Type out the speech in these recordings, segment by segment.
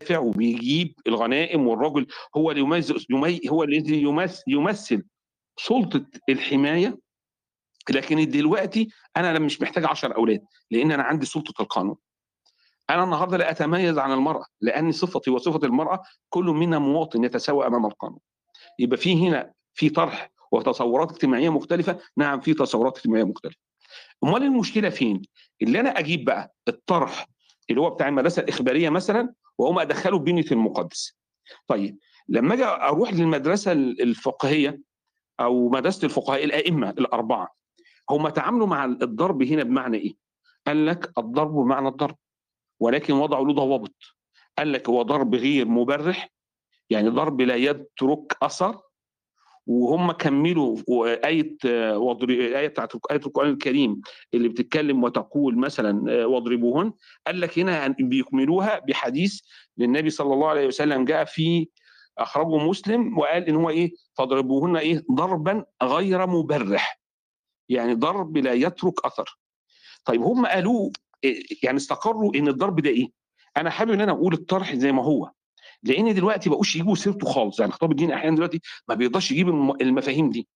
بيدافع وبيجيب الغنائم والرجل هو اللي يميز يمي هو الذي يمثل يمثل سلطة الحماية. لكن دلوقتي أنا مش محتاج 10 أولاد لأن أنا عندي سلطة القانون. أنا النهارده لا أتميز عن المرأة لأن صفتي وصفة المرأة كل منا مواطن يتساوى أمام القانون. يبقى في هنا في طرح وتصورات اجتماعية مختلفة. نعم في تصورات اجتماعية مختلفة. أمال المشكلة فين؟ اللي أنا أجيب بقى الطرح اللي هو بتاع المدرسة الإخبارية مثلا واقوم ادخله بنيه المقدس طيب لما أجي أروح للمدرسة الفقهية أو مدرسة الفقهاء الأئمة الأربعة هم تعاملوا مع الضرب هنا بمعنى إيه؟ قال لك الضرب بمعنى الضرب ولكن وضعوا له ضوابط قال لك هو ضرب غير مبرح يعني ضرب لا يترك أثر وهم كملوا آية آية بتاعت آية القرآن الكريم اللي بتتكلم وتقول مثلا واضربوهن قال لك هنا بيكملوها بحديث للنبي صلى الله عليه وسلم جاء في أخرجه مسلم وقال إن هو إيه؟ فاضربوهن إيه؟ ضربا غير مبرح. يعني ضرب لا يترك أثر. طيب هم قالوا يعني استقروا إن الضرب ده إيه؟ أنا حابب إن أنا أقول الطرح زي ما هو. لأن دلوقتي بقوش يجيبوا سيرته خالص يعني خطاب الدين أحيانا دلوقتي ما بيقدرش يجيب المفاهيم دي.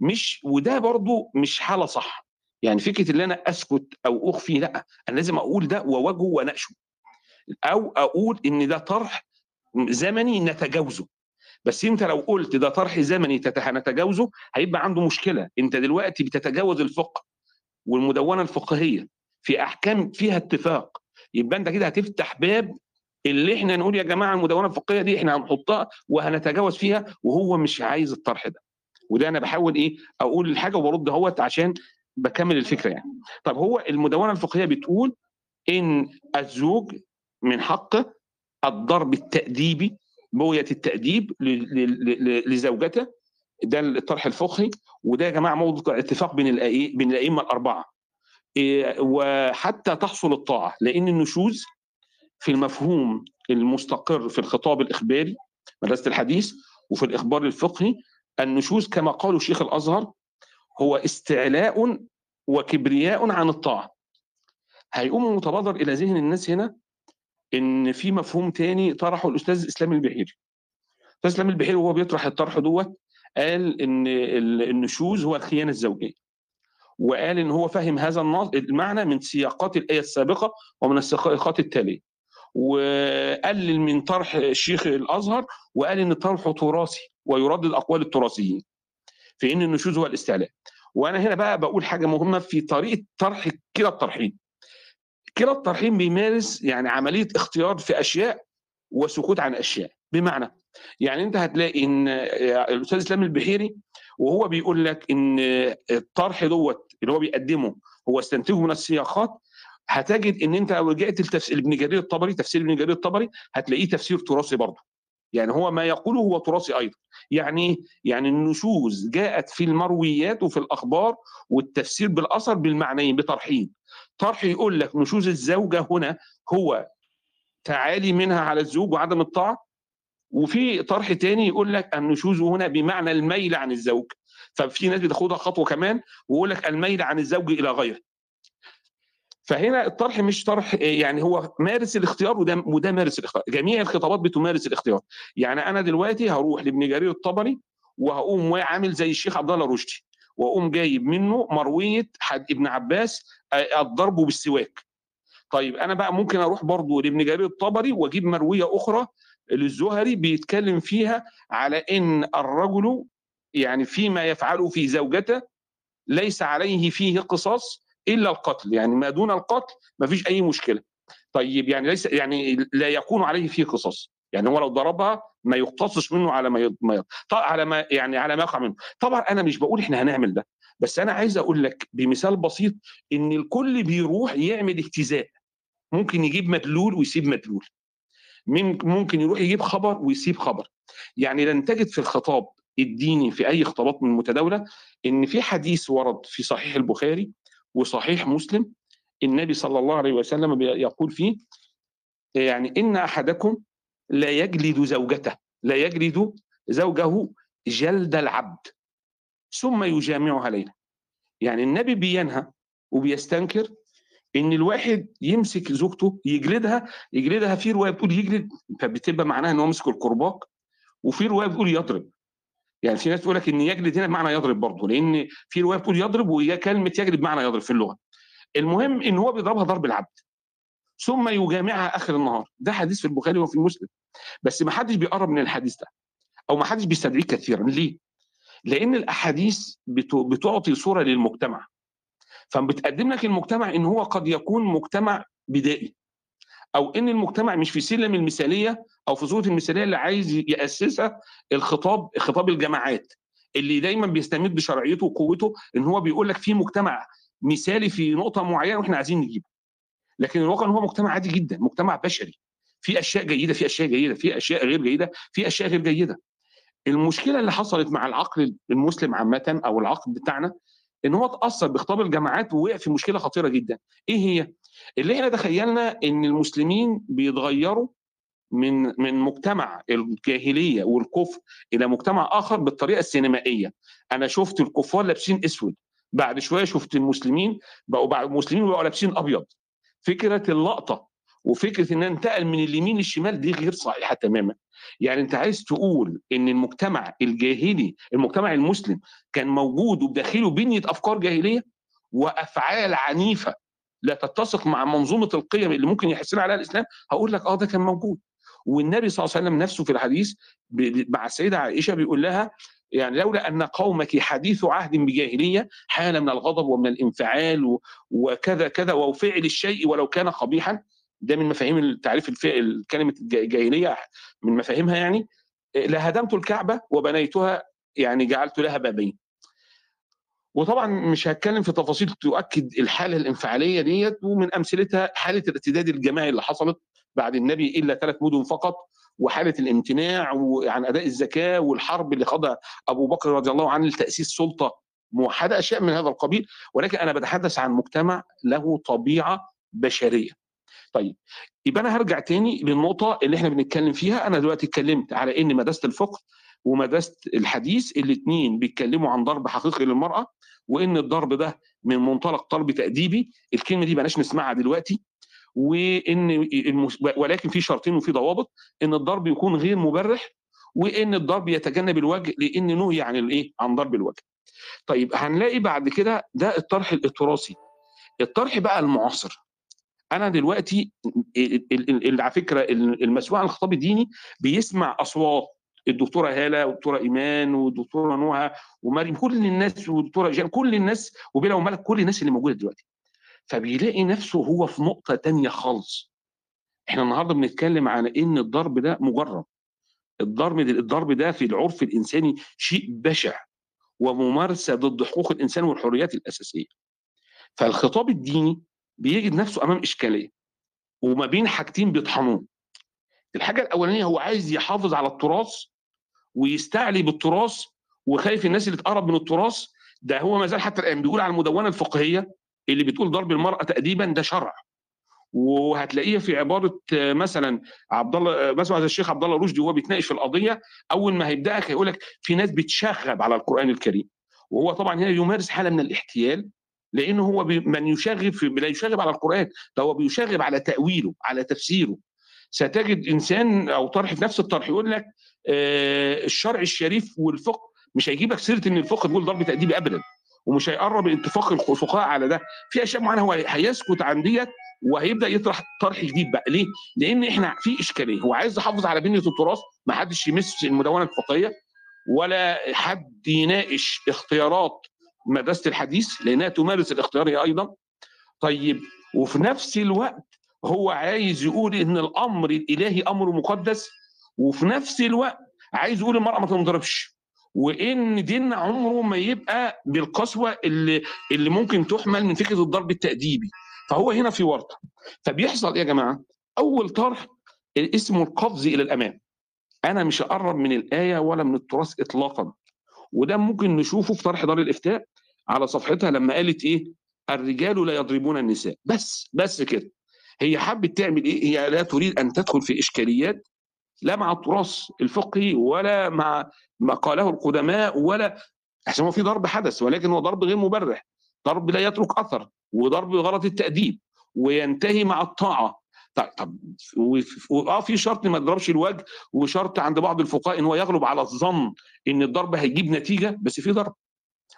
مش وده برضو مش حالة صح. يعني فكرة ان أنا أسكت أو أخفي لأ أنا لازم أقول ده وأواجهه وأناقشه. أو أقول إن ده طرح زمني نتجاوزه. بس أنت لو قلت ده طرح زمني هنتجاوزه هيبقى عنده مشكلة. أنت دلوقتي بتتجاوز الفقه والمدونة الفقهية في أحكام فيها اتفاق. يبقى أنت كده هتفتح باب اللي إحنا نقول يا جماعة المدونة الفقهية دي إحنا هنحطها وهنتجاوز فيها وهو مش عايز الطرح ده. وده أنا بحاول إيه؟ أقول الحاجة وبرد أهوت عشان بكمل الفكرة يعني. طب هو المدونة الفقهية بتقول إن الزوج من حقه الضرب التاديبي بغيه التأديب لزوجته. ده الطرح الفقهي. وده يا جماعة موضوع اتفاق بين بين الأئمة الأربعة. وحتى تحصل الطاعة. لأن النشوز في المفهوم المستقر في الخطاب الإخباري مدرسة الحديث وفي الإخبار الفقهي النشوز كما قالوا شيخ الأزهر هو استعلاء وكبرياء عن الطاعة. هيقوم متبادر إلى ذهن الناس هنا إن في مفهوم تاني طرحه الأستاذ إسلام البحيري. الأستاذ إسلام البحيري وهو بيطرح الطرح دوت قال إن النشوز هو الخيانة الزوجية وقال إن هو فهم هذا المعنى من سياقات الآية السابقة ومن السياقات التالية. وقلل من طرح الشيخ الأزهر وقال إن طرحه تراثي ويردد أقوال التراثيين في إن النشوز هو الاستعلاء. وأنا هنا بقى بقول حاجة مهمة في طريقة طرح كلا الطرحين. كلا الطرحين بيمارس يعني عملية اختيار في أشياء وسكوت عن أشياء. بمعنى يعني أنت هتلاقي إن الأستاذ إسلام البحيري وهو بيقول لك إن الطرح دوت اللي هو بيقدمه هو استنتجه من السياقات هتجد إن أنت لو رجعت لتفسير ابن جرير الطبري تفسير ابن جرير الطبري هتلاقيه تفسير تراثي برضه. يعني هو ما يقوله هو تراثي أيضا. يعني يعني النشوز جاءت في المرويات وفي الأخبار والتفسير بالأثر بالمعنيين بطرحين. طرح يقول لك نشوز الزوجة هنا هو تعالي منها على الزوج وعدم الطاعة؟ وفي طرح تاني يقول لك النشوز هنا بمعنى الميل عن الزوج. ففي ناس بتاخدها خطوة كمان ويقول لك الميل عن الزوج إلى غيره. فهنا الطرح مش طرح يعني هو مارس الاختيار وده وده مارس الاختيار. جميع الخطابات بتمارس الاختيار. يعني أنا دلوقتي هروح لابن جرير الطبري وهقوم عامل زي الشيخ عبد الله رشدي وأقوم جايب منه مروية حد ابن عباس الضرب بالسواك. طيب أنا بقى ممكن أروح برضه لابن جرير الطبري وأجيب مروية أخرى للزهري بيتكلم فيها على إن الرجل يعني فيما يفعله في زوجته ليس عليه فيه قصاص إلا القتل يعني ما دون القتل ما فيش أي مشكلة. طيب يعني ليس يعني لا يكون عليه فيه قصاص يعني هو لو ضربها ما يقتصش منه على ما ما على ما يعني على ما يقع منه. طبعا أنا مش بقول إحنا هنعمل ده بس أنا عايز أقول لك بمثال بسيط إن الكل بيروح يعمل اجتزاء ممكن يجيب مدلول ويسيب مدلول. ممكن يروح يجيب خبر ويسيب خبر. يعني لن تجد في الخطاب الديني في أي خطابات من المتداولة إن في حديث ورد في صحيح البخاري وصحيح مسلم النبي صلى الله عليه وسلم يقول فيه يعني إن أحدكم لا يجلد زوجته لا يجلد زوجه جلد العبد ثم يجامعها ليلا يعني النبي بينهى وبيستنكر إن الواحد يمسك زوجته يجلدها يجلدها في رواية بتقول يجلد فبتبقى معناها إن هو مسك الكرباج وفي رواية بتقول يضرب. يعني في ناس تقول لك إن يجلد هنا بمعنى يضرب برضه لأن في رواية بتقول يضرب وهي كلمة يجلد بمعنى يضرب في اللغة. المهم إن هو بيضربها ضرب العبد ثم يجامعها آخر النهار. ده حديث في البخاري وفي مسلم. بس ما حدش بيقرب من الحديث ده أو ما حدش بيستدعيه كثيرا. ليه؟ لأن الأحاديث بتعطي صورة للمجتمع. فبتقدم لك المجتمع إن هو قد يكون مجتمع بدائي أو إن المجتمع مش في سلم المثالية أو في صورة المثالية اللي عايز يأسسها الخطاب خطاب الجماعات اللي دايما بيستمد بشرعيته وقوته إن هو بيقول لك في مجتمع مثالي في نقطة معينة وإحنا عايزين نجيبه. لكن الواقع إن هو مجتمع عادي جدا مجتمع بشري. في أشياء جيدة في أشياء جيدة في أشياء غير جيدة في أشياء غير جيدة. المشكلة اللي حصلت مع العقل المسلم عامة أو العقل بتاعنا إن هو اتاثر بخطاب الجماعات ووقع في مشكلة خطيرة جدا. إيه هي؟ اللي إحنا تخيلنا إن المسلمين بيتغيروا من من مجتمع الجاهلية والكفر إلى مجتمع آخر بالطريقة السينمائية. أنا شفت الكفار لابسين أسود بعد شوية شفت المسلمين بقوا بعد المسلمين بقوا لابسين أبيض. فكرة اللقطة وفكرة ان انتقل من اليمين للشمال دي غير صحيحة تماما. يعني أنت عايز تقول إن المجتمع الجاهلي المجتمع المسلم كان موجود وبداخله بنية أفكار جاهلية؟ وأفعال عنيفة لا تتسق مع منظومة القيم اللي ممكن يحسن عليها الإسلام؟ هقول لك آه ده كان موجود. والنبي صلى الله عليه وسلم نفسه في الحديث مع السيدة عائشة بيقول لها يعني لولا أن قومك حديث عهد بجاهلية حال من الغضب ومن الانفعال وكذا كذا وفعل الشيء ولو كان قبيحا. ده من مفاهيم التعريف كلمة الجاهليه من مفاهيمها يعني. لهدمت الكعبة وبنيتها يعني جعلت لها بابين. وطبعا مش هتكلم في تفاصيل تؤكد الحالة الانفعالية ديت ومن أمثلتها حالة الارتداد الجماعي اللي حصلت بعد النبي إلا ثلاث مدن فقط وحالة الامتناع عن أداء الزكاة والحرب اللي خاضها أبو بكر رضي الله عنه لتأسيس سلطة موحده أشياء من هذا القبيل. ولكن أنا بتحدث عن مجتمع له طبيعة بشرية. طيب يبقى أنا هرجع تاني للنقطة اللي إحنا بنتكلم فيها. أنا دلوقتي اتكلمت على إن مدرسة الفقه ومدرسة الحديث الاثنين بيتكلموا عن ضرب حقيقي للمرأة وإن الضرب ده من منطلق ضرب تأديبي. الكلمة دي بلاش نسمعها دلوقتي. وإن ولكن في شرطين وفي ضوابط إن الضرب يكون غير مبرح وإن الضرب يتجنب الوجه لإن نهي عن الايه عن ضرب الوجه. طيب هنلاقي بعد كده ده الطرح التراثي. الطرح بقى المعاصر. أنا دلوقتي على فكرة المسؤول عن الخطاب الديني بيسمع أصوات الدكتورة هالة والدكتوره إيمان والدكتوره نوها ومريم كل الناس والدكتوره جان كل الناس وبلا وملك كل الناس اللي موجودة دلوقتي. فبيلاقي نفسه هو في نقطة تانية خالص. إحنا النهارده بنتكلم عن إن الضرب ده مجرم. الضرب ده الضرب ده في العرف الإنساني شيء بشع وممارسة ضد حقوق الإنسان والحريات الأساسية. فالخطاب الديني بيجد نفسه أمام إشكالية وما بين حاجتين بيطحنوه. الحاجة الأولانية هو عايز يحافظ على التراث ويستعلي بالتراث وخايف الناس اللي تقرب من التراث. ده هو ما زال حتى الآن بيقول على المدونة الفقهية اللي بتقول ضرب المرأة تاديبا ده شرع. وهتلاقيه في عبارة مثلا عبد الله مثلا الشيخ عبد الله رشدي وهو بيتناقش في القضية أول ما هيبدأك هيقول لك في ناس بتشغب على القرآن الكريم. وهو طبعا هنا يمارس حالة من الاحتيال لأنه هو من يشغب في لا يشغب على القرآن ده هو بيشغب على تأويله على تفسيره. ستجد إنسان أو طرح في نفس الطرح يقول لك آه الشرع الشريف والفقه مش هيجيب لك سيرة إن الفقه تقول ضرب تاديبي ابدا. ومش هيقرب اتفاق الفقهاء على ده. في أشياء معينة هو هيسكت عن ديت وهيبدأ يطرح طرح جديد بقى. ليه؟ لأن إحنا في إشكالية. هو عايز يحافظ على بنية التراث ما حدش يمس المدونة الفقهية ولا حد يناقش اختيارات مدرسة الحديث لأنها تمارس الاختيار هي أيضا. طيب وفي نفس الوقت هو عايز يقول إن الأمر الإلهي أمر مقدس وفي نفس الوقت عايز يقول المرأة ما تنضربش. وإن ديننا عمره ما يبقى بالقسوة اللي اللي ممكن تحمل من فكرة الضرب التأديبي. فهو هنا في ورطة. فبيحصل إيه يا جماعة؟ أول طرح اسمه القفز إلى الأمام. أنا مش هقرب من الآية ولا من التراث اطلاقا. وده ممكن نشوفه في طرح دار الإفتاء على صفحتها لما قالت إيه؟ الرجال لا يضربون النساء. بس بس كده. هي حبت تعمل إيه؟ هي لا تريد أن تدخل في إشكاليات لا مع التراث الفقهي ولا مع ما قاله القدماء ولا عشان هو في ضرب حدث ولكن هو ضرب غير مبرح. ضرب لا يترك أثر وضرب بغرض التأديب وينتهي مع الطاعة. طيب طب آه في شرط ما يضربش الوجه وشرط عند بعض الفقهاء إن هو يغلب على الظن إن الضرب هيجيب نتيجة بس في ضرب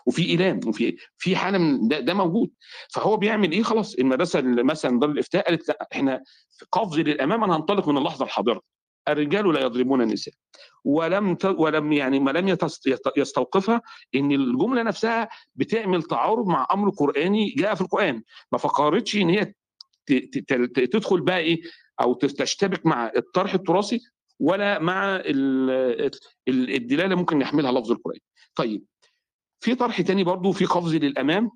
وفي ايلام وفي في حالة من ده, ده موجود. فهو بيعمل إيه؟ خلاص المدرسة مثلا دار الإفتاء قالت لا إحنا قفز للأمام أنا هنطلق من اللحظة الحاضرة. الرجال لا يضربون النساء. ولم ت... ولم يعني ما لم يستوقفها إن الجملة نفسها بتعمل تعارض مع أمر قرآني جاء في القرآن. ما فكرتش إن هي. تدخل بقى إيه؟ أو تشتبك مع الطرح التراثي ولا مع الدلالة ممكن يحملها لفظ القرآن. طيب في طرح تاني برضو في قفز للأمام.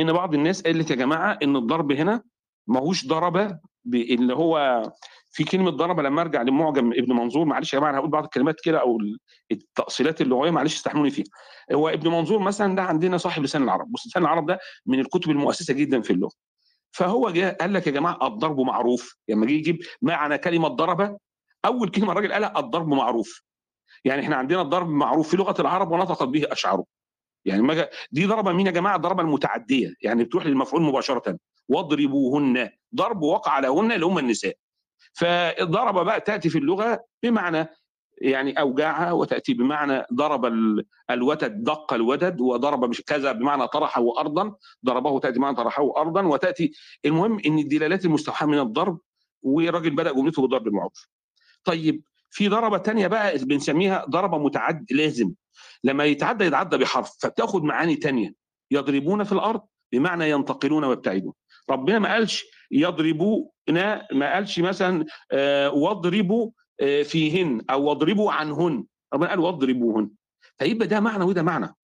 إن بعض الناس قالت يا جماعة إن الضرب هنا ماهوش ضربه اللي هو في كلمة ضربه لما أرجع لمعجم ابن منظور معلش يا جماعة أنا هقول بعض الكلمات كده أو التاصيلات اللغويه معلش استحملوني فيها. هو ابن منظور مثلا ده عندنا صاحب لسان العرب. بص لسان العرب ده من الكتب المؤسسة جدا في اللغة. فهو جاء قال لك يا جماعة الضرب معروف. لما جه يجيب معنى كلمة ضربة أول كلمة الراجل قالها الضرب معروف. يعني إحنا عندنا الضرب معروف في لغة العرب ونطقت به أشعاره. يعني دي ضربة مين يا جماعة؟ ضربة المتعدية. يعني بتروح للمفعول مباشرة. واضربوهن. ضرب وقع عليهن اللي هم النساء. فضرب بقى تأتي في اللغة بمعنى يعني اوجعها وتأتي بمعنى ضرب الوتد دق الودد وضرب كذا بمعنى طرحه ارضا ضربه تأتي بمعنى طرحه ارضا وتأتي المهم إن الدلالات المستوحاة من الضرب والراجل بدأ جملته بالضرب المعروف. طيب في ضربة ثانية بقى بنسميها ضربة متعد لازم. لما يتعدى يتعدى بحرف فبتاخد معاني ثانية يضربون في الأرض بمعنى ينتقلون ويبتعدون. ربنا ما قالش يضربونا ما قالش مثلا آه واضربوا آه فيهن أو واضربوا عنهن. ربنا قال واضربوهن. فيبقى ده معنى وده معنى.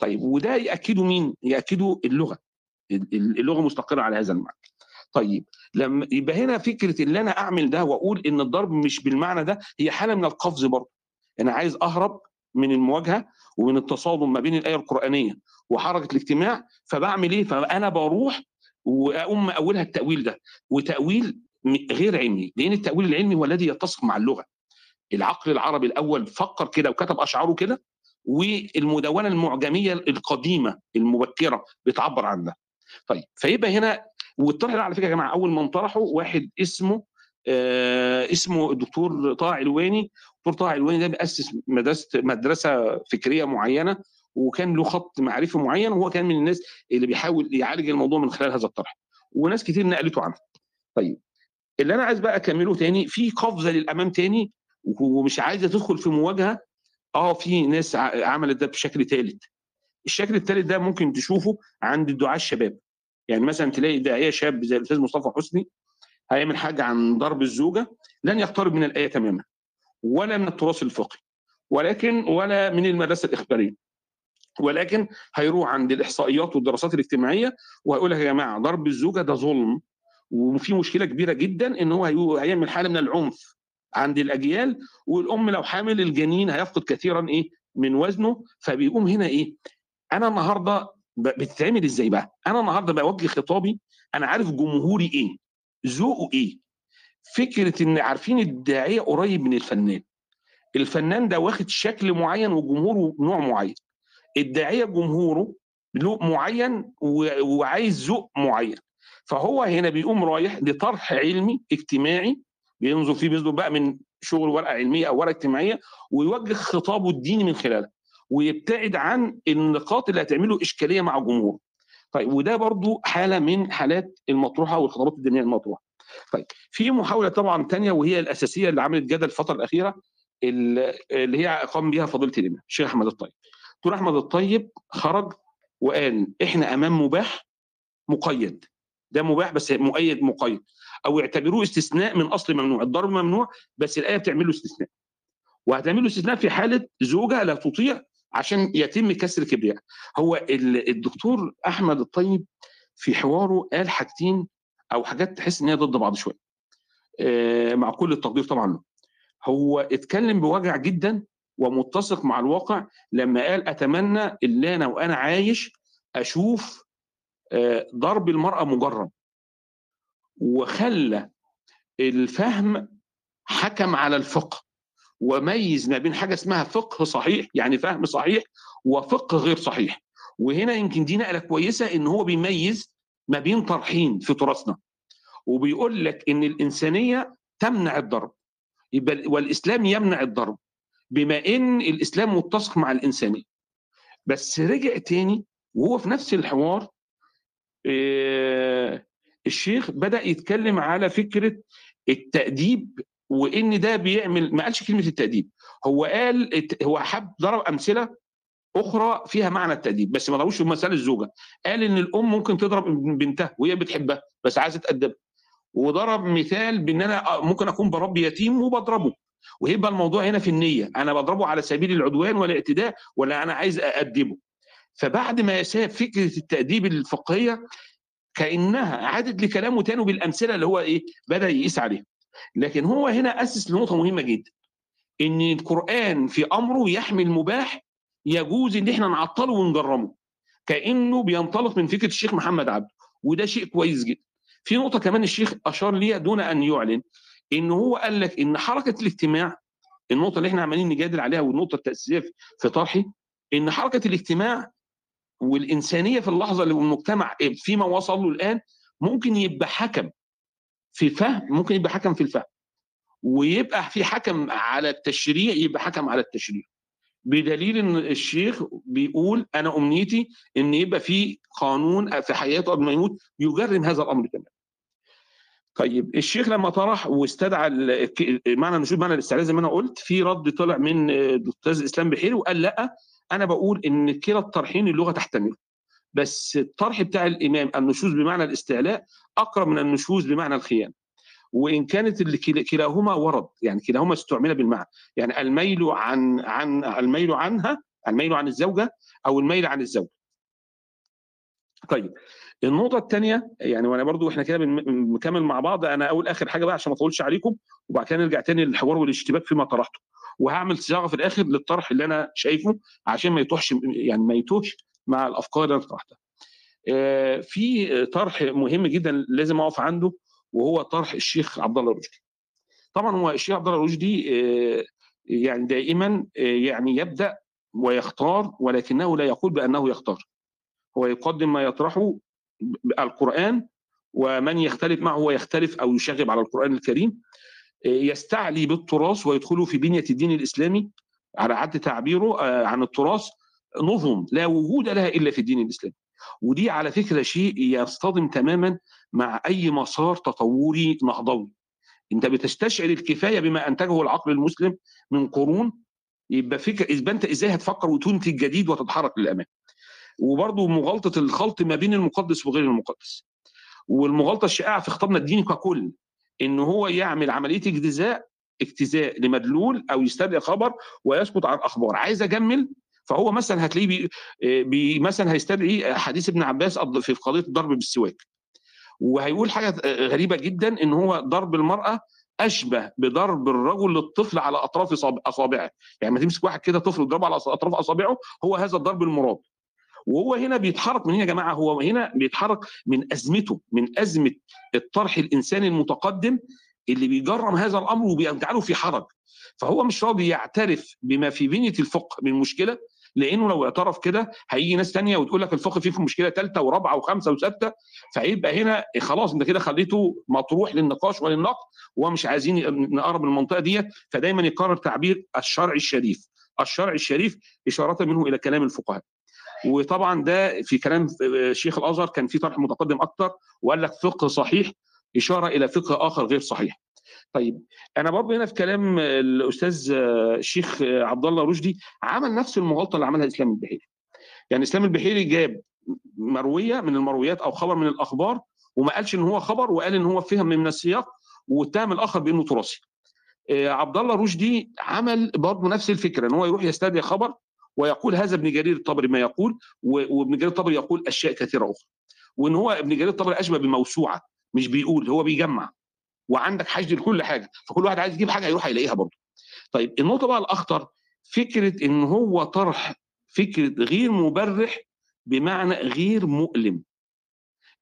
طيب وده يأكده مين؟ يأكده اللغة. اللغة مستقرة على هذا المعنى. طيب لما يبقى هنا فكرة إن أنا أعمل ده وأقول إن الضرب مش بالمعنى ده هي حالة من القفز برضه. أنا عايز أهرب من المواجهة ومن التصادم ما بين الآية القرآنية وحركة الاجتماع فبعمل إيه؟ فأنا بروح واقوم أولها التأويل ده وتأويل غير علمي لأن التأويل العلمي هو الذي يتسق مع اللغة. العقل العربي الأول فكر كده وكتب أشعاره كده والمدونة المعجمية القديمة المبكرة بتعبر عن ده. طيب فيبقى هنا والطرح ده على فكرة يا جماعة أول من طرحه واحد اسمه آه اسمه الدكتور طه علواني. دكتور طه علواني ده مؤسس مدرسة مدرسة فكرية معينة وكان له خط معرفي معين وهو كان من الناس اللي بيحاول يعالج الموضوع من خلال هذا الطرح. وناس كتير نقلته عنه. طيب اللي أنا عايز بقى أكمله تاني في قفزة للأمام تاني ومش عايزة تدخل في مواجهة. آه في ناس عملت ده بشكل ثالث الشكل الثالث ده ممكن تشوفه عند الدعاة الشباب. يعني مثلا تلاقي داعيه شاب زي الأستاذ مصطفى حسني هيعمل حاجة عن ضرب الزوجة لن يقترب من الآية تماما ولا من التراث الفقهي ولكن ولا من المدرسة الإخبارية. ولكن هيروح عند الإحصائيات والدراسات الاجتماعية وهيقول لك يا جماعة ضرب الزوجة ده ظلم وفي مشكلة كبيرة جدا إن هو هيعمل حالة من العنف عند الأجيال والأم لو حامل الجنين هيفقد كثيرا إيه؟ من وزنه فبيقوم هنا إيه؟ أنا النهارده بتتعمل إزاي بقى؟ أنا النهارده بوجه خطابي أنا عارف جمهوري إيه؟ ذوقه إيه؟ فكرة إن عارفين الداعية قريب من الفنان. الفنان ده واخد شكل معين وجمهوره نوع معين. الداعيه جمهوره له معين وعايز ذوق معين. فهو هنا بيقوم رايح لطرح علمي اجتماعي بينظر فيه بينظر بقى من شغل ورقة علمية أو ورقة اجتماعية ويوجه خطابه الديني من خلالها ويبتعد عن النقاط اللي هتعمله إشكالية مع جمهوره. طيب وده برضو حالة من حالات المطروحة والخطابات الدينية المطروحة. طيب في محاولة طبعا ثانية وهي الأساسية اللي عملت جدل الفترة الأخيرة اللي هي قام بها فضيلة الإمام الشيخ أحمد الطيب. دكتور أحمد الطيب خرج وقال إحنا أمام مباح مقيد. ده مباح بس مؤيد مقيد. أو اعتبروه استثناء من أصل ممنوع. الضرب ممنوع بس الآية بتعمل له استثناء. وهتعمل له استثناء في حالة زوجة لا تطيع عشان يتم كسر كبرياء. هو الدكتور أحمد الطيب في حواره قال حاجتين أو حاجات تحس إن هي ضد بعض شوية. مع كل التقدير طبعا. هو اتكلم بوجع جدا ومتسق مع الواقع لما قال أتمنى اللي أنا وأنا عايش أشوف ضرب المرأة مجرد وخلى الفهم حكم على الفقه. وميز ما بين حاجة اسمها فقه صحيح يعني فهم صحيح وفقه غير صحيح. وهنا يمكن دي نقلة كويسة إن هو بيميز ما بين طرحين في تراثنا. وبيقول لك إن الإنسانية تمنع الضرب. يبقى والإسلام يمنع الضرب. بما إن الإسلام متسق مع الانسانيه بس رجع تاني وهو في نفس الحوار آه، الشيخ بدأ يتكلم على فكرة التأديب وإن ده بيعمل ما قالش كلمة التأديب هو قال هو حب ضرب أمثلة أخرى فيها معنى التأديب بس ما ضربوش في مثال الزوجة. قال إن الأم ممكن تضرب بنتها وهي بتحبها بس عايزة تادبها وضرب مثال بإن أنا ممكن أكون بربي يتيم وبضربه. ويبقى الموضوع هنا في النية. أنا بضربه على سبيل العدوان والاعتداء ولا أنا عايز اادبه فبعد ما ساب فكرة التأديب الفقهية كأنها عادت لكلامه تاني بالامثله اللي هو إيه بدأ يقيس عليها. لكن هو هنا أسس لنقطة مهمة جدا إن القرآن في أمره يحمل مباح يجوز إن إحنا نعطله ونجرمه. كأنه بينطلق من فكرة الشيخ محمد عبده وده شيء كويس جدا. في نقطة كمان الشيخ أشار ليها دون أن يعلن إن هو قال لك إن حركة الاجتماع النقطة اللي إحنا عمالين نجادل عليها والنقطة التأسيسية في طرحي إن حركة الاجتماع والإنسانية في اللحظة اللي المجتمع فيما وصل له الآن ممكن يبقى حكم في فهم ممكن يبقى حكم في الفهم ويبقى في حكم على التشريع يبقى حكم على التشريع بدليل إن الشيخ بيقول أنا أمنيتي إن يبقى في قانون في حياته قبل ما يموت يجرم هذا الأمر تماما. طيب الشيخ لما طرح واستدعى معنى النشوز معنى الاستعلاء زي ما أنا قلت في رد طلع من الاستاذ اسلام بحيري وقال لأ أنا بقول إن كلا الطرحين اللغة تحتمله بس الطرح بتاع الإمام النشوز بمعنى الاستعلاء أقرب من النشوز بمعنى الخيانة. وإن كانت كلاهما ورد يعني كلاهما استعمل بالمعنى. يعني الميل عن عن الميل عنها الميل عن الزوجة أو الميل عن الزوج. طيب النقطة الثانية يعني وأنا برضو إحنا كده بنكمل مع بعض أنا اول آخر حاجة بقى عشان ما أطولش عليكم وبعد كده نرجع تاني للحوار والاشتباك فيما طرحته وهعمل صياغة في الآخر للطرح اللي أنا شايفه عشان ما يتوهش يعني ما يتوهش مع الأفكار اللي أنا طرحتها. في طرح مهم جدا لازم أقف عنده وهو طرح الشيخ عبد الله رشدي. طبعا هو الشيخ عبد الله رشدي يعني دائما يعني يبدأ ويختار ولكنه لا يقول بأنه يختار. هو يقدم ما يطرحه القرآن ومن يختلف معه هو يختلف أو يشغب على القرآن الكريم. يستعلي بالتراث ويدخله في بنية الدين الإسلامي على عد تعبيره عن التراث. نظم لا وجود لها إلا في الدين الإسلامي. ودي على فكرة شيء يصطدم تماما مع أي مسار تطوري نهضوي أنت بتستشعر الكفاية بما أنتجه العقل المسلم من قرون يبقى فكرة يبقى أنت إزاي هتفكر وتنتج جديد وتتحرك للأمام. وبرضه مغالطة الخلط ما بين المقدس وغير المقدس. والمغالطة الشائعة في خطابنا الديني ككل إن هو يعمل عملية اجتزاء اجتزاء لمدلول أو يستدعي خبر ويسقط عن أخبار. عايز أجمل؟ فهو مثلا هتلاقيه بي, بي مثلا هيستدعي حديث ابن عباس في قضية الضرب بالسواك. وهيقول حاجة غريبة جدا إن هو ضرب المرأة أشبه بضرب الرجل للطفل على أطراف أصابعه. يعني ما تمسك واحد كده طفل وتضربه على أطراف أصابعه هو هذا الضرب المراد. وهو هنا بيتحرك من هنا يا جماعة هو هنا بيتحرك من أزمته من أزمة الطرح الإنساني المتقدم اللي بيجرم هذا الأمر وبيجعله في حرج. فهو مش راضي يعترف بما في بنية الفقه من مشكلة لأنه لو اعترف كده هيجي ناس تانية وتقول لك الفقه فيه في مشكلة ثالثه ورابعة وخمسة وستة فهيبقى هنا خلاص أنت كده خليته مطروح للنقاش وللنقد ومش عايزين نقرب من المنطقة ديت فدايما يكرر تعبير الشرع الشريف. الشرع الشريف إشارة منه إلى كلام الفقهاء. وطبعا ده في كلام شيخ الأزهر كان في طرح متقدم أكتر وقال لك فقه صحيح إشارة إلى فقه آخر غير صحيح. طيب أنا برضه هنا في كلام الأستاذ الشيخ عبد الله رشدي عمل نفس المغالطة اللي عملها اسلام البحيري. يعني اسلام البحيري جاب مروية من المرويات أو خبر من الأخبار وما قالش إن هو خبر وقال إن هو فهم من السياق واتهم الآخر بأنه تراثي. عبد الله رشدي عمل برضه نفس الفكرة إن هو يروح يستدعي خبر ويقول هذا ابن جرير الطبري ما يقول وابن جرير الطبري يقول أشياء كثيرة أخرى. وإن هو ابن جرير الطبري أشبه بالموسوعه مش بيقول هو بيجمع. وعندك حشد لكل حاجة فكل واحد عايز يجيب حاجة يروح يلاقيها برضه. طيب النقطة بقى الأخطر فكرة إن هو طرح فكرة غير مبرح بمعنى غير مؤلم.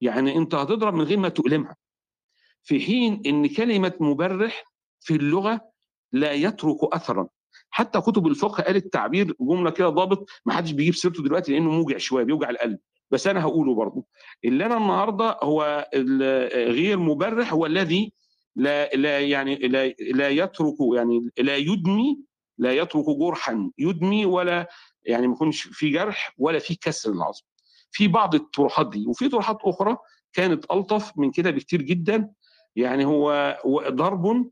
يعني أنت هتضرب من غير ما تؤلمها. في حين إن كلمة مبرح في اللغة لا يترك اثرا. حتى كتب الفقه قالت تعبير جملة كده ضابط ما حدش بيجيب سيرته دلوقتي لأنه موجع شوية بيوجع القلب. بس أنا هقوله برضه اللي أنا النهارده هو غير مبرح هو الذي لا لا يعني لا لا يترك يعني لا يدمي لا يترك جرحا يدمي ولا يعني ما يكونش في جرح ولا في كسر العظم. في بعض الطروحات دي وفي طروحات أخرى كانت ألطف من كده بكتير جدا. يعني هو ضرب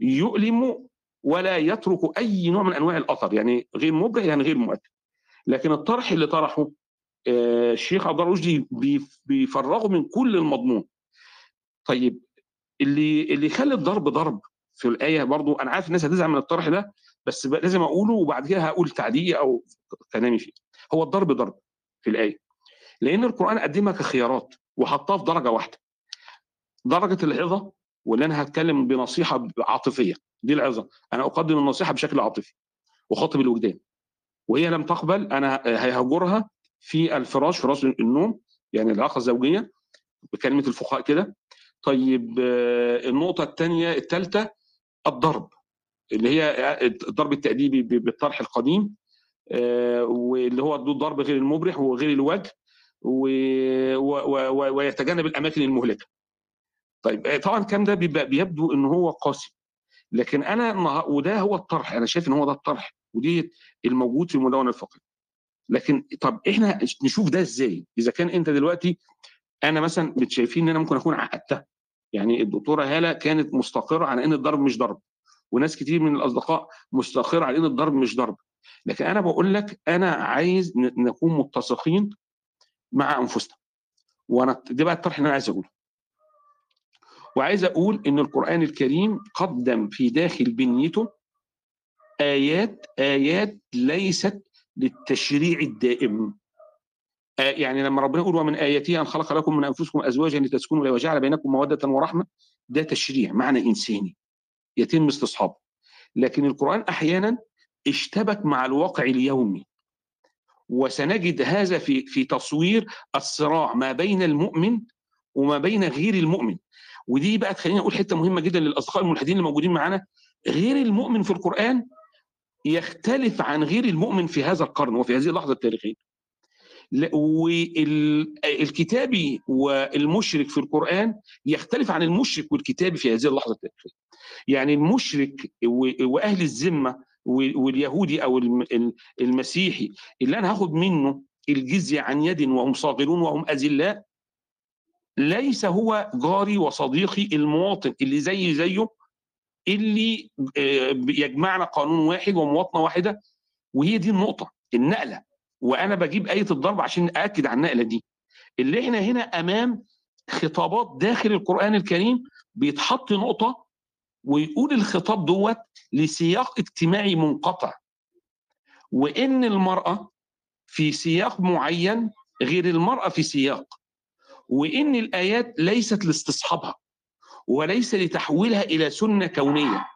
يؤلم ولا يترك أي نوع من أنواع الأثر يعني غير مبرح يعني غير مؤثر لكن الطرح اللي طرحه الشيخ عبد الله رشدي بيفرغه من كل المضمون. طيب اللي اللي يخلي الضرب ضرب في الآية برضو أنا عارف الناس هتزعل من الطرح ده بس لازم أقوله وبعد كده هقول تعليقي أو كلامي فيه. هو الضرب ضرب في الآية. لأن القرآن قدمها كخيارات وحطها في درجة واحدة. درجة العظه واللي أنا هتكلم بنصيحة عاطفية. دي العظة. أنا أقدم النصيحة بشكل عاطفي وخاطب الوجدان. وهي لم تقبل أنا هيهجرها في الفراش فراش النوم يعني العلاقة الزوجية بكلمة الفقهاء كده. طيب النقطة الثانية الثالثه الضرب اللي هي الضرب التأديبي بالطرح القديم واللي هو الضرب غير المبرح وغير الوجه ويتجنب الأماكن المهلكة. طيب طبعا الكلام ده بيبدو إن هو قاسي. لكن أنا وده هو الطرح أنا شايف إن هو ده الطرح ودي الموجود في المدونة الفقهيه. لكن طب إحنا نشوف ده إزاي؟ إذا كان أنت دلوقتي أنا مثلا شايفين إن أنا ممكن أكون عقدتها يعني الدكتورة هالة كانت مستقرة على إن الضرب مش ضرب وناس كتير من الأصدقاء مستقرة على إن الضرب مش ضرب لكن أنا بقول لك أنا عايز نكون متسقين مع أنفسنا وأنا ده بقى الطرح اللي أنا عايز أقوله وعايز أقول إن القرآن الكريم قدم في داخل بنيته آيات آيات ليست للتشريع الدائم. يعني لما ربنا يقول ومن اياته أن خلق لكم من أنفسكم أزواجا لتسكنوا اليها وجعل بينكم مودة ورحمة ده تشريع معنى إنساني يتم استصحابه. لكن القرآن أحيانا اشتبك مع الواقع اليومي. وسنجد هذا في في تصوير الصراع ما بين المؤمن وما بين غير المؤمن. ودي بقى تخليني أقول حتة مهمة جدا للأصدقاء الملحدين اللي موجودين معانا. غير المؤمن في القرآن يختلف عن غير المؤمن في هذا القرن وفي هذه اللحظة التاريخية. والكتابي والمشرك في القرآن يختلف عن المشرك والكتابي في هذه اللحظة التاريخية. يعني المشرك وأهل الذمة واليهودي أو المسيحي اللي أنا هاخد منه الجزية عن يد وهم صاغرون وهم أذلاء ليس هو جاري وصديقي المواطن اللي زي زيه اللي يجمعنا قانون واحد ومواطنة واحدة. وهي دي النقطة النقلة. وأنا بجيب آية الضرب عشان أأكد على النقلة دي. اللي إحنا هنا أمام خطابات داخل القرآن الكريم بيتحط نقطة ويقول الخطاب دوت لسياق اجتماعي منقطع. وإن المرأة في سياق معين غير المرأة في سياق. وإن الآيات ليست لاستصحابها وليس لتحويلها إلى سنة كونية.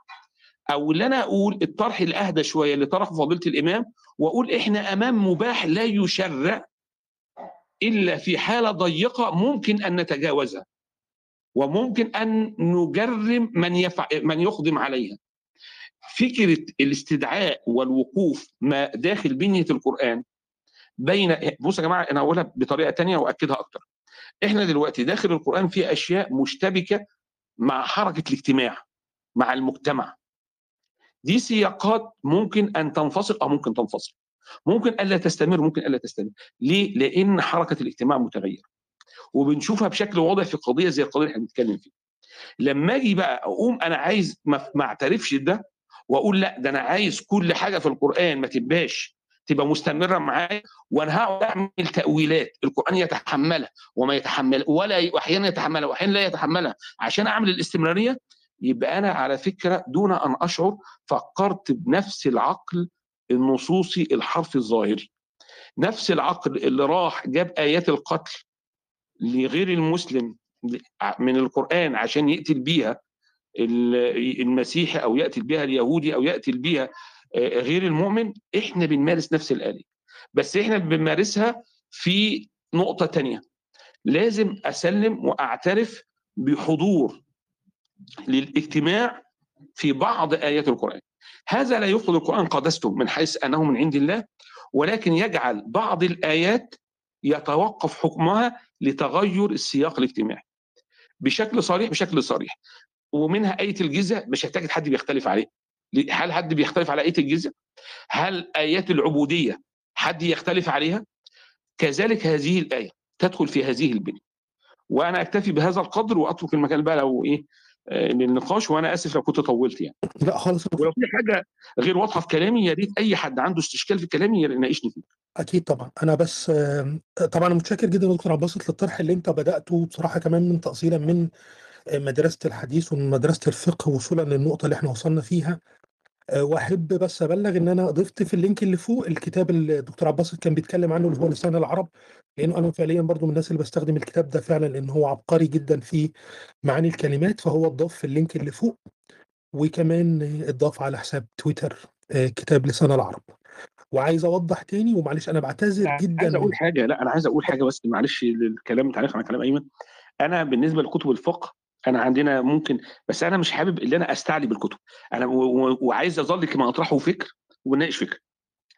أو اللي أنا أقول الطرح الأهدى شوية اللي طرحه فضيلة الإمام وأقول إحنا أمام مباح لا يشرع إلا في حالة ضيقة ممكن أن نتجاوزها وممكن أن نجرم من يفع من يقدم عليها. فكرة الاستدعاء والوقوف ما داخل بنية القرآن بين بصوا يا جماعة أنا هقولها بطريقة ثانية واكدها أكتر. إحنا دلوقتي داخل القرآن في أشياء مشتبكة مع حركة الاجتماع مع المجتمع. دي سياقات ممكن أن تنفصل أو ممكن تنفصل. ممكن الا تستمر ممكن الا تستمر. ليه؟ لأن حركة الاجتماع متغيرة. وبنشوفها بشكل واضح في قضية زي القضية اللي إحنا بنتكلم فيها. لما أجي بقى أقوم أنا عايز ما اعترفش ده وأقول لأ ده أنا عايز كل حاجة في القرآن ما تبقاش تبقى مستمرة معايا وأنا هقعد أعمل تأويلات القرآن يتحملها وما يتحمل ولا أحيانا يتحملها واحيانا لا يتحملها. عشان أعمل الاستمرارية يبقى أنا على فكرة دون أن أشعر فكرت بنفس العقل النصوصي الحرفي الظاهري. نفس العقل اللي راح جاب آيات القتل لغير المسلم من القرآن عشان يقتل بيها المسيحي أو يقتل بيها اليهودي أو يقتل بيها غير المؤمن إحنا بنمارس نفس الآلية. بس إحنا بنمارسها في نقطة تانية. لازم أسلم وأعترف بحضور للاجتماع في بعض آيات القرآن. هذا لا يفقد القرآن قدسته من حيث أنه من عند الله ولكن يجعل بعض الآيات يتوقف حكمها لتغير السياق الاجتماعي. بشكل صريح بشكل صريح. ومنها آية الجزية مش هتجد حد بيختلف عليه هل حد بيختلف على آية الجزية؟ هل آيات العبودية حد يختلف عليها؟ كذلك هذه الآية تدخل في هذه البنية. وأنا أكتفي بهذا القدر وأترك المكان بقى لو إيه آه، للنقاش وأنا آسف لو كنت طولت يعني. لا خالص. ولو في حاجة غير واضحة في كلامي يا ريت أي حد عنده استشكال في كلامي يناقشني فيه. أكيد طبعا. أنا بس آم، طبعا متشكر جدا دكتور عباسط للطرح اللي أنت بدأته بصراحة كمان من تاصيلا من آه، مدرسة الحديث ومن مدرسة الفقه وصولا للنقطة اللي إحنا وصلنا فيها. آه، وأحب بس أبلغ إن أنا ضفت في ال link اللي فوق الكتاب اللي الدكتور عباسط كان بيتكلم عنه اللي هو لسان العرب لأنه أنا فعليا برضو من الناس اللي بستخدم الكتاب ده فعلا لأن هو عبقري جدا في معاني الكلمات فهو اتضاف في ال link اللي فوق وكمان آه، اتضاف على حساب تويتر آه، كتاب لسان العرب. وعايز أوضح تاني ومعلش أنا بعتذر عايز جدا أقول حاجة لا أنا عايز أقول حاجة بس معلش للكلام تعليق على كلام أيمن. أنا بالنسبة لكتب الفقه انا عندنا ممكن بس أنا مش حابب ان أنا استعلي بالكتب. أنا وعايز اظل كما اطرحه فكر ونناقش فكر.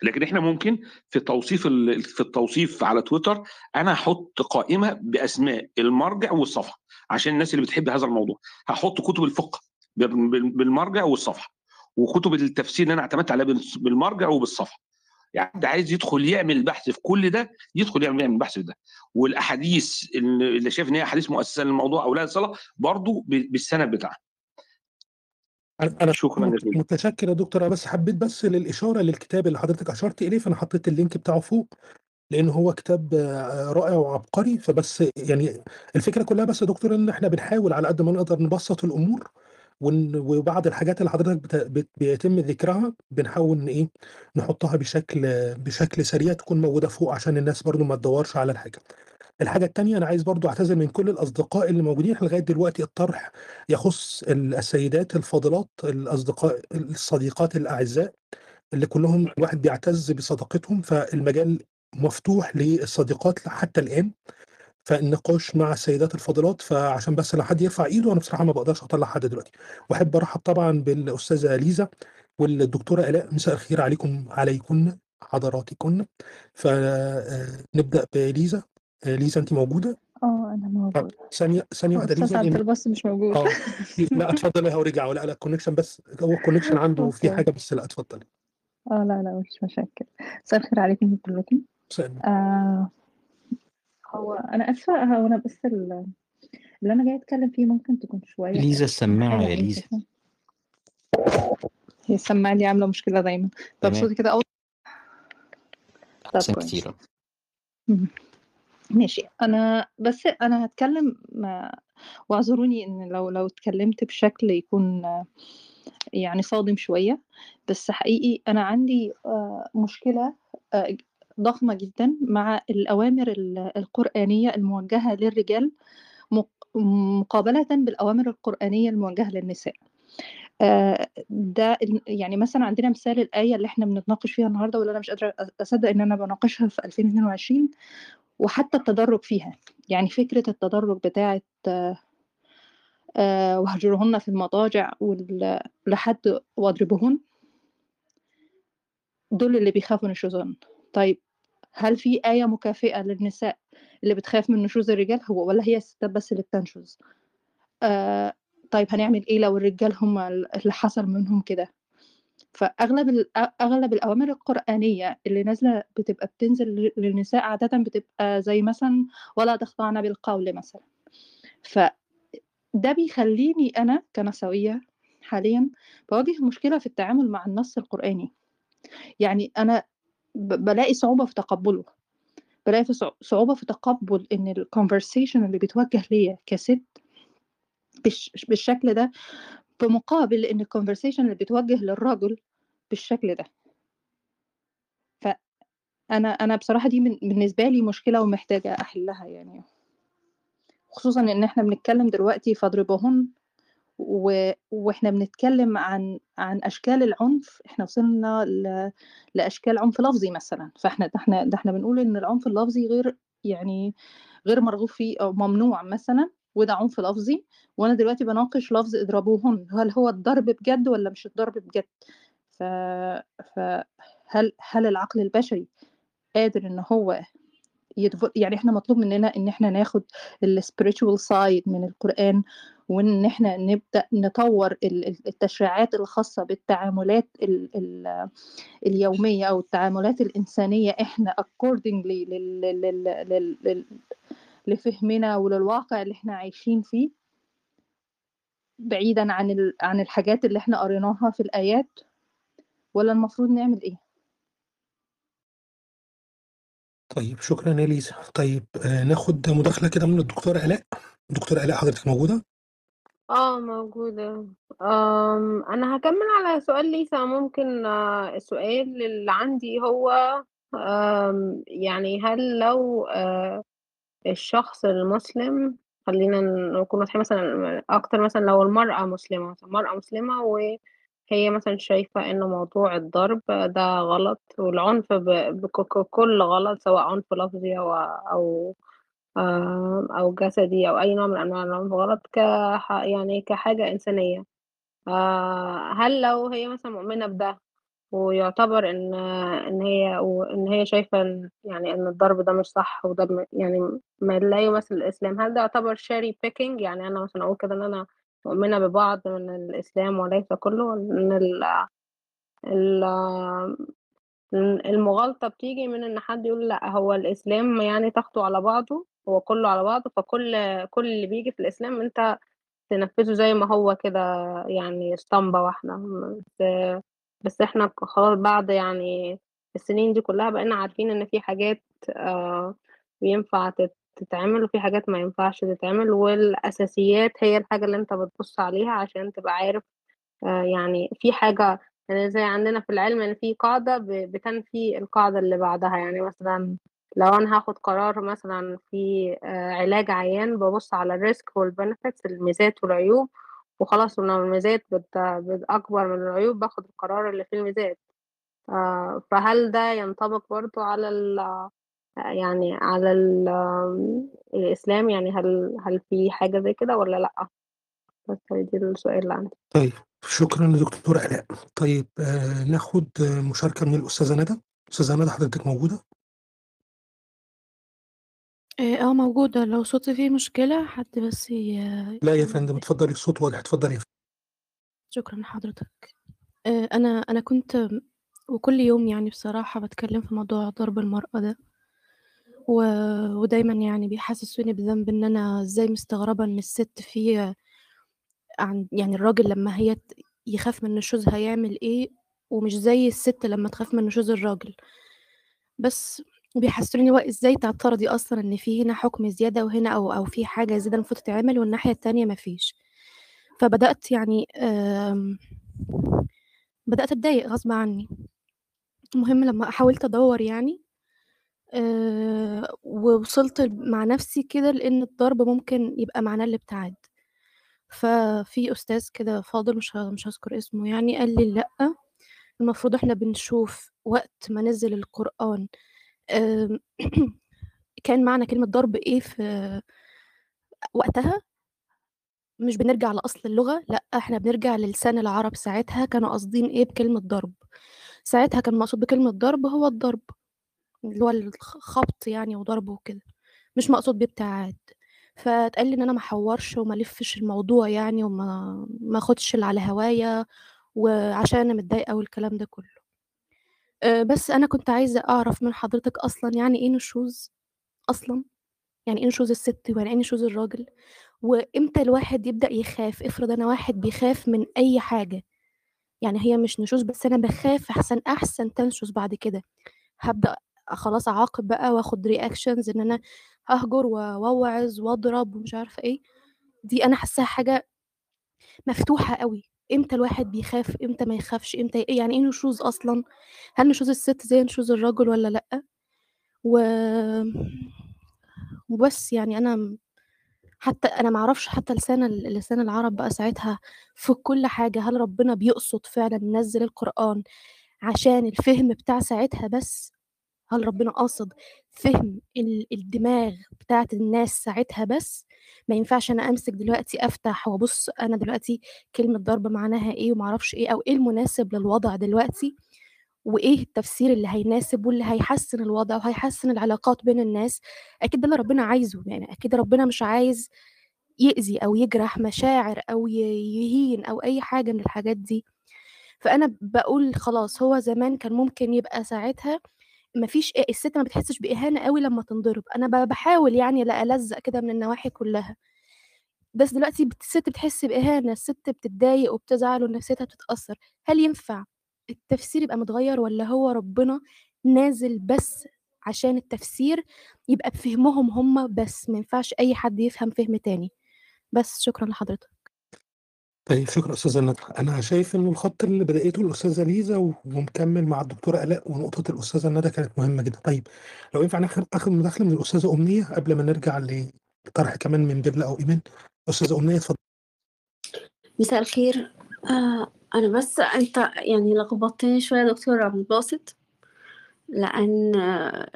لكن إحنا ممكن في توصيف ال- في التوصيف على تويتر أنا هحط قائمة بأسماء المرجع والصفحة عشان الناس اللي بتحب هذا الموضوع. هحط كتب الفقه بال- بال- بالمرجع والصفحة وكتب التفسير اللي أنا اعتمدت عليها بال- بالمرجع وبالصفحة. يعني حد عايز يدخل يعمل بحث في كل ده يدخل يعمل يعمل بحث في ده. والأحاديث اللي اللي شايف إن هي احاديث مؤسسة للموضوع أو لا صله برضه بالسند بتاعها. أنا شكرا جزيلا. متشكر يا دكتور أنا بس حبيت بس للإشارة للكتاب اللي حضرتك أشرت إليه فأنا حطيت اللينك بتاعه فوق لأن هو كتاب آه، رائع وعبقري. فبس يعني الفكرة كلها بس يا دكتور إن إحنا بنحاول على قد ما نقدر نبسط الأمور ون- وبعض الحاجات اللي حضرتك بيتم ذكرها بنحاول ان إيه نحطها بشكل بشكل سريع تكون موجودة فوق عشان الناس برضو ما تدورش على الحاجة. الحاجة التانية أنا عايز برضو أعتذر من كل الأصدقاء اللي موجودين لغاية دلوقتي الطرح يخص ال- السيدات الفاضلات الأصدقاء الصديقات الأعزاء اللي كلهم الواحد بيعتز بصداقتهم فالمجال مفتوح للصديقات حتى الآن. فالنقاش مع السيدات الفاضلات فعشان بس لو حد يرفع ايده أنا بصراحة ما بقدرش أطلع حد دلوقتي. وأحب أرحب طبعا بالأستاذة ليزا والدكتورة إلاء. مساء الخير عليكم عليكن حضراتكن. فنبدا بليزا. آه، ليزا انت موجودة؟ آه أنا طب موجودة ثانية ثانية واحدة ليزا عبد الباسط مش موجود. آه لا اتفضلي هو رجع. ولا لا ال connection بس هو ال connection عنده في حاجة بس لا اتفضلي. آه لا لا مش مشاكل. مساء الخير عليكم كلكم. ثانية. آه هو أنا اسفة هو أنا بس ال- اللي أنا جاي أتكلم فيه ممكن تكون شوية ليزا السماعة حاجة يا إيه ليزا هي السماعة دي عاملة مشكلة دايما. طب تمام. صوتي كده أوضح؟ طب أحسن كويس. كتير. مم. ماشي. أنا بس أنا هتكلم ما- واعذروني إن لو لو اتكلمت بشكل يكون يعني صادم شوية. بس حقيقي أنا عندي آه، مشكلة آه، ضخمة جدا مع الأوامر ال- القرآنية الموجهة للرجال مق- مقابلة بالأوامر القرآنية الموجهة للنساء. آه، ده يعني مثلا عندنا مثال الآية اللي إحنا بنتناقش فيها النهاردة واللي أنا مش قادرة أصدق إن أنا بناقشها في 2022 وحتى التدرج فيها. يعني فكرة التدرج بتاعة آه، آه، واهجرهن في المضاجع لحد واضربهن دول اللي بيخافوا نشوزهن طيب هل في آية مكافئة للنساء اللي بتخاف من نشوز الرجال؟ هو ولا هي الستات بس اللي بتنشز آه طيب هنعمل إيه لو الرجال هم اللي حصل منهم كده؟ فأغلب أغلب الأوامر القرآنية اللي نازلة بتبقى بتنزل للنساء عادة بتبقى زي مثلا ولا تخضعن بالقول مثلا. فده بيخليني أنا كنسوية حاليا بواجه مشكلة في التعامل مع النص القرآني. يعني أنا بلاقي صعوبة في تقبله. بلاقي في صع- صعوبة في تقبل إن ال conversation اللي بيتوجه ليا كست بالش- بالشكل ده بمقابل إن ال conversation اللي بيتوجه للرجل بالشكل ده. فانا أنا بصراحة دي من بالنسبة لي مشكلة ومحتاجة أحلها يعني. خصوصا إن إحنا بنتكلم دلوقتي فاضربوهن و... وإحنا بنتكلم عن عن أشكال العنف إحنا وصلنا ل... لأشكال عنف لفظي مثلا. فاحنا ده إحنا ده إحنا بنقول إن العنف اللفظي غير يعني غير مرغوب فيه أو ممنوع مثلا وده عنف لفظي. وأنا دلوقتي بناقش لفظ اضربوهن. هل هو الضرب بجد ولا مش الضرب بجد؟ ف... فهل هل العقل البشري قادر إن هو يدف- يعني إحنا مطلوب مننا إن إحنا ناخد السبiritual سايد من القرآن وإن إحنا نبدأ نطور ال- ال- التشريعات الخاصة بالتعاملات ال ال اليومية أو التعاملات الإنسانية إحنا لل لفهمنا وللواقع اللي إحنا عايشين فيه بعيدا عن عن الحاجات اللي إحنا قريناها في الآيات ولا المفروض نعمل إيه؟ طيب شكرا يا ليزا طيب آه ناخد مداخلة كده من الدكتورة آلاء دكتورة آلاء حضرتك موجودة؟ آه موجودة. أنا هكمل على سؤال ليسا. ممكن آه، السؤال اللي عندي هو يعني هل لو آه، الشخص المسلم خلينا نكون واضحين مثلا أكتر مثلا لو المرأة مسلمة مثلا مرأة مسلمة وهي مثلا شايفة إن موضوع الضرب ده غلط والعنف بكل غلط سواء عنف لفظي أو أو أو جسدي أو أي نوع من أنواع العنف غلط ك يعني كحاجة إنسانية. آه، هل لو هي مثلا مؤمنة بده ويعتبر إن إن هي وإن هي شايفة يعني إن الضرب ده مش صح وده يعني ما لا يمثل الإسلام هل ده يعتبر شيري بيكينج يعني أنا مثلا أقول كده إن أنا مؤمنة ببعض من الإسلام وليس كله إن ال ال المغالطة بتيجي من إن حد يقول لأ هو الإسلام يعني تاخده على بعضه؟ هو كله على بعضه فكل كل اللي بيجي في الإسلام أنت تنفذه زي ما هو كده يعني اسطمبة واحدة. بس إحنا خلاص بعد يعني السنين دي كلها بقينا عارفين إن في حاجات آه ينفع تت- تتعمل وفي حاجات ما ينفعش تتعمل والأساسيات هي الحاجة اللي أنت بتبص عليها عشان تبقى عارف آه، يعني في حاجة يعني زي عندنا في العلم إن في قاعدة بتنفي القاعدة اللي بعدها. يعني مثلا لو أنا هاخد قرار مثلا في آه، علاج عيان ببص على ال risk وال benefits الميزات والعيوب وخلاص ولو الميزات أكبر من العيوب باخد القرار اللي فيه الميزات. آه، فهل ده ينطبق برضو على ال يعني على ال الإسلام؟ يعني هل هل في حاجة زي كده ولا لأ؟ بس دي السؤال اللي عندي. طيب شكرا لدكتورة آلاء. طيب آه ناخد مشاركة من الأستاذة ندى. أستاذة ندى حضرتك موجودة؟ إيه، آه موجودة. لو صوتي فيه مشكلة حد بس ي... لا يا فندم اتفضلي الصوت واضح اتفضلي يا فندم. شكرا حضرتك إيه، أنا أنا كنت وكل يوم يعني بصراحة بتكلم في موضوع ضرب المرأة ده و... ودايما يعني بيحسسوني بذنب إن أنا إزاي مستغربة إن الست في عن يعني الراجل لما هي ت- يخاف من نشوزها يعمل إيه ومش زي الست لما تخاف من نشوز الراجل. بس بيحسسوني هو إزاي تعترضي أصلا إن في هنا حكم زيادة وهنا أو أو في حاجة زيادة المفروض تتعمل والناحية التانية مفيش فبدأت يعني آم، بدأت أتضايق غصب عني. المهم لما حاولت أدور يعني آه، ووصلت مع نفسي كده لأن الضرب ممكن يبقى معناه الابتعاد. ففي أستاذ كده فاضل مش مش هذكر اسمه يعني قال لي لأ المفروض إحنا بنشوف وقت ما نزل القرآن كان معنى كلمة ضرب إيه في وقتها؟ مش بنرجع لأصل اللغة لأ إحنا بنرجع للسان العرب ساعتها كانوا قاصدين إيه بكلمة ضرب. ساعتها كان مقصود بكلمة ضرب هو الضرب اللي هو الخبط يعني وضرب وكده مش مقصود بيه ابتعاد. فاتقال لي إن أنا ما أحورش وما ألفش الموضوع يعني وما ما أخدش اللي على هوايا وعشان أنا متضايقة والكلام ده كله. أه، بس أنا كنت عايزة أعرف من حضرتك أصلا يعني إيه نشوز أصلا؟ يعني إيه نشوز الست ويعني إيه نشوز الراجل؟ وإمتى الواحد يبدأ يخاف؟ افرض أنا واحد بيخاف من أي حاجة. يعني هي مش نشوز بس أنا بخاف أحسن أحسن تنشز بعد كده. هبدأ خلاص أعاقب بقى وآخد reactions إن أنا ههجر و- وأوعظ وأضرب ومش عارفة إيه. دي أنا حاساها حاجة مفتوحة قوي إمتى الواحد بيخاف؟ إمتى ما يخافش؟ إمتى يعني إيه نشوز أصلا؟ هل نشوز الست زي نشوز الرجل ولا لأ؟ و وبس يعني أنا حتى أنا ما أعرفش حتى لسان لسان العرب بقى ساعتها في كل حاجة. هل ربنا بيقصد فعلا ينزل القرآن عشان الفهم بتاع ساعتها بس؟ هل ربنا قاصد فهم ال- الدماغ بتاعت الناس ساعتها بس؟ ما ينفعش أنا أمسك دلوقتي أفتح وأبص أنا دلوقتي كلمة ضرب معناها إيه وما أعرفش إيه أو إيه المناسب للوضع دلوقتي؟ وإيه التفسير اللي هيناسب واللي هيحسّن الوضع وهيحسّن العلاقات بين الناس، أكيد ده اللي ربنا عايزه، يعني أكيد ربنا مش عايز يأذي أو يجرح مشاعر ي يهين أو أي حاجة من الحاجات دي. فأنا باقول خلاص هو زمان كان ممكن يبقى ساعتها ما فيش أ الست ما بتحسّش بإهانة أوي لمّا تنضرب، أنا ب باحاول يعني لا ألزّق كده من النواحي كلّها. بس دلوقتي الست بتحس بإهانة، الست بتتضايق وبتزعل ونفسيتها بتتأثّر، هل ينفع التفسير يبقى متغيّر والّا هو ربنا نازل بس عشان التفسير يبقى بفهمهم هم بس، ما ينفعش أي حد يفهم فِهْم تاني؟ بس، شكرًا لحضرتك. طيب شكرًا أستاذة ندى، أنا شايف إنه الخط اللي بدأته الأستاذة ليزا ومكمّل مع الدكتورة آلاء ونقطة الأستاذة ندى كانت مهمة جدًا. طيب لو ينفع ناخد آخد مداخلة من الأستاذة أمنية قبل ما نرجع لطرح كمان من بِرْلة أو إيمان. أستاذة أمنية اتفضلي. مساء الخير، آآ أنا بس أنت يعني لخبطتني شوية يا دكتور عبد الباسط، لأن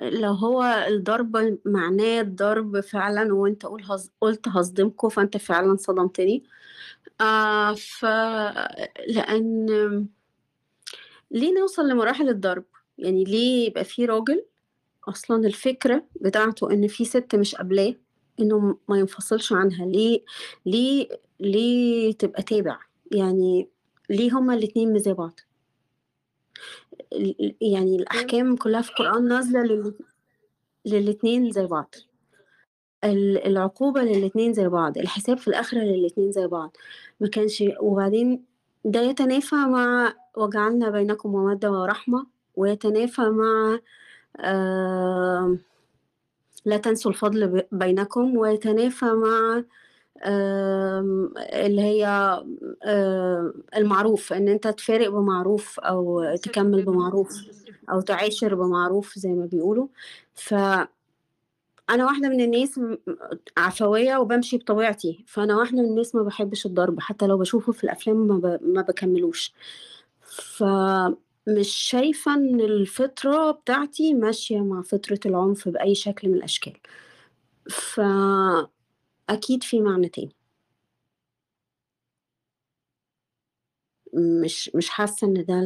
لو هو الضرب معناه الضرب فعلًا وأنت قول هاص قُلت هاصدمكم، فأنت فعلًا صدمتني. آآ ف لأن ليه نوصل لمراحل الضرب؟ يعني ليه يبقى في راجل أصلًا الفكرة بتاعته إن في ست مش قابلاه إنه ما ينفصلش عنها، ليه ليه ليه تبقى تابع؟ يعني ليه هُم الاتنين مش زي بعض؟ يعني الأحكام كلّها في القرآن نازلة لل للاتنين زي بعض. ال العقوبة للاتنين زي بعض، الحساب في الآخرة للاتنين زي بعض، ما كانش وبعدين ده يتنافى مع وجعلنا بينكم مودة ورحمة، ويتنافى مع آمم لا تنسوا الفضل بينكم، ويتنافى مع اللي هي المعروف، إن أنت تفارق بمعروف أو تكمّل بمعروف أو تعاشر بمعروف زي ما بيقولوا. ف أنا واحدة من الناس م عفوية وبامشي بطبيعتي، فأنا واحدة من الناس ما باحبش الضرب، حتى لو باشوفه في الأفلام ما ب ما باكمّلوش. فمش شايفة إن الفطرة بتاعتي ماشية مع فطرة العنف بأي شكل من الأشكال. فأكيد في معنى تاني. مش مش حاسة إن ده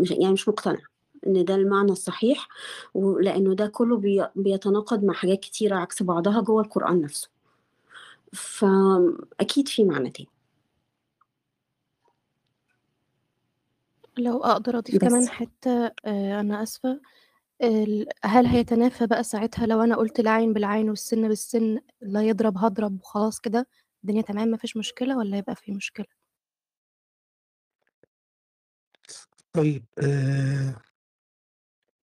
مش يعني مش مقتنعة إن ده المعنى الصحيح، ولإنه ده كلّه بي بيتناقض مع حاجات كتيرة عكس بعضها جوّه القرآن نفسه. فأكيد في معنى تاني. لو أقدر أضيف كمان. حتّة آآ أنا آسفة، ال هل هيتنافى بقى ساعتها لو أنا قُلت العين بالعين والسِن بالسِن، اللي هيضرب هاضرب وخلاص كده، الدنيا تمام ما فيش مشكلة والّا هيبقى في مشكلة؟ طيب آآ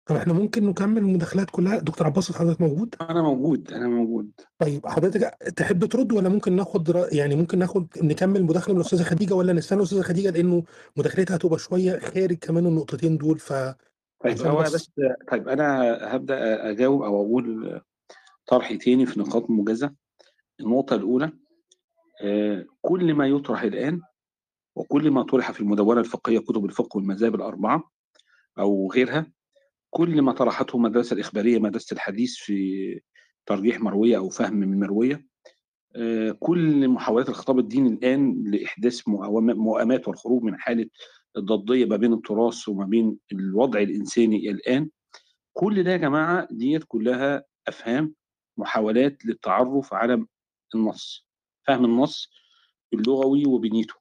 طب إحنا ممكن نكمّل المداخلات كلّها، دكتور الباسط حضرتك موجود؟ أنا موجود، أنا موجود. طيب حضرتك تحب ترد والّا ممكن ناخد ر يعني ممكن ناخد نكمّل مداخلة من الأستاذة خديجة والّا نستنى الأستاذة خديجة لإنه مداخلتها هتبقى شوية خارج كمان النقطتين دول ف طيب هو بس طيب أنا هابدأ أجاوب أو أقول طرحي تاني في نقاط موجزة. النقطة الأولى آآ كل ما يُطرح الآن وكل ما طُرح في المدوّنة الفقهية كتب الفقه والمذاهب ال4 أو غيرها، كل ما طرحته المدرسة الإخبارية مدرسة الحديث في ترجيح مروية أو فهم من مروية، آآ كل محاولات الخطاب الديني الآن لإحداث مؤوما مؤامات والخروج من حالة الضدية ما بين التراث وما بين الوضع الإنساني الآن، كل ده يا جماعة ديّة كلّها أفهام، محاولات للتعرُّف على النص، فهم النص اللغوي وبنيته.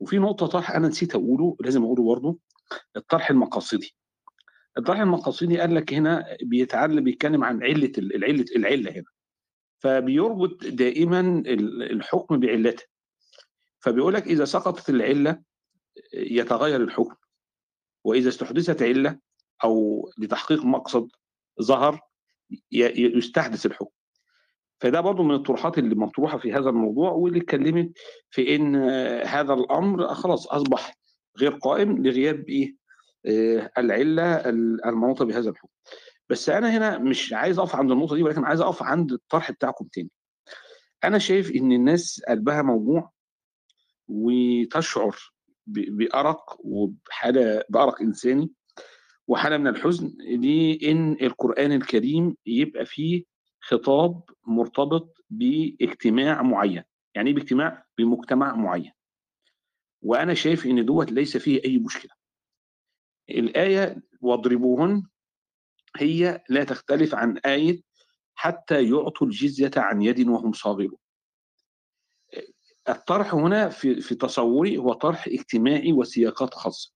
وفي نقطة طرح أنا نسيت أقوله، لازم أقوله برضه، الطرح المقاصدي. الطرح المقاصدي قال لك هنا بيتعل بيتكلم عن علة ال العلة العلة هنا. فبيربط دائمًا ال الحكم بعلته. فبيقول لك إذا سقطت العلة يتغيّر الحكم، وإذا استُحدثت علة أو لتحقيق مقصد ظهر يستحدث الحكم. فده برضه من الطروحات اللي مطروحة في هذا الموضوع واللي اتكلمت في إن هذا الأمر خلاص أصبح غير قائم لغياب إيه، آآ العلة ال المنوطة بهذا الحكم. بس أنا هنا مش عايز أقف عند النقطة دي ولكن عايز أقف عند الطرح بتاعكم تاني. أنا شايف إن الناس قلبها موجوع وتشعر بأرق وبحالة بأرق إنساني وحالة من الحزن لإن القرآن الكريم يبقى فيه خطاب مرتبط باجتماع معيّن. يعني إيه باجتماع؟ بمجتمع معيّن. وأنا شايف إن دوّة ليس فيه أي مشكلة. الآية واضربوهن هي لا تختلف عن آية حتى يعطوا الجزية عن يد وهم صاغرون الطرح هنا في في تصوري هو طرح اجتماعي وسياقات خاصة.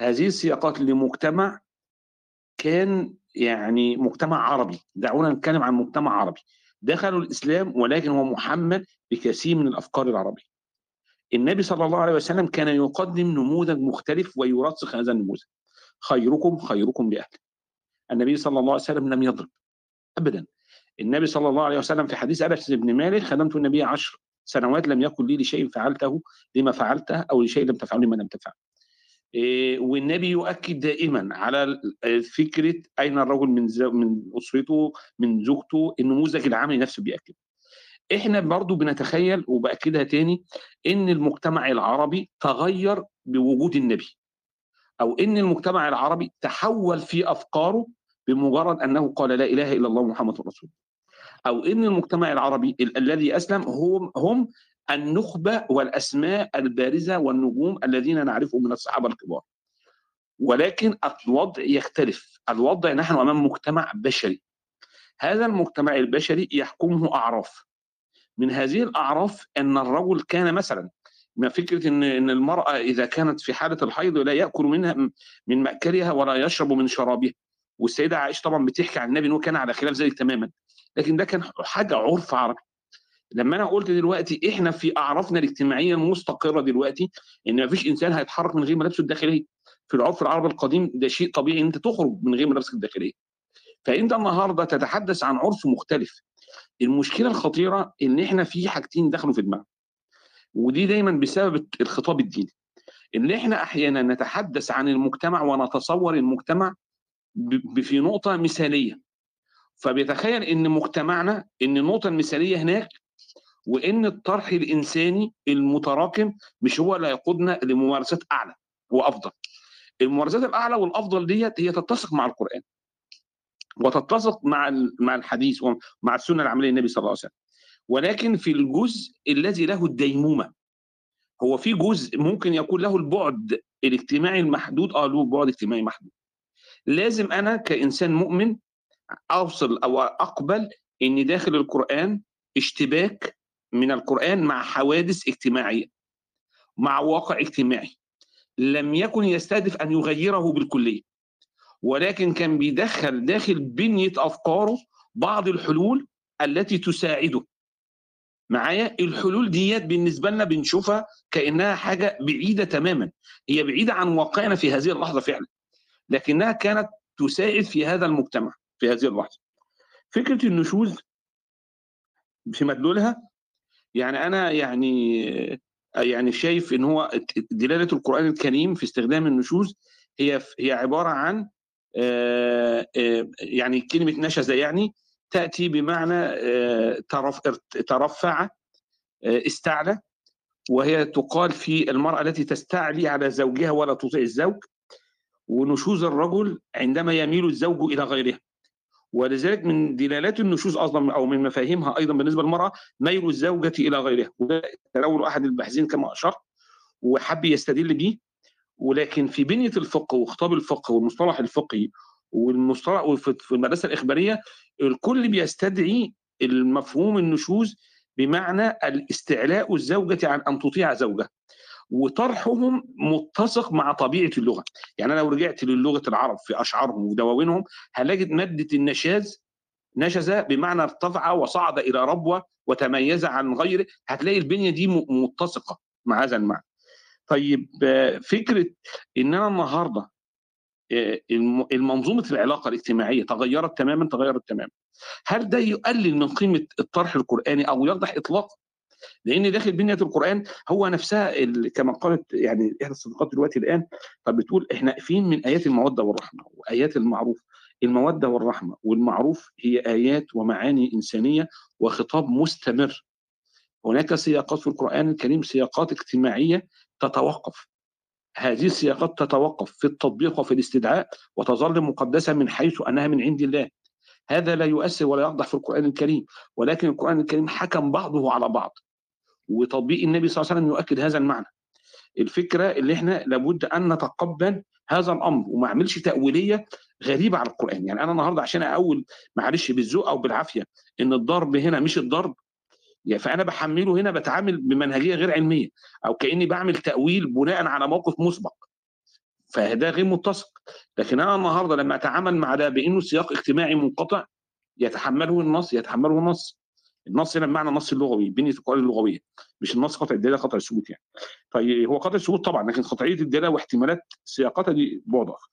هذه السياقات لمجتمع كان يعني مجتمع عربي دعونا نتكلم عن مجتمع عربي. دخلوا الإسلام ولكن هو محمل بكثير من الأفكار العربية. النبي صلى الله عليه وسلم كان يقدم نموذج مختلف ويرسخ هذا النموذج. خيركم خيركم لأهله. النبي صلى الله عليه وسلم لم يضرب. أبدا. النبي صلى الله عليه وسلم في حديث أنس بن مالك خدمت النبي عشر. سنوات لم يكن لي لشيء فعلته لما فعلته أو لشيء لم تفعله لما لم تفعل إيه، والنبي يؤكد دائما على فكرة أين الرجل من من أسرته من زوجته النموذج العملي نفسه بيأكد. إحنا برضو بنتخيل وبأكدها تاني إن المجتمع العربي تغير بوجود النبي أو إن المجتمع العربي تحول في أفكاره بمجرد أنه قال لا إله إلا الله محمد رسول أو إن المجتمع العربي ال- الذي أسلم هم هم النخبة والأسماء البارزة والنجوم الذين نعرفهم من الصحابة الكبار. ولكن الوضع يختلف. الوضع نحن أمام مجتمع بشري. هذا المجتمع البشري يحكمه أعراف. من هذه الأعراف أن الرجل كان مثلا ما فكرة إن إن المرأة إذا كانت في حالة الحيض لا يأكل منها من مأكلها ولا يشرب من شرابها. والسيدة عائشة طبعا بتحكي عن النبي انه كان على خلاف ذلك تماما. لكن ده كان حاجة عرف عربي لما أنا قلت دلوقتي إحنا في أعرافنا الاجتماعية المستقرة دلوقتي إن ما فيش إنسان هيتحرك من غير ملابسه الداخلية. في العرف العربي القديم ده شيء طبيعي إن أنت تخرج من غير ملابسك الداخلية. فأنت النهارده تتحدث عن عرف مختلف. المشكلة الخطيرة إن إحنا في حاجتين دخلوا في دماغنا. ودي دايما بسبب الخطاب الديني. إن إحنا أحيانا نتحدث عن المجتمع ونتصور المجتمع في نقطة مثالية. فبيتخيل إن مجتمعنا إن النقطة المثالية هناك وإن الطرح الإنساني المتراكم مش هو اللي هيقودنا لممارسات أعلى وأفضل. الممارسات الأعلى والأفضل ديت هي تتسق مع القرآن وتتسق مع مع الحديث ومع السنة العملية للنبي صلى الله عليه وسلم. ولكن في الجزء الذي له الديمومة هو في جزء ممكن يكون له البعد الاجتماعي المحدود آه له بعد اجتماعي محدود. لازم أنا كإنسان مؤمن أوصل أو أقبل ان داخل القرآن اشتباك من القرآن مع حوادث اجتماعية مع واقع اجتماعي. لم يكن يستهدف أن يغيره بالكلية ولكن كان بيدخل داخل بنية أفكاره بعض الحلول التي تساعده. معايا؟ الحلول ديت بالنسبة لنا بنشوفها كأنها حاجة بعيدة تماما. هي بعيدة عن واقعنا في هذه اللحظة فعلا لكنها كانت تساعد في هذا المجتمع. في هذه اللحظة. فكرة النشوز في مدلولها يعني أنا يعني يعني شايف إن هو دلالة القرآن الكريم في استخدام النشوز هي هي عبارة عن آه، آه، يعني كلمة نشز يعني تأتي بمعنى آه، ترف ترفع استعلى وهي تقال في المرأة التي تستعلي على زوجها ولا تطيع الزوج ونشوز الرجل عندما يميل الزوج إلى غيرها. ولذلك من دلالات النشوز أصلا أو من مفاهيمها أيضا بالنسبة للمرأة ميل الزوجة إلى غيرها وده تناول أحد الباحثين كما أشرت وحب يستدل به ولكن في بنية الفقه وخطاب الفقه والمصطلح الفقهي والمصطلح في المدرسة الإخبارية الكل بيستدعي المفهوم النشوز بمعنى الاستعلاء الزوجة عن أن تطيع زوجها. وطرحهم متسق مع طبيعة اللغة. يعني أنا لو رجعت للغة العرب في أشعارهم ودواوينهم هنجد مادة النشاز نشز بمعنى ارتفع وصعد إلى ربوة وتميز عن غيره هتلاقي البنية دي متسقة مع هذا المعنى. طيب فكرة ان أنا النهارده آه، الم- المنظومة العلاقة الاجتماعية تغيرت تماما تغيرت تماما. هل ده يقلل من قيمة الطرح القرآني أو يفضح اطلاقا؟ لأن داخل بنية القرآن هو نفسها كما قالت يعني إحدى الصديقات دلوقتي الآن طب بتقول إحنا فين من آيات المودة والرحمة وآيات المعروف؟ المودة والرحمة والمعروف هي آيات ومعاني إنسانية وخطاب مستمر. هناك سياقات في القرآن الكريم سياقات اجتماعية تتوقف. هذه السياقات تتوقف في التطبيق وفي الاستدعاء وتظل مقدسة من حيث أنها من عند الله. هذا لا يؤثر ولا يقدح في القرآن الكريم ولكن القرآن الكريم حكم بعضه على بعض. وتطبيق النبي صلى الله عليه وسلم يؤكد هذا المعنى. الفكرة اللي إحنا لابد أن نتقبل هذا الأمر وما أعملش تأويلية غريبة على القرآن. يعني أنا النهارده عشان أقول معلش بالذوق أو بالعافية إن الضرب هنا مش الضرب يعني فأنا بحمله هنا بتعامل بمنهجية غير علمية أو كأني بعمل تأويل بناء على موقف مسبق. فده غير متسق. لكن أنا النهارده لما أتعامل مع ده بإنه سياق اجتماعي منقطع يتحمله النص يتحمله النص. النص هنا بمعنى النص اللغوي بنيه القواعد اللغوية مش النص قطع الدلاله قطع الثبوت يعني. طيب هو قطع الثبوت طبعا لكن قطعية الدلاله واحتمالات سياقتها دي موضوع آخر.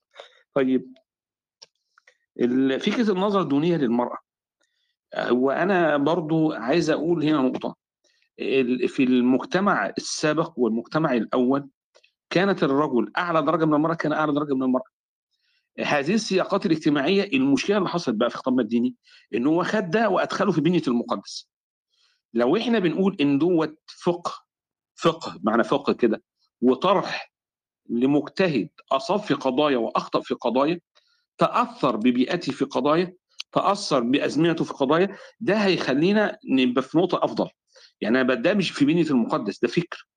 طيب فكرة النظره الدونيه للمرأة. وأنا برضو عايز أقول هنا نقطة. في المجتمع السابق والمجتمع الأول كانت الرجل أعلى درجة من المرأة كان أعلى درجة من المرأة. هذه السياقات الاجتماعية المشكلة اللي حصلت بقى في خطابنا الديني إن هو خد ده وأدخله في بنية المقدس. لو إحنا بنقول إن دوت فقه فقه معنى فقه كده وطرح لمجتهد أصاب في قضايا وأخطأ في قضايا تأثر ببيئته في قضايا تأثر بأزمنته في قضايا ده هيخلينا نبقى في نقطة أفضل. يعني أنا ده مش في بنية المقدس ده فكر.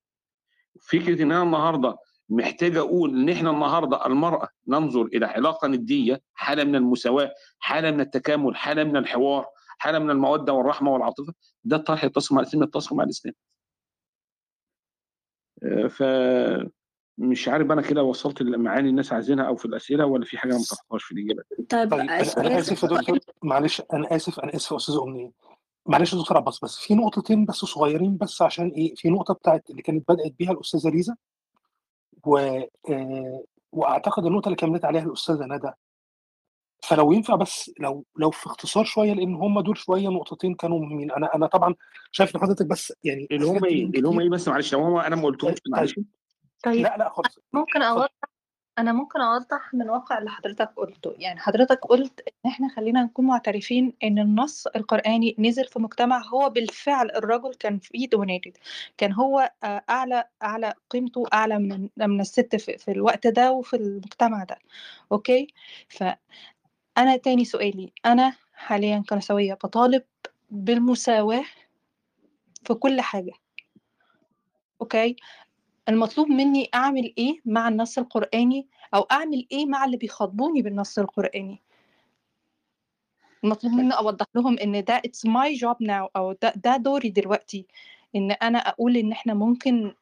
فكرة إن أنا النهارده محتاج أقول إن إحنا النهارده المرأة ننظر إلى علاقة ندية حالة من المساواة حالة من التكامل حالة من الحوار حالة من المودة والرحمة والعاطفة ده الطرح يتسق مع الاسلام يتسق مع الإسلام. آه، ف مش عارف أنا كده وصلت المعاني الناس عايزينها أو في الأسئلة ولا في حاجة ما طرحتهاش في الإجابة. طيب طيب أنا آسف يا دكتور. معلش أنا آسف أنا آسف يا أستاذ أمنية. معلش يا دكتور عباس بس في نقطتين بس صغيرين بس عشان إيه؟ في نقطة بتاعت اللي كانت بدأت بيها الأستاذة ليزا. و وأعتقد النقطة اللي كملت عليها الأستاذة ندى فلو ينفع بس لو لو في اختصار شوية لأن هم دول شوية نقطتين كانوا مهمين. أنا أنا طبعا شايف إن حضرتك بس يعني اللي هم إيه اللي هم إيه بس معلش لو هم أنا ما قلتهمش طيب معلش. طيب لا لا خالص. ممكن اوضح أنا ممكن أوضح من واقع اللي حضرتك قلته. يعني حضرتك قلت إن إحنا خلينا نكون معترفين إن النص القرآني نزل في مجتمع هو بالفعل الرجل كان فيه dominated كان هو آه، أعلى أعلى قيمته أعلى من من الست في, في الوقت ده وفي المجتمع ده. أوكي؟ فانا تاني سؤالي. أنا حاليا كنسوية بطالب بالمساواة في كل حاجة. أوكي؟ المطلوب مني أعمل إيه مع النص القرآني أو أعمل إيه مع اللي بيخاطبوني بالنص القرآني؟ المطلوب مني أوضح لهم إن ده it's my job now أو ده ده دوري دلوقتي إن أنا أقول إن إحنا ممكن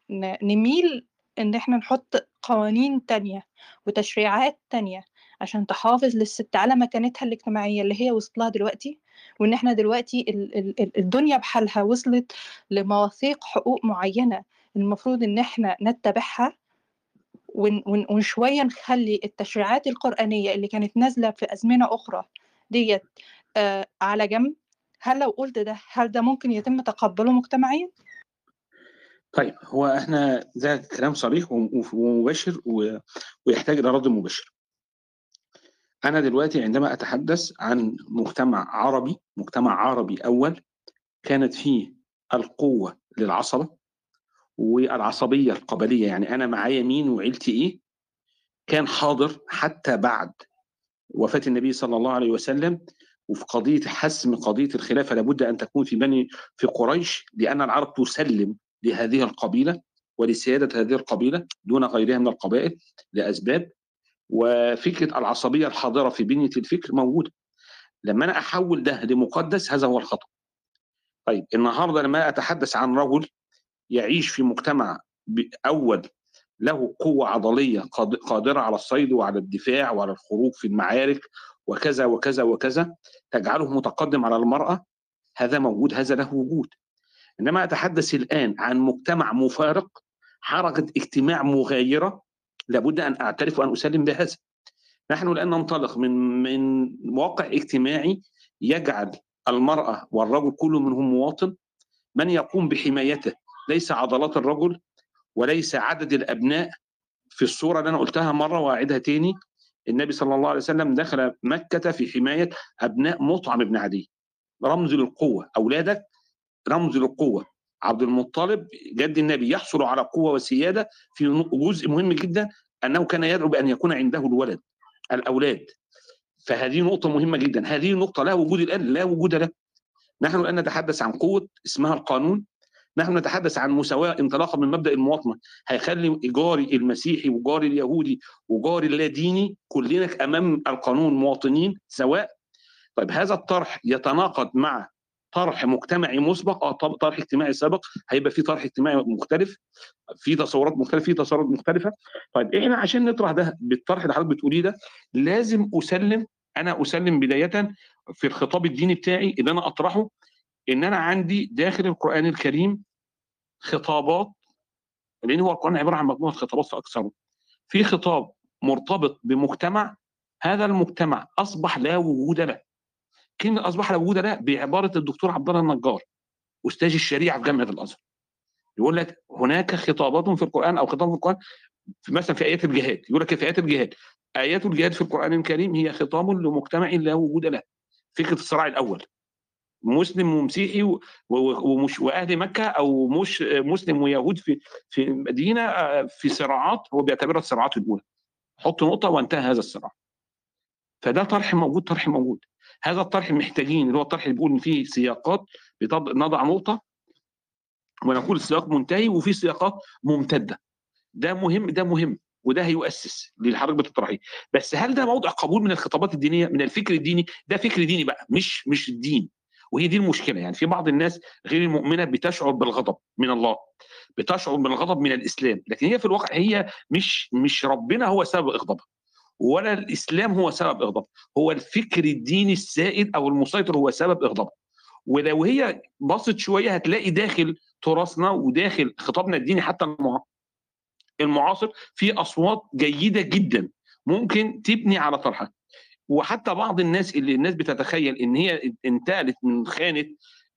نميل إن إحنا نحط قوانين تانية وتشريعات تانية عشان تحافظ للست على مكانتها الاجتماعية اللي هي وصلت لها دلوقتي وإن إحنا دلوقتي ال- ال- ال- الدنيا بحالها وصلت لمواثيق حقوق معينة. المفروض إن إحنا نتبعها وشوية نخلي التشريعات القرآنية اللي كانت نازلة في أزمنة أخرى ديت آه على جنب هل لو قلت ده هل ده ممكن يتم تقبله مجتمعيا؟ طيب هو إحنا ده كلام صريح وم- ومباشر ويحتاج إلى رد مباشر أنا دلوقتي عندما أتحدث عن مجتمع عربي مجتمع عربي أول كانت فيه القوة للعصبة والعصبية القبلية. يعني أنا معايا مين وعيلتي إيه؟ كان حاضر حتى بعد وفاة النبي صلى الله عليه وسلم. وفي قضية حسم قضية الخلافة لابد أن تكون في بني في قريش لأن العرب تسلم لهذه القبيلة ولسيادة هذه القبيلة دون غيرها من القبائل لأسباب. وفكرة العصبية الحاضرة في بنية الفكر موجودة. لما أنا أحول ده لمقدس هذا هو الخطأ. طيب النهارده لما أتحدث عن رجل يعيش في مجتمع أول له قوة عضلية قاد- قادرة على الصيد وعلى الدفاع وعلى الخروج في المعارك وكذا وكذا وكذا تجعله متقدم على المرأة هذا موجود هذا له وجود. إنما أتحدث الآن عن مجتمع مفارق حركة اجتماع مغايرة لابد أن أعترف وأن أسلم بهذا. نحن الآن ننطلق من من واقع اجتماعي يجعل المرأة والرجل كل منهم مواطن من يقوم بحمايته؟ ليس عضلات الرجل وليس عدد الأبناء في الصورة اللي أنا قلتها مرة وأعيدها تاني. النبي صلى الله عليه وسلم دخل مكة في حماية أبناء مطعم بن عدي. رمز للقوة. أولادك رمز للقوة. عبد المطلب جد النبي يحصل على قوة وسيادة في جزء مهم جدا أنه كان يدعو بأن يكون عنده الولد الأولاد. فهذه نقطة مهمة جدا. هذه النقطة لها وجود الآن لا وجود له. نحن الآن نتحدث عن قوة اسمها القانون. نحن نتحدث عن مساواة انطلاقا من مبدأ المواطنة. هيخلي جاري المسيحي وجاري اليهودي وجاري اللاديني كلنا أمام القانون مواطنين سواء. طيب هذا الطرح يتناقض مع طرح مجتمعي مسبق طب- طرح اجتماعي سابق. هيبقى في طرح اجتماعي مختلف في تصورات مختلفة في تصورات مختلفة. طيب إحنا عشان نطرح ده بالطرح اللي حضرتك بتقوليه ده لازم أسلم أنا أسلم بداية في الخطاب الديني بتاعي اللي أنا أطرحه. إن أنا عندي داخل القرآن الكريم خطابات لأن هو القرآن عبارة عن مجموعة خطابات فاكثره في خطاب مرتبط بمجتمع هذا المجتمع أصبح لا وجود له. كلمة أصبح لا وجود له بعبارة الدكتور عبد الله النجار أستاذ الشريعة في جامعة الأزهر. يقول لك هناك خطابات في القرآن أو خطاب في القرآن في مثلا في آيات الجهاد يقول لك في آيات الجهاد آيات الجهاد في القرآن الكريم هي خطاب لمجتمع لا وجود له. فكرة الصراع الأول. مسلم ومسيحي ومش وأهل مكة أو مش مسلم ويهود في في مدينة آه، في صراعات هو بيعتبرها الصراعات الأولى. حط نقطة وانتهى هذا الصراع. فده طرح موجود طرح موجود. هذا الطرح محتاجين اللي هو الطرح اللي بيقول إن فيه سياقات نضع نقطة ونقول السياق منتهي وفي سياقات ممتدة. ده مهم ده مهم وده هيؤسس اللي حضرتك بتطرحيه بس هل ده موضع قبول من الخطابات الدينية من الفكر الديني؟ ده فكر ديني بقى مش مش الدين وهي دي المشكلة. يعني في بعض الناس غير المؤمنة بتشعر بالغضب من الله بتشعر بالغضب من الإسلام لكن هي في الواقع هي مش مش ربنا هو سبب اغضابها ولا الإسلام هو سبب اغضابها هو الفكر الديني السائد أو المسيطر هو سبب اغضابها ولو هي بصت شوية هتلاقي داخل تراثنا وداخل خطابنا الديني حتى المع- المعاصر في أصوات جيدة جدا ممكن تبني على طرحها. وحتى بعض الناس اللي الناس بتتخيل إن هي انتقلت من خانة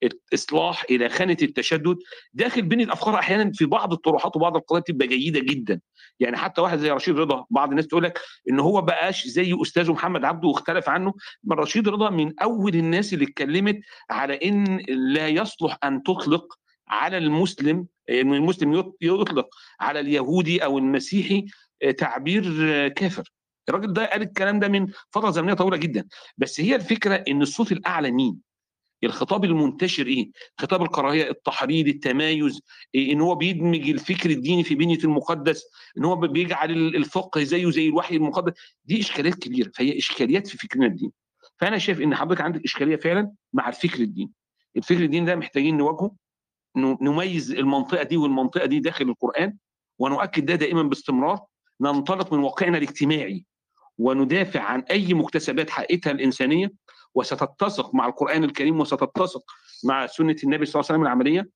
الإصلاح إلى خانة التشدد داخل بين الأفكار أحيانا في بعض الطروحات وبعض القضايا بتبقى جيدة جدا. يعني حتى واحد زي رشيد رضا بعض الناس تقول لك إن هو بقاش زي أستاذه محمد عبده واختلف عنه. من رشيد رضا من أول الناس اللي اتكلمت على إن لا يصلح أن تطلق على المسلم إن المسلم يط- يطلق على اليهودي أو المسيحي آه، تعبير آه، كافر. الراجل ده قال الكلام ده من فترة زمنية طويلة جدا. بس هي الفكرة إن الصوت الأعلى مين؟ الخطاب المنتشر إيه؟ خطاب الكراهية التحريض التمايز إيه؟ إن هو بيدمج الفكر الديني في بنية المقدس إن هو بيجعل الفقه زيه زي الوحي المقدس. دي إشكاليات كبيرة. فهي إشكاليات في فكرنا الديني. فأنا شايف إن حضرتك عندك إشكالية فعلا مع الفكر الديني. الفكر الديني ده محتاجين نواجهه نميز المنطقة دي والمنطقة دي داخل القرآن ونؤكد ده دائما باستمرار. ننطلق من واقعنا الاجتماعي. وندافع عن أي مكتسبات حققتها الإنسانية وستتسق مع القرآن الكريم وستتسق مع سنة النبي صلى الله عليه وسلم العملية.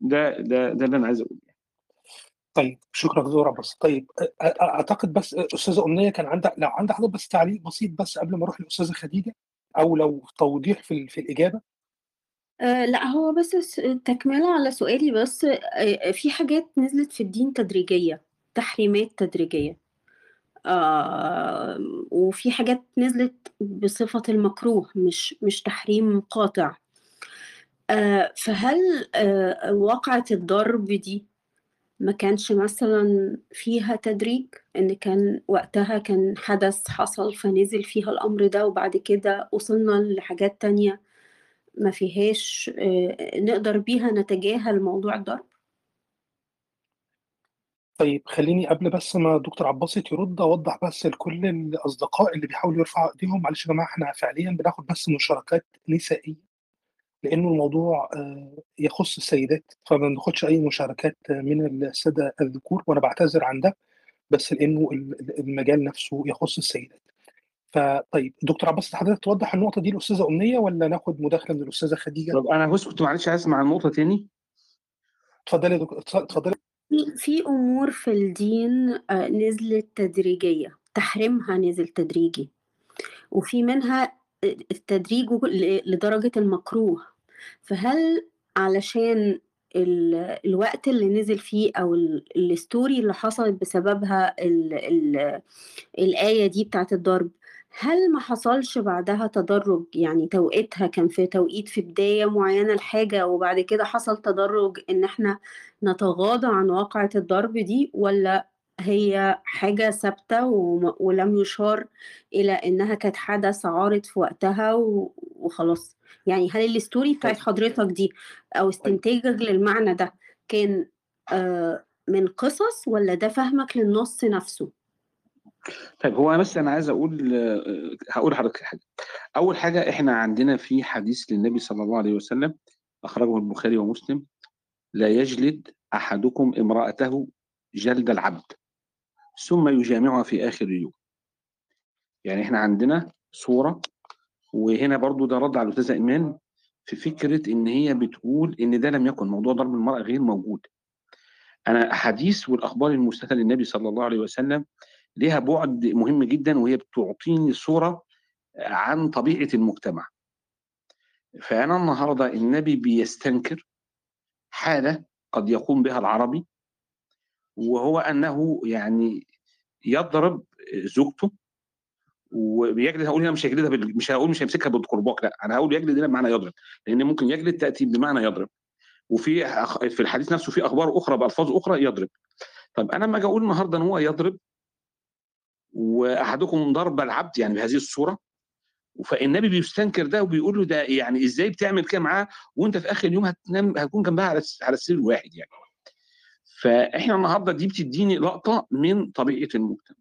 ده ده ده اللي أنا عايز أقوله. طيب شكرا دكتور عباس. طيب أعتقد بس أستاذة أمنية كان عندها لو عندها حضرتك بس تعليق بسيط بس قبل ما أروح للاستاذه خديجة أو لو توضيح في في الإجابة. لا هو بس تكملة على سؤالي بس في حاجات نزلت في الدين تدريجية تحريمات تدريجية. آه وفي حاجات نزلت بصفة المكروه مش مش تحريم قاطع. آه فهل آه واقعة الضرب دي ما كانش مثلا فيها تدريج؟ إن كان وقتها كان حدث حصل فنزل فيها الأمر ده وبعد كده وصلنا لحاجات تانية ما فيهاش آه، نقدر بيها نتجاهل موضوع الضرب؟ طيب خليني قبل بس ما دكتور عباس يرد أوضح بس لكل الأصدقاء اللي بيحاولوا يرفعوا إيديهم معلش يا جماعة إحنا فعليا بناخد بس مشاركات نسائية لأنه الموضوع آه، يخص السيدات فما بناخدش أي مشاركات من السادة الذكور وأنا بعتذر عن ده بس ال- ال- المجال نفسه يخص السيدات. فطيب دكتور عباس حضرتك توضح النقطة دي الاستاذه أمنية ولا ناخد مداخلة من الأستاذة خديجة؟ طب أنا بس كنت معلش عايز أسمع النقطة تاني؟ اتفضلي يا دكتور اتفضلي. في أمور في الدين آه، نزلت تدريجية تحريمها نزل تدريجي وفي منها التدريج ل- لدرجة المكروه. فهل علشان ال- الوقت اللي نزل فيه ال- الستوري اللي حصلت بسببها ال ال الآية دي بتاعت الضرب هل ما حصلش بعدها تدرج؟ يعني توقيتها كان في توقيت في بداية معينة لحاجة وبعد كده حصل تدرج إن إحنا نتغاضى عن واقعة الضرب دي ولا هي حاجة ثابتة وم- ولم يشار إلى إنها كانت حدث عارض في وقتها و- وخلاص؟ يعني هل الstory بتاعة حضرتك دي أو استنتاجك للمعنى ده كان آآ من قصص والّا ده فهمك للنص نفسه؟ طيب هو بس أنا عايز أقول هاقول لحضرتك حاجة، أول حاجة إحنا عندنا في حديث للنبي صلى الله عليه وسلم أخرجه البخاري ومسلم: "لا يجلد أحدكم امرأته جلد العبد، ثم يجامعها في آخر اليوم." يعني إحنا عندنا صورة وهنا برضه ده رَد على الأستاذة إيمان في فكرة إن هي بتقول إن ده لم يكن، موضوع ضرب المرأة غير موجود. أنا أحاديث والأخبار المُرسلة للنبي صلى الله عليه وسلم ليها بُعد مهم جدًا وهي بتعطيني صورة عن طبيعة المجتمع. فأنا النهارده النبي بيستنكر حالة قد يقوم بها العربي وهو أنه يعني يضرب زوجته وبيجلد هاقول هنا مش هيجلدها بال مش هاقول مش هيمسكها بالكرباج لأ، أنا هاقول يجلد هنا بمعنى يضرب، لإن ممكن يجلد تأتي بمعنى يضرب. وفي في الحديث نفسه في أخبار أخرى بألفاظ أخرى يضرب. طب أنا أمّا آجي أقول النهارده إن هو يضرب وأحدكم ضرب العبد يعني بهذه الصورة، فالنبي بيستنكر ده وبيقول له ده يعني إزاي بتعمل كده معاه وأنت في آخر اليوم هتنام هتكون جنبها على على السرير الواحد يعني. فإحنا النهارده دي بتدّيني لقطة من طبيعة المجتمع.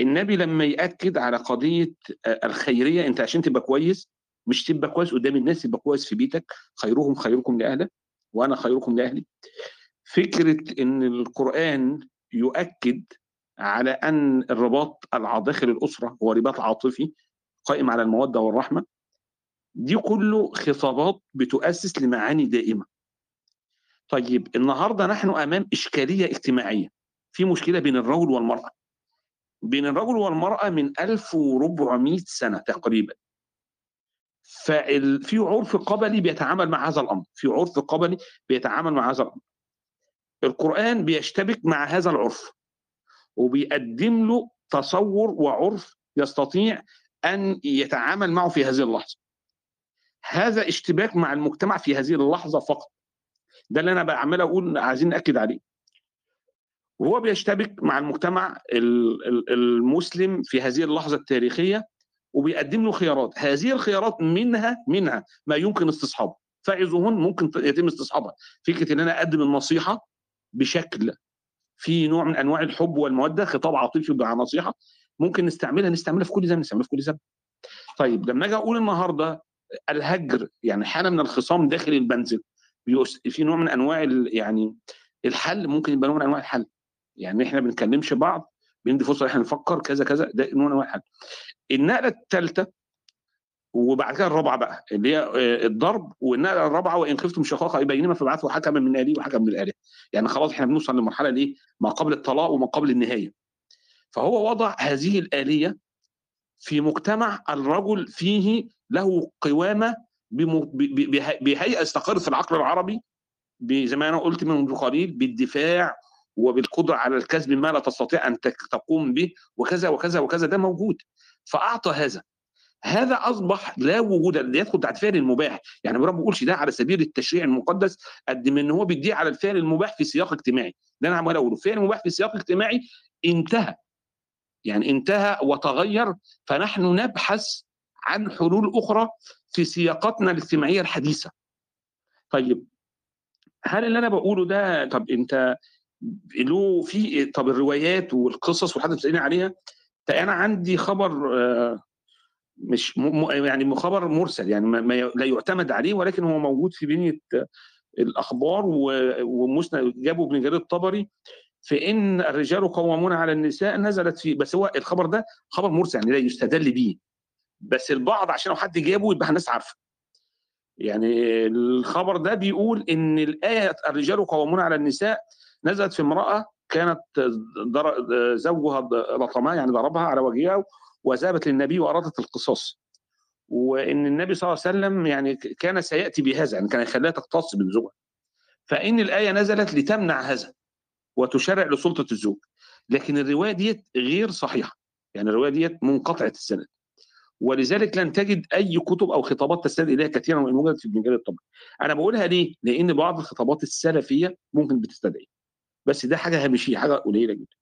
النبي لمّا يأكد على قضية آآ الخيرية أنت عشان تبقى كويس مش تبقى كويس قدّام الناس، تبقى كويس في بيتك، خيركم خيركم لأهله وأنا خيركم لأهلي. فكرة إن القرآن يؤكد على أن الرباط داخل الأسرة هو رباط عاطفي قائم على المودة والرحمة، دي كُلّه خطابات بتؤسس لمعاني دائمة. طيب النهارده نحن أمام إشكالية اجتماعية، في مشكلة بين الرجل والمرأة. بين الرجل والمرأة من 1400 سنة تقريبًا. فال في عُرف قبلي بيتعامل مع هذا الأمر، في عُرف قبلي بيتعامل مع هذا الأمر. القرآن بيشتبك مع هذا العُرف، وبيقدّم له تصوُّر وعُرف يستطيع أن يتعامل معه في هذه اللحظة. هذا اشتباك مع المجتمع في هذه اللحظة فقط. ده اللي أنا ب عمّال أقول عايزين نأكد عليه. وهو بيشتبك مع المجتمع ال ال المسلم في هذه اللحظة التاريخية وبيقدّم له خيارات، هذه الخيارات منها منها ما يمكن استصحابه، فعظوهن ممكن يتم استصحابها. فكرة إن أنا أقدّم النصيحة بشكل فيه نوع من أنواع الحب والمودة، خطاب عاطفي مع نصيحة، ممكن نستعملها نستعملها في كل زمن، نستعملها في كل زمن. طيب لمّا آجي أقول النهارده الهجر يعني حالة من الخصام داخل المنزل في نوع من أنواع ال يعني الحل ممكن يبقى نوع من أنواع الحل. يعني إحنا ما بنكلمش بعض، بندّي فرصة إن إحنا نفكّر كذا، كذا، ده نوع من أنواع الحل. النقلة التالتة وبعد كده الرابعة بقى اللي هي آآ الضرب والنقلة الرابعة وإن خفتم شقاق بينهما فابعثوا حكمًا من أهله وحكمًا من أهلها. يعني خلاص إحنا بنوصل لمرحلة الإيه، ما قبل الطلاق وما قبل النهاية. فهو وضع هذه الآلية في مجتمع الرجل فيه له قوامة بم ب ب به بهيئة استقرت في العقل العربي زي ما أنا قُلت منذ قليل بالدفاع وبالقدرة على الكسب ما لا تستطيع تك تقوم به وكذا، وكذا، وكذا، ده موجود. فأعطى هذا. هذا أصبح لا وجود يدخل تحت فعل المباح، يعني ما بيقولش ده على سبيل التشريع المقدس قد ما إن هو بيدّيه على الفعل المباح في سياق اجتماعي. ده أنا عمّال أقوله، فعل مباح في سياق اجتماعي انتهى. يعني انتهى وتغيّر، فنحن نبحث عن حلول أخرى في سياقاتنا الاجتماعية الحديثة. طيب هل اللي أنا باقوله ده طب أنت له في طب الروايات والقصص والحاجات اللي عليها، ده أنا عندي خبر آآ مش م يعني خبر مُرسل يعني ما لا يُعتمد عليه ولكن هو موجود في بِنية الأخبار و ومُسند جابه ابن جرير الطبري في إن الرجال قوامون على النساء نزلت في بس هو الخبر ده خبر مُرسل يعني لا يُستدل به. بس البعض عشان لو حد جابه يبقى الناس عارفة. يعني الخبر ده بيقول إن الآية الرجال قوامون على النساء نزلت في امرأة كانت زوجها لطمها يعني ضربها على وجهها وذهبت للنبي وأرادت القصاص. وإن النبي صلى الله عليه وسلم يعني كان سيأتي بهذا، يعني كان هيخلّيها تقتص من زوجها. فإن الآية نزلت لتمنع هذا وتشرع لسلطة الزوج. لكن الرواية ديّة غير صحيحة، يعني الرواية ديّة منقطعة السند. ولذلك لن تجد أي كتب أو خطابات تستند إليها كثيرًا وإن وجدت في ابن جرير الطبري. أنا باقولها ليه؟ لإن بعض الخطابات السلفية ممكن بتستدعي. بس ده حاجة هامشية، حاجة قليلة جدًا.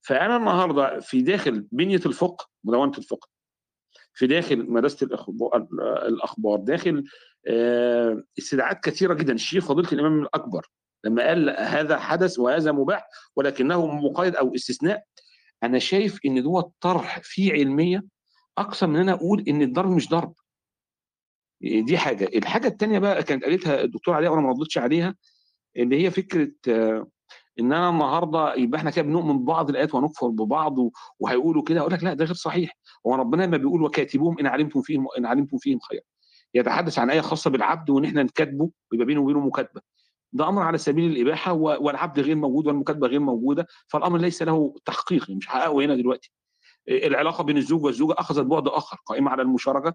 فأنا النهارده في داخل بِنية الفقه، مدونة الفقه، في داخل مدرسة الأخبار داخل آه، استدعاءات كثيرة جدا. الشيخ فضيلة الإمام الأكبر لما قال هذا حدث وهذا مباح ولكنه مقيد أو استثناء أنا شايف إن دوت طرح فيه علمية أكثر من أنا أقول إن الضرب مش ضرب. دي حاجة. الحاجة الثانية بقى كانت قالتها الدكتور عليها وأنا ما ردتش عليها اللي هي فكرة آه، إن أنا النهارده يبقى إحنا كده بنؤمن ببعض الايات ونكفر ببعض وهيقولوا كده أقول لك لا ده غير صحيح. هو ربنا لما بيقول وكاتبوهم إن علمتم فيهم إن علمتم فيهم خير يتحدث عن إيه خاصة بالعبد وإن إحنا نكاتبه ويبقى بينه وبينه مكاتبة. ده أمر على سبيل الإباحة والعبد غير موجود والمكاتبة غير موجودة فالأمر ليس له تحقيق مش هحققه هنا دلوقتي. العلاقة بين الزوج والزوجة أخذت بعد آخر قائمة على المشاركة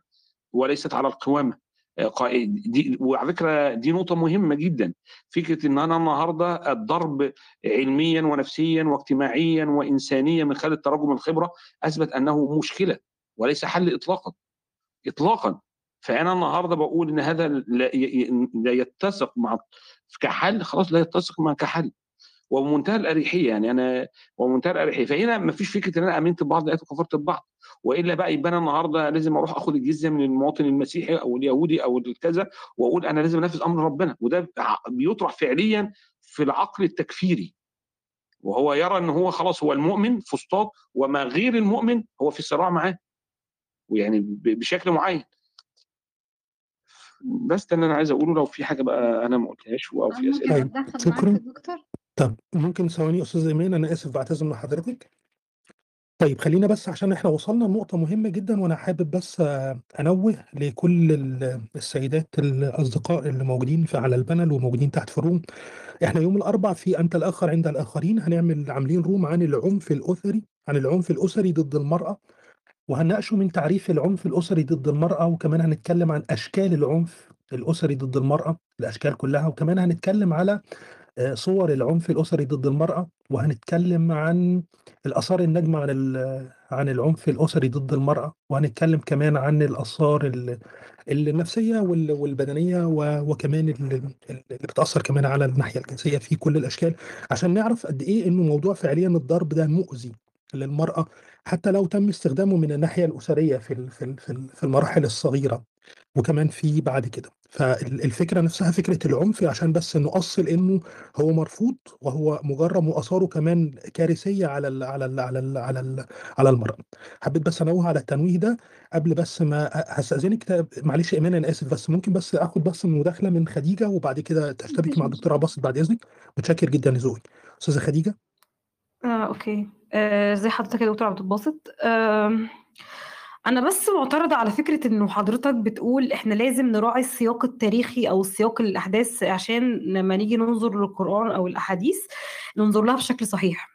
وليست على القوامة. دي وعلى فكرة دي نقطة مهمة جدا. فكرة إن أنا النهارده الضرب علميا ونفسيا واجتماعيا وانسانيا من خلال التراكم الخبرة أثبت أنه مشكلة وليس حل اطلاقا. اطلاقا. فأنا النهارده بقول إن هذا لا يتسق مع كحل خلاص لا يتسق مع كحل. وبمنتهى الأريحية يعني أنا وبمنتهى الأريحية. فهنا ما فيش فكرة إن أنا آمنت ببعض الايات وكفرت ببعض وإلا بقى يبقى أنا النهارده لازم أروح آخد الجزية من المواطن المسيحي أو اليهودي أو الكذا وأقول أنا لازم أنفذ أمر ربنا. وده بيطرح فعليا في العقل التكفيري. وهو يرى إن هو خلاص هو المؤمن فسطاط وما غير المؤمن هو في صراع معاه. ويعني ب- بشكل معين. بس ده اللي أنا عايز أقوله. لو في حاجة بقى أنا ما قلتهاش أو في أسئلة. شكراً. دكتور؟ طب ممكن ثواني يا أستاذ إيمان أنا آسف بعتذر من حضرتك طيب خلينا بس عشان إحنا وصلنا لنقطة مهمة جدا وأنا حابب بس أنوه لكل ال- السيدات الأصدقاء اللي موجودين في على ال panel وموجودين تحت في ال room. إحنا يوم الاربع في أنت الآخر عند الآخرين هنعمل عاملين room عن العنف الاسري عن العنف الأسري ضد المرأة وهنناقشه من تعريف العنف الأسري ضد المرأة وكمان هنتكلم عن أشكال العنف الأسري ضد المرأة الأشكال كلها وكمان هنتكلم على صور العنف الأسري ضد المرأة وهنتكلم عن الآثار الناجمة عن عن العنف الأسري ضد المرأة وهنتكلم كمان عن الآثار ال- النفسية وال- والبدنية و- وكمان ال- ال- اللي بتأثر كمان على الناحية الجنسية في كل الأشكال عشان نعرف قد إيه إنه موضوع فعليا الضرب ده مؤذي للمرأة حتى لو تم استخدامه من الناحية الأسرية في في في ال- في المراحل الصغيرة وكمان في بعد كده. فالفكرة نفسها فكرة العنف عشان بس نؤصل إنه هو مرفوض وهو مجرم وآثاره كمان كارثية على ال على ال على ال على ال على المرأة. حبيت بس أنوه على التنويه ده قبل بس ما هستأذنك تا- معلش ايمان أنا آسف بس ممكن بس آخد بس مداخلة من خديجة وبعد كده مفيش مع الدكتور عباس بعد إذنك. متشكر جدا لذوقك. أستاذة خديجة؟ آه، أوكي. آه، ازي حضرتك يا دكتور عبد الباسط؟ آم، أنا بس معترضة على فكرة إنه حضرتك بتقول إحنا لازم نراعي السياق التاريخي أو السياق الأحداث عشان لما نيجي ننظر للقرآن أو الأحاديث ننظر لها بشكل صحيح.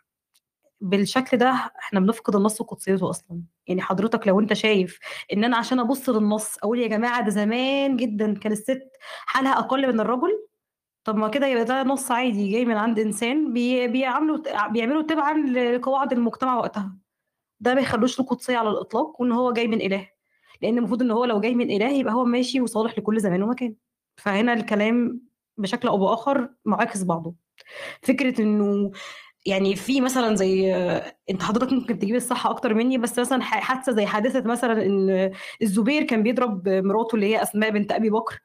بالشكل ده إحنا بنفقد النص وقدسيته أصلا. يعني حضرتك لو أنت شايف إن أنا عشان أبص للنص أقول يا جماعة ده زمان جدا كان الست حالها أقل من الرجل طب ما كده يبقى ده نص عادي جاي من عند إنسان بي بيعملوا بيعملوا تبعا لقواعد المجتمع وقتها. ده ما يخلوش له قدسية على الإطلاق وإن هو جاي من إله. لأن المفروض إن هو لو جاي من إله يبقى هو ماشي وصالح لكل زمان ومكان. فهنا الكلام بشكل أو بآخر معاكس بعضه. فكرة إنه يعني في مثلا زي أنت حضرتك ممكن تجيب الصح أكتر مني بس مثلا حادثة زي حادثة مثلا إن الزبير كان بيضرب مراته اللي هي أسماء بنت أبي بكر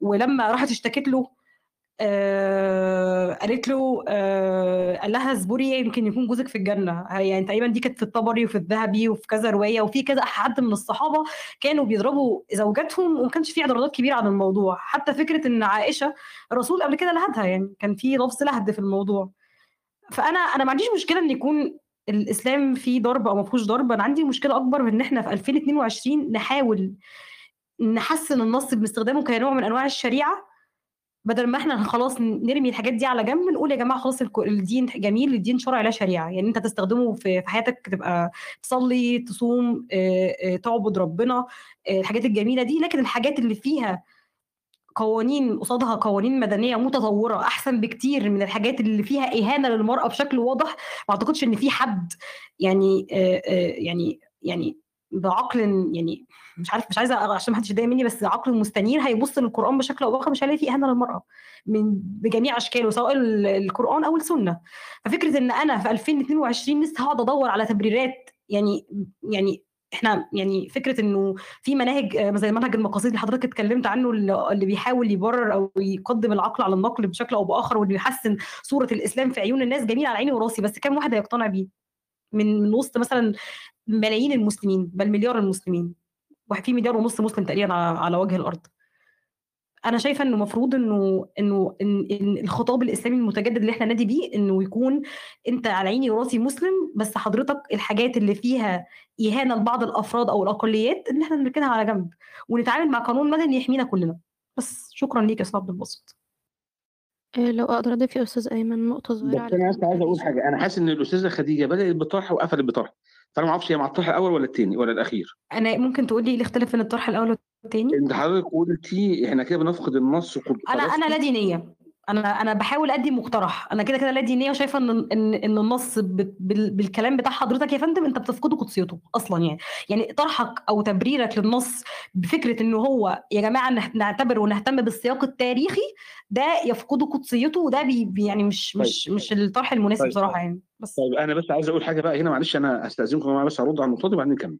ولما راحت اشتكت له آه قالت له آه قال لها اصبري يمكن يكون جوزك في الجنة. يعني تقريبا دي كانت في الطبري وفي الذهبي وفي كذا رواية وفي كذا حد من الصحابة كانوا بيضربوا زوجاتهم وما كانش في اعتراضات كبيرة عن الموضوع. حتى فكرة إن عائشة الرسول قبل كده لهدها يعني كان في لفظ لهد في الموضوع. فأنا أنا ما عنديش مشكلة إن يكون الإسلام فيه ضرب أو ما فيهوش ضرب. أنا عندي مشكلة أكبر من إن إحنا في 2022 نحاول نحسن النص باستخدامه كنوع من أنواع الشريعة. بدل ما إحنا خلاص نرمي الحاجات دي على جنب نقول يا جماعة خلاص الدين جميل الدين شرع لا شريعة. يعني انت تستخدمه في حياتك تبقى تصلي تصوم تعبد ربنا الحاجات الجميلة دي. لكن الحاجات اللي فيها قوانين قصادها قوانين مدنية متطورة أحسن بكتير من الحاجات اللي فيها إهانة للمرأة بشكل واضح ما أعتقدش إن في حد يعني يعني يعني بعقل يعني مش عارف مش عايزة عشان ما حدش يتضايق مني بس عقل مستنير هيبص للقرآن بشكل أو بآخر مش هيلاقي فيه اهانه للمراه من بجميع أشكاله سواء ال- القرآن أو السنة. ففكرة إن أنا في 2022 لسه هقعد أدور على تبريرات يعني يعني إحنا يعني فكرة إنه في مناهج آه، زي منهج المقاصد اللي حضرتك اتكلمت عنه اللي بيحاول يبرر أو يقدم العقل على النقل بشكل أو بآخر واللي يحسن صورة الإسلام في عيون الناس جميل على عيني وراسي بس كم واحد هيقتنع بيه؟ من من وسط مثلا ملايين المسلمين بل مليار المسلمين. واحد في مليار ونص مسلم تقريبا على على وجه الأرض. أنا شايفة إنه المفروض انه إنه إن, إن الخطاب الإسلامي المتجدد اللي إحنا نادي بيه إنه يكون أنت على عيني وراسي مسلم بس حضرتك الحاجات اللي فيها إهانة لبعض الأفراد أو الأقليات إن إحنا نركنها على جنب ونتعامل مع قانون مدني يحمينا كلنا. بس شكرا ليك يا أستاذ عبد الباسط. آه، لو أقدر أضيف يا أستاذ أيمن نقطة صغيرة أنا بس كلام عايز أقول حاجة أنا حاسس إن الأستاذة خديجة بدأت بطرح وقفلت بطرح. فأنا ما أعرفش هي مع الطرح الأول ولا الثاني ولا الأخير. أنا ممكن تقول لي إيه الاختلاف بين الطرح الأول والتاني؟ انت حضرتك قلتي إحنا كده بنفقد النص كله أنا أنا لا دينية. أنا أنا بحاول أدي مقترح. أنا كده كده لا دينية وشايفة إن إن إن النص بالكلام بتاع حضرتك يا فندم أنت بتفقده قدسيته أصلا يعني. يعني طرحك أو تبريرك للنص بفكرة إن هو يا جماعة نعتبر ونهتم بالسياق التاريخي ده يفقده قدسيته وده بي يعني مش طيب مش مش الطرح المناسب طيب بصراحة يعني. بس طيب أنا بس عايز أقول حاجة بقى هنا معلش أنا هستأذنكم أنا بس هرد على النقطة دي وبعدين نكمل.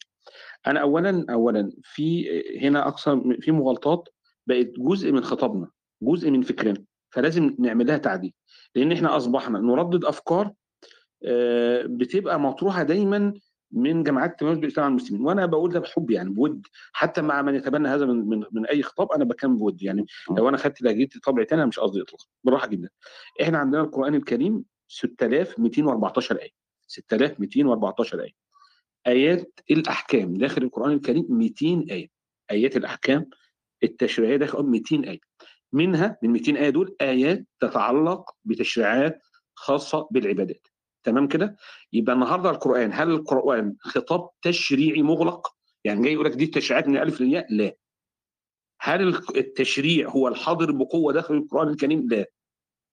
أنا اولا اولا في هنا أقصى في مغالطات بقت جزء من خطابنا جزء من فكرنا. فلازم نعمل لها تعديل. لأن إحنا أصبحنا نردد أفكار آه، بتبقى مطروحة دايما من جماعات تميز بالاسلام على المسلمين. وأنا بقول ده بحب يعني بود. حتى مع من يتبنى هذا من من, من أي خطاب أنا بكلم بود. يعني لو أنا خدت لهجتي طبع تاني أنا مش قصدي اطلاقا. بالراحة جدا. إحنا عندنا القرآن الكريم 6214 آية. 6214 آية. آيات الأحكام. داخل القرآن الكريم 200 آية. آيات الأحكام. التشريعية داخل 200 آية. منها من 200 آية دول آيات تتعلق بتشريعات خاصة بالعبادات. تمام كده؟ يبقى النهارده القرآن هل القرآن خطاب تشريعي مغلق؟ يعني جاي يقول لك دي التشريعات من الالف للياء لا. هل التشريع هو الحاضر بقوة داخل القرآن الكريم؟ لا.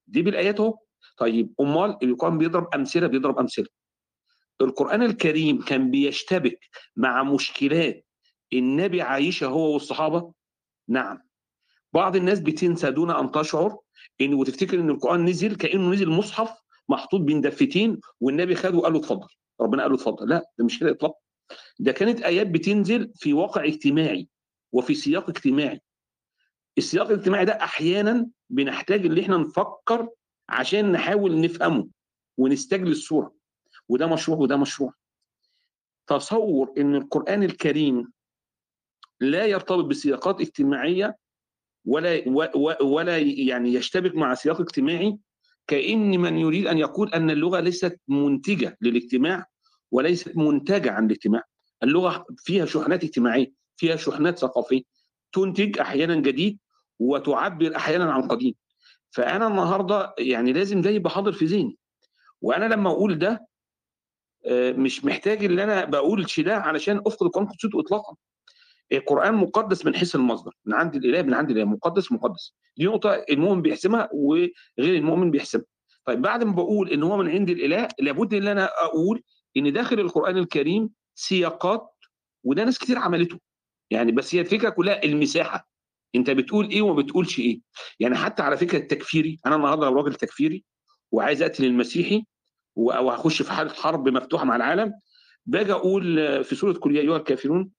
دي بالآيات أهو. طيب أمال القرآن بيضرب أمثلة؟ بيضرب أمثلة. القرآن الكريم كان بيشتبك مع مشكلات النبي عايشها هو والصحابة؟ نعم. بعض الناس بتنسى دون أن تشعر إن وتفتكر إن القرآن نزل كأنه نزل مصحف محطوط بين دفتين والنبي خده وقال له اتفضل. ربنا قال له اتفضل. لا ده مش كده إطلاقا. ده كانت آيات بتنزل في واقع اجتماعي وفي سياق اجتماعي. السياق الاجتماعي ده أحيانا بنحتاج إن إحنا نفكر عشان نحاول نفهمه ونستجلي الصورة. وده مشروع وده مشروع. تصور إن القرآن الكريم لا يرتبط بسياقات اجتماعية ولا ولا يعني يشتبك مع سياق اجتماعي كأن من يريد أن يقول أن اللغة ليست منتجة للاجتماع وليست منتجة عن الاجتماع. اللغة فيها شحنات اجتماعية فيها شحنات ثقافية تنتج أحيانا جديد وتعبر أحيانا عن قديم. فأنا النهارده يعني لازم ده يبقى حاضر في ذهني. وأنا لما أقول ده مش محتاج إن أنا بقول شلاء علشان أفقد قدسيته اطلاقا. القرآن مقدس من حيث المصدر من عند الإله من عند الإله مقدس مقدس. دي نقطة المؤمن بيحسمها وغير المؤمن بيحسمها طيب بعد ما بقول إن هو من عند الإله لابد إن أنا أقول إن داخل القرآن الكريم سياقات وده ناس كتير عملته. يعني بس هي الفكرة كلها المساحة. أنت بتقول إيه وما بتقولش إيه. يعني حتى على فكرة التكفيري أنا النهارده لو راجل تكفيري وعايز أقتل المسيحي أو هخش في حاله حرب مفتوحة مع العالم باجي أقول في سورة كل يا أيها الكافرون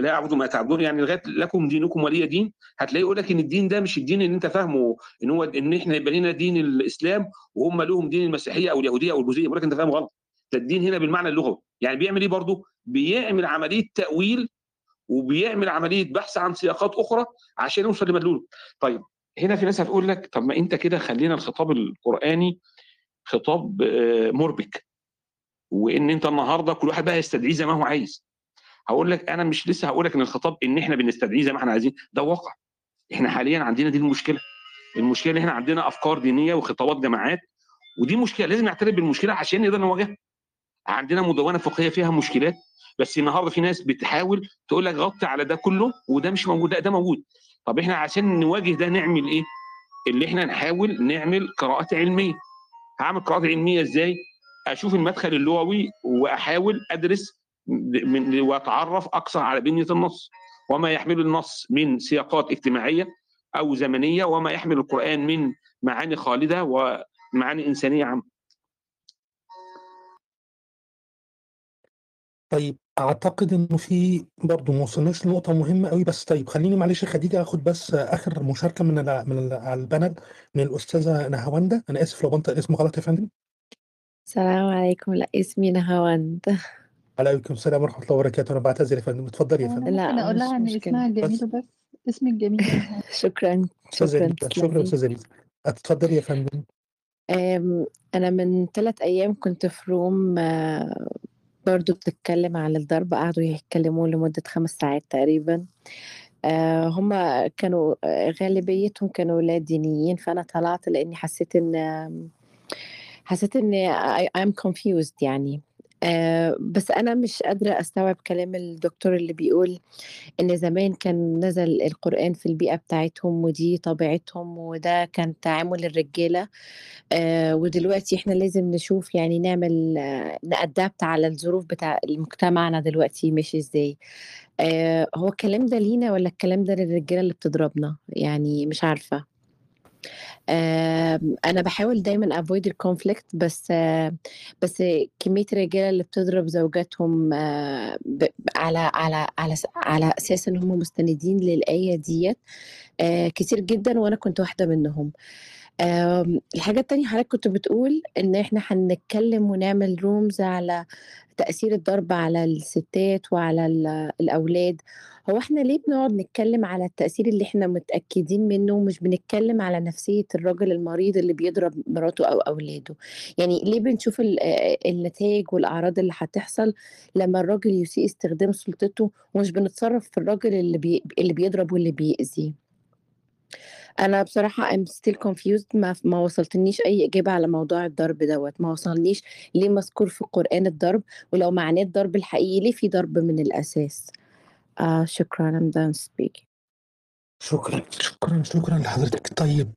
لا أعبد ما تعبدون. يعني لغاية لكم دينكم ولي دين. هتلاقي يقول لك إن الدين ده مش الدين اللي أنت فاهمه إن هو إن إحنا يبقى لنا دين الإسلام وهم لهم دين المسيحية أو اليهودية أو البوذية. يقول لك أنت فاهم غلط. ده الدين هنا بالمعنى اللغوي. يعني بيعمل إيه برضه؟ بيعمل عملية تأويل وبيعمل عملية بحث عن سياقات أخرى عشان يوصل لمدلوله. طيب هنا في ناس هتقول لك طب ما أنت كده خلينا الخطاب القرآني خطاب مربك. وإن أنت النهارده كل واحد بقى يستدعيه زي ما هو عايز. هقول لك أنا مش لسه هقول لك إن الخطاب إن إحنا بنستدعيه زي ما إحنا عايزين ده واقع. إحنا حاليا عندنا دي المشكلة. المشكلة إن إحنا عندنا أفكار دينية وخطابات جماعات ودي مشكلة. لازم نعترف بالمشكلة عشان نقدر نواجهها. عندنا مدونة فقهية فيها مشكلات بس النهارده في ناس بتحاول تقول لك غطي على ده كله وده مش موجود. ده, ده موجود. طب إحنا عشان نواجه ده نعمل إيه؟ اللي إحنا نحاول نعمل قراءات علمية. هعمل قراءات علمية إزاي؟ أشوف المدخل اللغوي وأحاول أدرس واتعرف أكثر على بنية النص وما يحمل النص من سياقات اجتماعية أو زمنية وما يحمل القرآن من معاني خالدة ومعاني إنسانية عامة طيب أعتقد إنه في برضه ما وصلناش لنقطة مهمة أوي بس طيب خلّيني معلش يا خديجة آخد بس آخر مشاركة من ال من ال على البانل من الأستاذة نهاوندة، أنا آسف لو بانطق الاسم غلط يا فندم. السلام عليكم، لأ اسمي نهاوند. عليكم السلام ورحمة الله وبركاته، أنا باعتذر يا فندم، اتفضلي يا هو فندم. أنا لأ ممكن أقول مش لها إن مشكلة. اسمها بس الجميل وبس، اسمِك جميل. شكرًا، أستاذة شكرًا شكرًا تسلمي. أستاذة ريتا. اتفضلي يا فندم. أنا من 3 أيام كنت في room برضه بتتكلم عن الضرب، قعدوا يتكلموا لمدة 5 ساعات تقريبًا. آآ، هُم كانوا غالبيتهم كانوا ولاد دينيين، فأنا طلعت لإني حسيت إن حسيت إن I I'm confused يعني. آآ، بس أنا مش قادرة أستوعب كلام الدكتور اللي بيقول إن زمان كان نزل القرآن في البيئة بتاعتهم ودي طبيعتهم وده كان تعامل الرجالة، آآ، ودلوقتي إحنا لازم نشوف يعني نعمل نadapt على الظروف بتاع مجتمعنا دلوقتي ماشي إزاي. آآ، هو الكلام ده لينا والّا الكلام ده للرجالة اللي بتضربنا؟ يعني مش عارفة. آمم، أنا باحاول دايمًا avoid الconflict بس بس كمية الرجالة اللي بتضرب زوجاتهم ب على على على على أساس إن هُم مستندين للآية ديّة آآ، كتير جدًا وأنا كنت واحدة منهم. آمم، الحاجة التانية حضرتك كنت بتقول إن إحنا هنتكلم ونعمل rooms على تأثير الضرب على الستات وعلى ال الأولاد، هو إحنا ليه بنقعد نتكلم على التأثير اللي إحنا متأكدين منه ومش بنتكلم على نفسية الراجل المريض اللي بيضرب مراته أو أولاده؟ يعني ليه بنشوف ال آآ، النتايج والأعراض اللي هتحصل لمّا الراجل يسيء استخدام سلطته ومش بنتصرف في الراجل اللي بي اللي بيضرب واللي بيأذي؟ أنا بصراحة I'm still confused ما ما وصلتنيش أي إجابة على موضوع الضرب دوّة، ما وصلنيش ليه مذكور في القرآن الضرب، ولو معناه الضرب الحقيقي ليه في ضرب من الأساس؟ آه، شكرًا I'm done speaking. شكرًا، شكرًا، شكرًا لحضرتك. طيب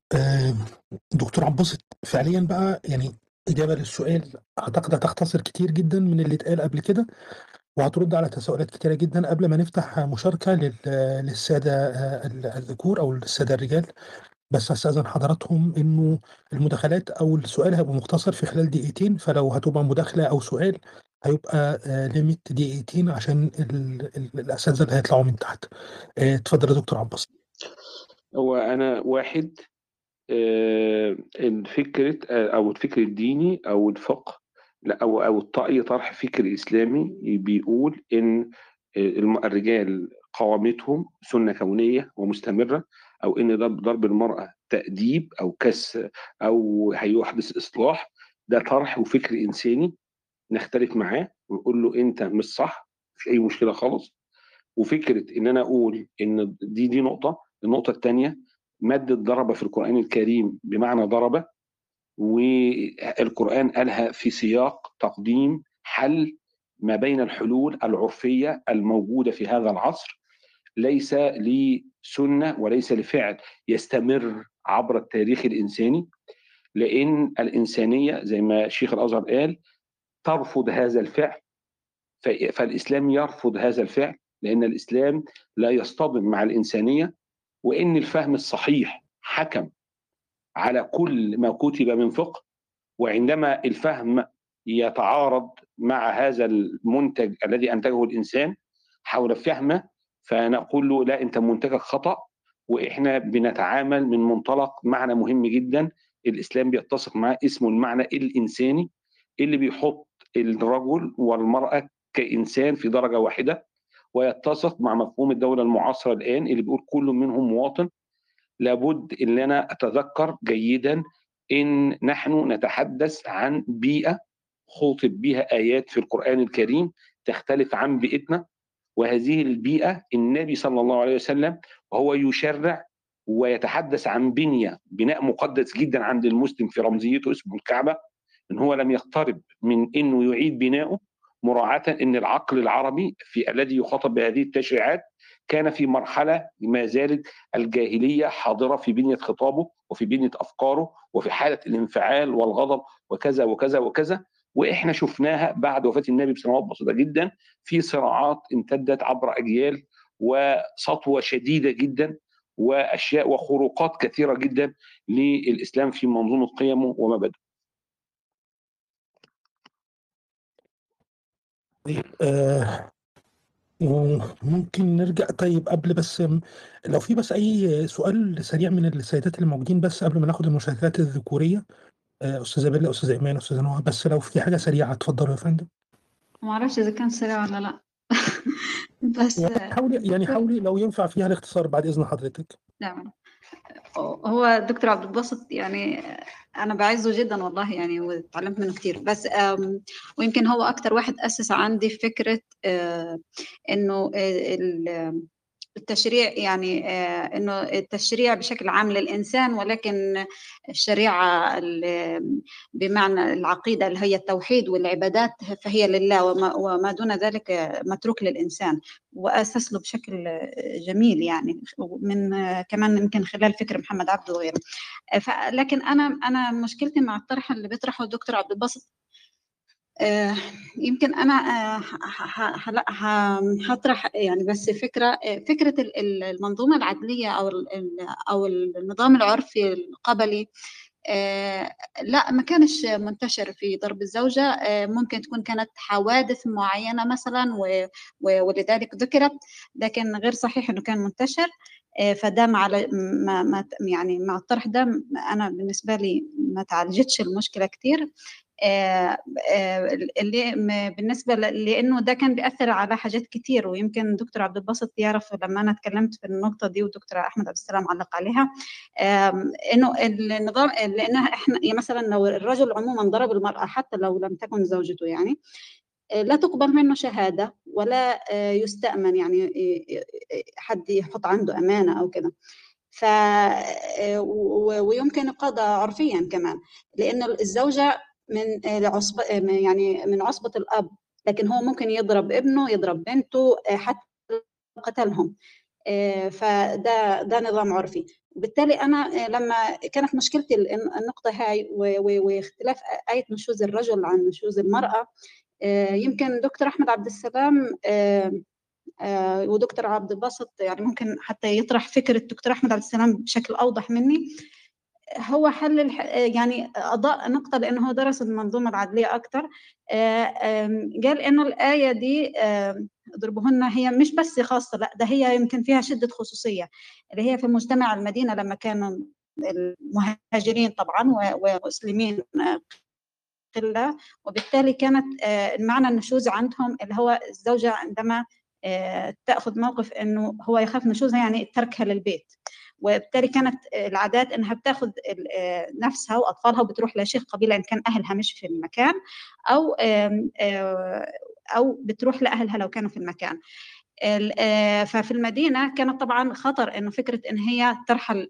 دكتور عباسط فعليًا بقى يعني إجابة للسؤال أعتقد هتختصر كتير جدًا من اللي اتقال قبل كده، وهترد على تساؤلات كتيرة جدًا قبل ما نفتح مشاركة لل للسادة الذكور أو للسادة الرجال، بس هاستأذن حضراتهم إنه المداخلات أو السؤال هيبقى مختصر في خلال دقيقتين، فلو هتبقى مداخلة أو سؤال هيبقى آآ، limit دقيقتين عشان ال ال الأساتذة اللي هيطلعوا من تحت. آآ، اتفضل يا دكتور عباسط. هو أنا واحد آآ، الفكرة آآ، أو الفكر الديني أو الفقه أو أو ط أي طرح فكري إسلامي بيقول آآ، الم الرجال قوامتهم سنة كونية ومستمرة، أو إن ضرب المرأة تأديب أو كَس أو هيحدث إصلاح، ده طرح وفكر إنساني نختلف معاه ونقول له أنت مش صح، ما فيش أي مشكلة خالص. وفكرة إن أنا أقول إن دي دي نقطة، النقطة التانية مادة ضرب في القرآن الكريم بمعنى ضرب، والقرآن قالها في سياق تقديم حل ما بين الحلول العرفية الموجودة في هذا العصر، ليس لسنة وليس لفعل يستمر عبر التاريخ الإنساني، لإن الإنسانية زي ما شيخ الأزهر قال ترفض هذا الفعل، فالإسلام يرفض هذا الفعل، لأن الإسلام لا يصطدم مع الإنسانية، وإن الفهم الصحيح حكم على كل ما كُتب من فقه، وعندما الفهم يتعارض مع هذا المنتج الذي أنتجه الإنسان حول فهمه، فنقول له لأ أنت منتجك خطأ، وإحنا بنتعامل من منطلق معنى مهم جدًا الإسلام بيتسق معاه اسمه المعنى الإنساني، اللي بيحط الرجل والمرأة كإنسان في درجة واحدة، ويتسق مع مفهوم الدولة المعاصرة الآن اللي بيقول كل منهم مواطن. لابد إن أنا أتذكر جيدًا إن نحن نتحدث عن بيئة خُوطب بها آيات في القرآن الكريم تختلف عن بيئتنا، وهذه البيئة النبي صلى الله عليه وسلم وهو يشرع ويتحدث عن بنية، بناء مقدس جدًا عند المسلم في رمزيته اسمه الكعبة، إن هو لم يقترب من إنه يعيد بناؤه مراعاة إن العقل العربي في الذي يخاطب بهذه التشريعات كان في مرحلة ما زالت الجاهلية حاضرة في بنية خطابه وفي بنية أفكاره وفي حالة الانفعال والغضب وكذا وكذا وكذا، وإحنا شفناها بعد وفاة النبي بسنوات بسيطة جدًا في صراعات امتدت عبر أجيال وسطوة شديدة جدًا وأشياء وخروقات كثيرة جدًا للإسلام في منظومة قيمه ومبادئه. طيب آآ، طيب قبل بس لو في بس أي سؤال سريع من السيدات اللي موجودين بس قبل ما ناخد المشاركات الذكورية، آآ أستاذة بيلا، أستاذة إيمان، أستاذة نهى، بس لو في حاجة سريعة اتفضلوا يا فندم. ما أعرفش إذا كان سريع والّا لأ. بس يعني حاولي يعني حاولي لو ينفع فيها الاختصار بعد إذن حضرتك. نعم. هو دكتور عبد الباسط يعني أنا باعزّه جدًا والله يعني واتعلمت منه كتير، بس ويمكن هو أكتر واحد أسِّس عندي إنه آآ ال التشريع يعني آآ إنه التشريع بشكل عام للإنسان ولكن الشريعة ال بمعنى العقيدة اللي هي التوحيد والعبادات فهي لله وما دون ذلك متروك للإنسان، وأسس له بشكل جميل يعني ومن كمان يمكن خلال فكر محمد عبده وغيره. لكن أنا أنا مشكلتي مع الطرح اللي بيطرحه الدكتور عبد الباسط يمكن أنا آآ ح ح هلأ ح هاطرح يعني بس فكرة آآ فكرة ال ال المنظومة العدلية أو ال ال أو النظام العُرفي القبلي لأ ما كانش منتشر في ضرب الزوجة، ممكن تكون كانت حوادث معيّنة مثلًا ولذلك ذُكرت، لكن غير صحيح إنه كان منتشر، فده مع ما يعني مع الطرح ده أنا بالنسبة لي ما اتعالجتش المشكلة كتير، اللي م بالنسبة ل لإنه ده كان بيأثّر على حاجات كتير ويمكن دكتور عبد الباسط يعرف لمّا أنا اتكلمت في النقطة دي ودكتور أحمد عبد السلام علّق عليها، إنه النظام لإنها إحنا يعني مثلًا لو الرجل عمومًا ضرب المرأة حتى لو لم تكن زوجته يعني، آآ لا تُقبل منه شهادة ولا آآ يستأمن يعني حد يحُط عنده أمانة أو كده. ف ويمكن القضاء عُرفيًا كمان، لإن الزوجة من آآ عُصب يعني من عُصبة الأب، لكن هو ممكن يضرب ابنه، يضرب بنته، آآ حتى قتلهم، آآ فده ده نظام عُرفي. وبالتالي أنا آآ لمّا كانت مشكلتي ال النقطة هاي واختلاف آية نشوز الرجل عن نشوز المرأة، آآ يمكن دكتور أحمد عبد السلام ودكتور عبد الباسط يعني ممكن حتى يطرح فكرة دكتور أحمد عبد السلام بشكل أوضح منّي، هو حل الح يعني أضاء نقطة لإنه هو درس المنظومة العدلية أكتر، آآ آمم قال إنه الآية دي آآ اضربوهن هي مش بس خاصة لأ، ده هي يمكن فيها شدة خصوصية، اللي هي في مجتمع المدينة لمّا كانوا المهاجرين طبعًا ومسلمين قلة، وبالتالي كانت آآ معنى النشوز عندهم اللي هو الزوجة عندما آآ تأخذ موقف إنه هو يخاف نشوزها يعني تركها للبيت، وبالتالي كانت العادات إنها بتاخد ال آآ نفسها وأطفالها وبتروح لشيخ قبيلة إن كان أهلها مش في المكان، آمم آآ أو بتروح لأهلها لو كانوا في المكان. ال آآ ففي المدينة كانت طبعًا خطر إنه فكرة إن هي ترحل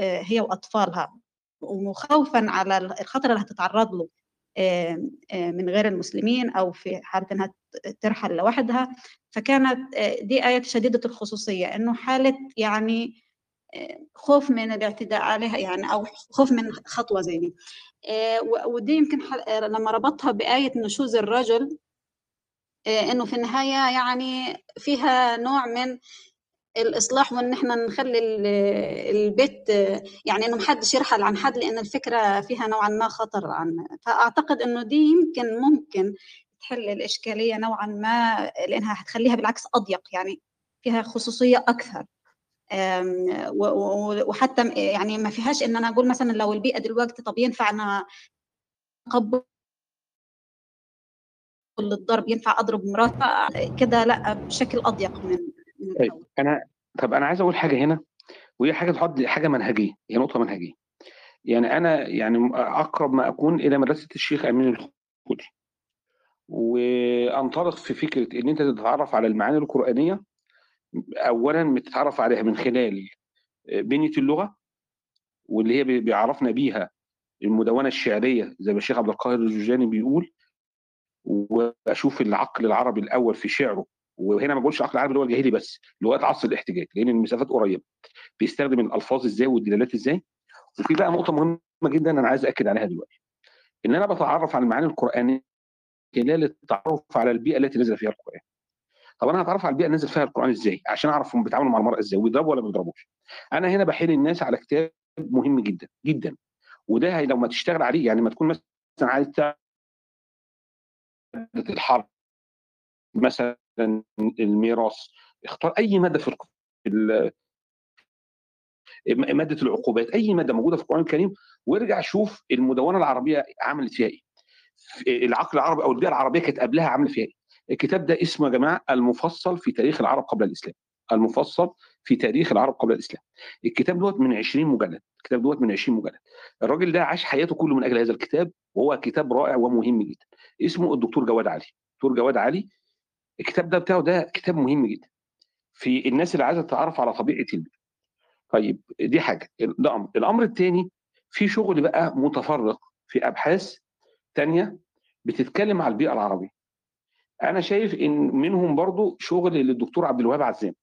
هي وأطفالها، وخوفًا على ال الخطر اللي هتتعرّض له من غير المسلمين أو في حالة إنها ت ترحل لوحدها، فكانت دي آية شديدة الخصوصية، إنه حالة يعني خوف من الاعتداء عليها يعني أو خوف من خطوة زي دي. و ودي يمكن ح لمّا ربطها بآية نشوز الرجل آآ إنه في النهاية يعني فيها نوع من الإصلاح وإن إحنا نخلّي ال البيت يعني إنه ما حدّش يرحل عن حد، لإن الفكرة فيها نوعًا ما خطر عن فأعتقد إنه دي يمكن ممكن تحل الإشكالية نوعًا ما لإنها هتخلّيها بالعكس أضيق، يعني فيها خصوصية أكثر. وحتى يعني ما فيهاش إن أنا أقول مثلًا لو البيئة دلوقتي طَب ينفع أنا أقبّل للضرب، ينفع أضرب مراتي كده لأ، بشكل أضيق من من طيب الأول. أنا طَب أنا عايز أقول حاجة هنا، وهي حاجة تحُط حاجة منهجية، هي نقطة منهجية. يعني أنا يعني م أقرب ما أكون إلى مدرسة الشيخ أمين الخولي. وأنطلق في فكرة إن أنت تتعرّف على المعاني القرآنية، أولًا بتتعرّف عليها من خلال آآ بنية اللغة، واللي هي بي بيعرّفنا بيها المدونة الشعرية زي ما الشيخ عبد القاهر الجرجاني بيقول، وأشوف العقل العربي الأول في شعره، وهنا ما باقولش العقل العربي اللي هو الجاهلي بس، لغات عصر الاحتجاج، لإن المسافات قريبة. بيستخدم الألفاظ إزاي والدلالات إزاي، وفي بقى نقطة مهمة جدًا أنا عايز أأكد عليها دلوقتي، إن أنا باتعرّف على المعاني القرآنية خلال التعرُّف على البيئة التي نزل فيها القرآن. طَب أنا هاتعرّف على البيئة اللي نزل فيها القرآن إزاي، عشان أعرف هُم بيتعاملوا مع المرأة إزاي، وبيضربوا والّا ما بيضربوش. أنا هنا باحيل الناس على كتاب مهم جدًا، جدًا، وده هي لمّا تشتغل عليه يعني أمّا تكون مثلًا عايز الحرب مثلًا الميراث، اختار أي مادة في مادة العقوبات أي مادة موجودة في القرآن الكريم وارجع شوف المدونة العربية عملت فيها إيه. العقل العربي أو البيئة العربية كانت قبلها عامله فيها إيه. الكتاب ده اسمه يا جماعة المفصل في تاريخ العرب قبل الإسلام. المفصل في تاريخ العرب قبل الإسلام. الكتاب دوت من 20 مجلد. الكتاب دوت من 20 مجلد. الراجل ده عاش حياته كله من أجل هذا الكتاب وهو كتاب رائع ومهم جدا. اسمه الدكتور جواد علي. دكتور جواد علي الكتاب ده بتاعه ده كتاب مهم جدا. في الناس اللي عايزة تتعرف على طبيعة البيئه طيب دي حاجة. ده أمر. الأمر الثاني في شغل بقى متفرق في أبحاث تانية بتتكلم على البيئة العربية. أنا شايف إن منهم برضو شغل للدكتور عبد الوهاب عزام.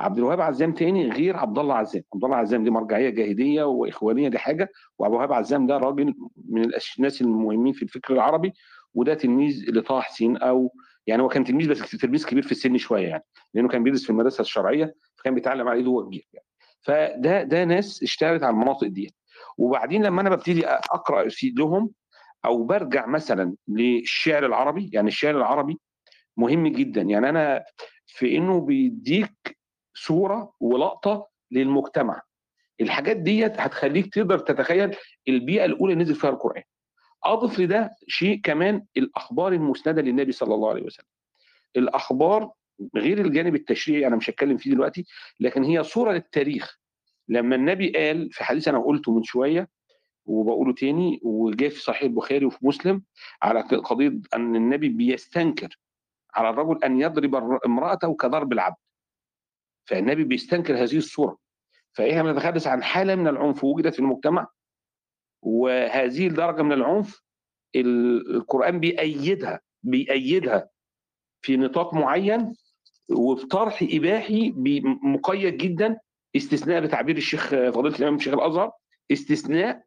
عبد الوهاب عزام تاني غير عبد الله عزام. عبد الله عزام دي مرجعية جاهدية وإخوانية دي حاجة وعبد الوهاب عزام ده راجل من الناس المهمين في الفكر العربي وده تلميذ لطه حسين أو يعني هو كان تلميذ بس تلميذ كبير في السن شوية يعني لأنه كان بيدرس في المدرسة الشرعية فكان بيتعلم على ايده وهو كبير يعني. فده ده ناس اشتغلت على المناطق دي. وبعدين لما أنا ببتدي أقرأ في لهم أو برجع مثلا للشعر العربي يعني الشعر العربي مهم جدا. يعني أنا في إنه بيديك صورة ولقطة للمجتمع. الحاجات ديت هتخليك تقدر تتخيل البيئة الأولى نزل فيها القرآن. أضف لده شيء كمان الأخبار المسندة للنبي صلى الله عليه وسلم. الأخبار غير الجانب التشريعي أنا مش هتكلم فيه دلوقتي لكن هي صورة للتاريخ. لما النبي قال في حديث أنا قلته من شوية وبقوله تاني وجاء في صحيح البخاري وفي مسلم على قضية أن النبي بيستنكر على الرجل أن يضرب امرأته كضرب العبد. فالنبي بيستنكر هذه الصورة. فإحنا بنتحدث عن حالة من العنف وجدت في المجتمع وهذه الدرجة من العنف ال- القرآن بيأيدها بيأيدها في نطاق معين وفي طرح إباحي بي- مقيد جدا استثناء بتعبير الشيخ فضيلة الإمام الشيخ الأزهر استثناء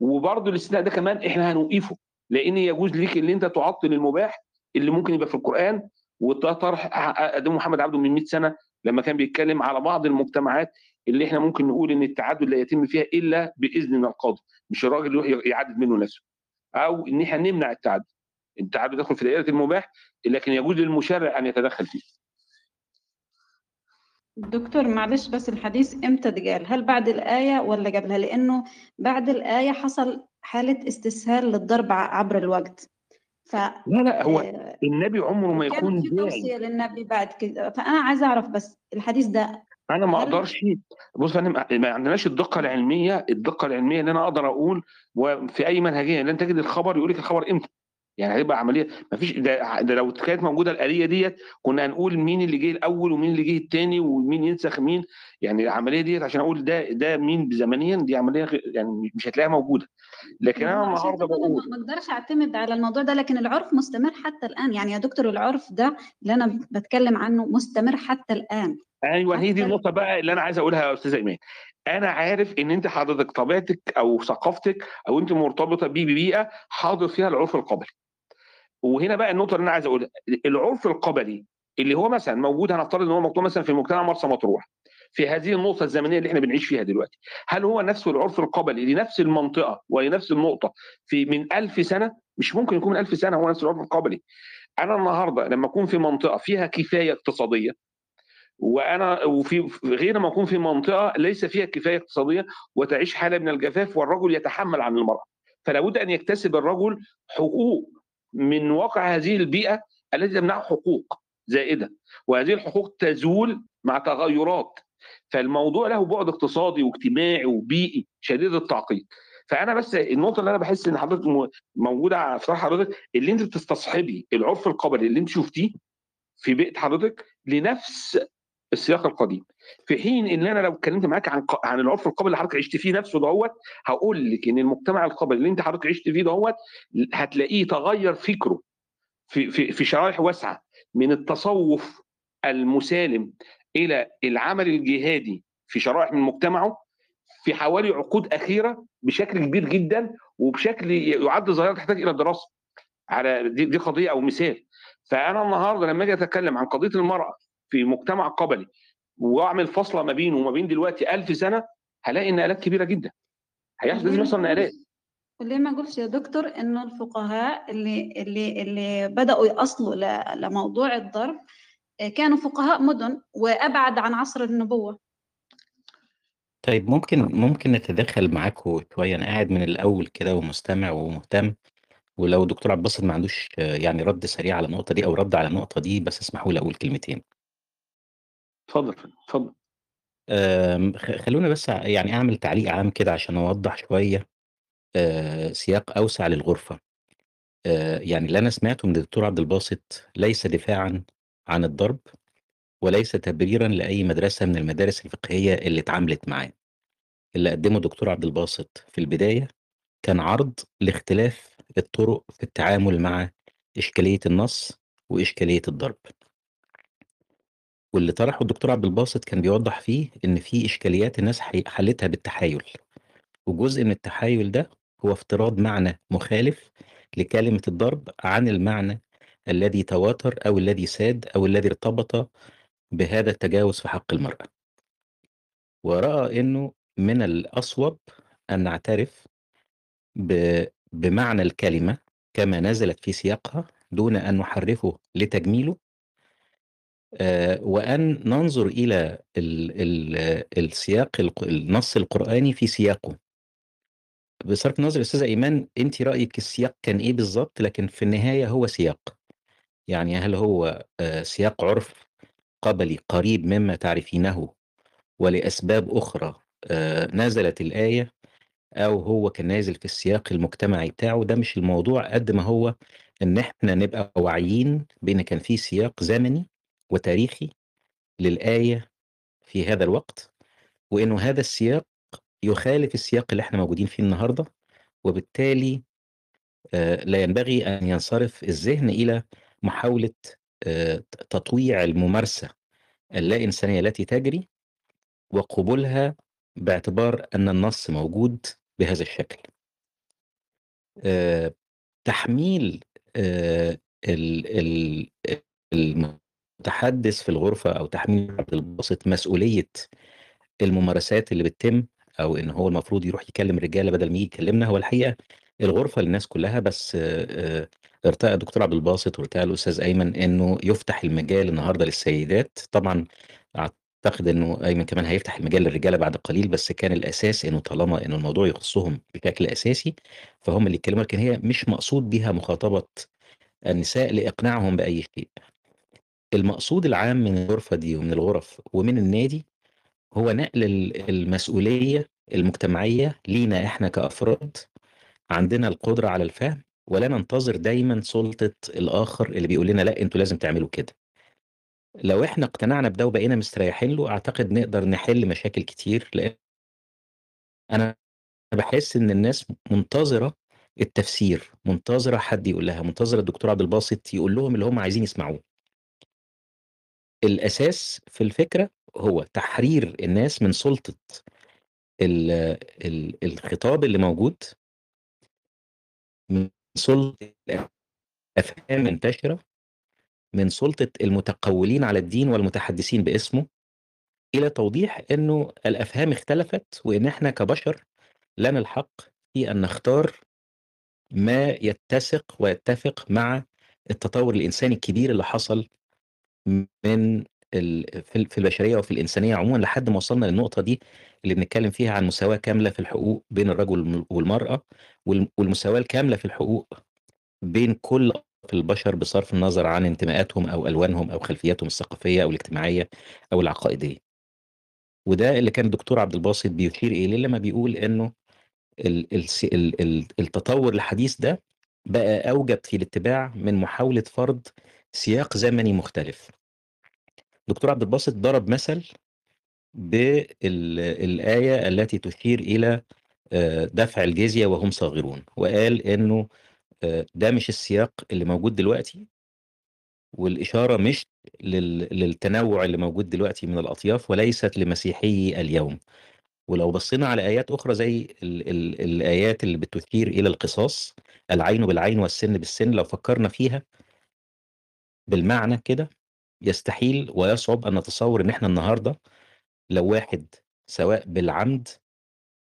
وبرضه الاستثناء ده كمان إحنا هنوقفه لأن يجوز ليك إن أنت تعطل المباح اللي ممكن يبقى في القرآن وده طرح آدم محمد عبده من 100 سنة لما كان بيتكلم على بعض المجتمعات اللي إحنا ممكن نقول إن التعدد لا يتم فيها إلا بإذن القاضي مش الراجل يروح يعدد منه نفسه. أو إن إحنا نمنع التعدد. التعدد يدخل في دائره المباح لكن يجوز للمشرع أن يتدخل فيه. دكتور معلش بس الحديث إمتى اتقال هل بعد الآية ولا قبلها؟ لأنه بعد الآية حصل حالة استسهال للضرب عبر الوقت. ف لا لا هو آه، النبي عمره ما يكون في توصية للنبي بعد كده. فأنا عايزة أعرف بس الحديث ده أنا ما أقدرش بص أنا ما عندناش الدقة العلمية. الدقة العلمية اللي أنا أقدر أقول وفي أي منهجية لن تجد الخبر يقول لك الخبر إمتى. يعني هيبقى عملية. ما فيش ده, ده لو كانت موجودة الآلية ديت كنا هنقول مين اللي جه الأول ومين اللي جه الثاني ومين ينسخ مين. يعني العملية ديت عشان أقول ده ده مين زمنيا دي عملية يعني مش هتلاقيها موجودة. لكن أنا النهارده بقول ما أقدرش أعتمد على الموضوع ده لكن العرف مستمر حتى الآن. يعني يا دكتور العرف ده اللي أنا بتكلم عنه مستمر حتى الآن. أيوه هي دي النقطة بقى اللي أنا عايز أقولها يا أستاذ ايمان أنا عارف إن أنت حضرتك طبيعتك أو ثقافتك أو أنت مرتبطة بيه ببيئة حاضر فيها العرف القبلي. وهنا بقى النقطة اللي أنا عايز أقولها. العرف القبلي اللي هو مثلا موجود هنفترض إن هو مكتوب مثلا في مجتمع مرسى مطروح. في هذه النقطة الزمنية اللي إحنا بنعيش فيها دلوقتي. هل هو نفسه العرف القبلي لنفس المنطقة ولنفس النقطة في من ألف سنة؟ مش ممكن يكون من ألف سنة هو نفس العرف القبلي. أنا النهارده لما أكون في منطقة فيها كفاية اقتصادية وأنا وفي غير ما أكون في منطقة ليس فيها كفاية اقتصادية وتعيش حالة من الجفاف والرجل يتحمل عن المرأة. فلا بد أن يكتسب الرجل حقوق من واقع هذه البيئة التي تمنحه حقوق زائدة. وهذه الحقوق تزول مع تغيرات فالموضوع له بعد اقتصادي واجتماعي وبيئي شديد التعقيد. فأنا بس النقطة اللي أنا بحس إن حضرتك موجودة افكار حضرتك اللي أنت بتستصحبي العرف القبلي اللي أنت شفتيه في بيئة حضرتك لنفس السياق القديم. في حين إن أنا لو اتكلمت معاك عن عن العرف القبلي اللي حضرتك عشت فيه نفسه دهوت هقول لك إن المجتمع القبلي اللي أنت حضرتك عشت فيه دهوت هتلاقيه تغير فكره في في في شرائح واسعة من التصوف المسالم إلى العمل الجهادي في شرائح من مجتمعه في حوالي عقود أخيرة بشكل كبير جدا وبشكل يعد ظاهرة تحتاج إلى الدراسه على دي, دي قضية أو مثال. فأنا النهارده لما أجي أتكلم عن قضية المرأة في مجتمع قبلي وأعمل فاصله ما بينه وما بين دلوقتي ألف سنة هلاقي نقلات كبيرة جدا. لازم يحصل نقلات ليه ما اقولش يا دكتور إنه الفقهاء اللي اللي اللي بدأوا يأصلوا لموضوع الضرب كانوا فقهاء مدن وأبعد عن عصر النبوة. طيب ممكن ممكن نتدخل معاكم شوية. أنا قاعد من الأول كده ومستمع ومهتم ولو دكتور عبد الباسط ما عندوش آه، يعني رد سريع على النقطة دي أو رد على النقطة دي بس اسمحوا لي أقول كلمتين. اتفضل اتفضل. خ- خلونا بس ع- يعني أعمل تعليق عام كده عشان أوضح شوية آه، سياق أوسع للغرفة. آه، يعني اللي أنا سمعته من الدكتور عبد الباسط ليس دفاعا عن الضرب وليس تبريرا لأي مدرسة من المدارس الفقهية اللي اتعاملت معاه. اللي قدمه دكتور عبد الباسط في البداية كان عرض لاختلاف الطرق في التعامل مع إشكالية النص وإشكالية الضرب. واللي طرحه الدكتور عبد الباسط كان بيوضح فيه إن في إشكاليات الناس حلتها بالتحايل. وجزء من التحايل ده هو افتراض معنى مخالف لكلمة الضرب عن المعنى الذي تواتر أو الذي ساد أو الذي ارتبط بهذا التجاوز في حق المرأة. ورأى أنه من الأصوب أن نعترف بمعنى الكلمة كما نزلت في سياقها دون أن نحرفه لتجميله آه، وأن ننظر إلى ال ال السياق النص القرآني في سياقه. بصرف النظر أستاذة إيمان أنت رأيك السياق كان إيه بالظبط لكن في النهاية هو سياق. يعني هل هو آه، سياق عرف قبلي قريب مما تعرفينه ولأسباب أخرى آه، نزلت الآية أو هو كان نازل في السياق المجتمعي بتاعه؟ ده مش الموضوع قد ما هو إن إحنا نبقى واعيين بأن كان في سياق زمني وتاريخي للآية في هذا الوقت وإنه هذا السياق يخالف السياق اللي إحنا موجودين فيه النهاردة وبالتالي آه، لا ينبغي أن ينصرف الذهن إلى محاولة آه، تطويع الممارسة اللا إنسانية التي تجري وقبولها باعتبار أن النص موجود بهذا الشكل. آه، تحميل آه، ال- ال- المتحدث في الغرفة أو تحميل عبد الباسط مسؤولية الممارسات اللي بتتم أو إن هو المفروض يروح يكلم الرجالة بدل ما يجي يكلمنا هو الحقيقة الغرفة للناس كلها بس ارتأى الدكتور عبد الباسط وارتأى الأستاذ أيمن إنه يفتح المجال النهاردة للسيدات. طبعا أعتقد إنه أيمن كمان هيفتح المجال للرجالة بعد قليل بس كان الأساس إنه طالما إنه الموضوع يخصهم بشكل أساسي فهم اللي يتكلموا لكن هي مش مقصود بها مخاطبة النساء لإقناعهم بأي شيء. المقصود العام من الغرفة دي ومن الغرف ومن النادي هو نقل ال- المسؤولية المجتمعية لينا إحنا كأفراد عندنا القدرة على الفهم ولا ننتظر دايما سلطة الآخر اللي بيقول لنا لا أنتوا لازم تعملوا كده. لو إحنا اقتنعنا بده وبقينا مستريحين له أعتقد نقدر نحل مشاكل كتير لأن أنا بحس إن الناس منتظرة التفسير منتظرة حد يقول لها منتظرة الدكتور عبد الباسط يقول لهم اللي هم عايزين يسمعوه. الأساس في الفكرة هو تحرير الناس من سلطة ال ال الخطاب اللي موجود سلطة الأفهام منتشرة من سلطة المتقولين على الدين والمتحدثين باسمه إلى توضيح أنه الأفهام اختلفت وأن إحنا كبشر لنا الحق في أن نختار ما يتسق ويتفق مع التطور الإنساني الكبير اللي حصل من في البشرية وفي الإنسانية عموما لحد ما وصلنا للنقطة دي اللي بنتكلم فيها عن مساواه كاملة في الحقوق بين الرجل والم- والمرأة والم- والمساواه الكاملة في الحقوق بين كل البشر بصرف النظر عن انتماءاتهم أو ألوانهم أو خلفياتهم الثقافية أو الاجتماعية أو العقائدية. وده اللي كان الدكتور عبد الباسط بيشير إليه لما بيقول ال- التطور الحديث ده بقى أوجب في الاتباع من محاولة فرض سياق زمني مختلف. دكتور عبد الباسط ضرب مثل بالآية التي تشير إلى آه، دفع الجزية وهم صاغرون وقال إنه آه، ده مش السياق اللي موجود دلوقتي والإشارة مش لل- للتنوع اللي موجود دلوقتي من الأطياف وليست لمسيحي اليوم. ولو بصينا على آيات أخرى زي ال ال الآيات اللي بتشير إلى القصاص العين بالعين والسن بالسن لو فكرنا فيها بالمعنى كده يستحيل ويصعب أن نتصور إن إحنا النهاردة لو واحد سواء بالعمد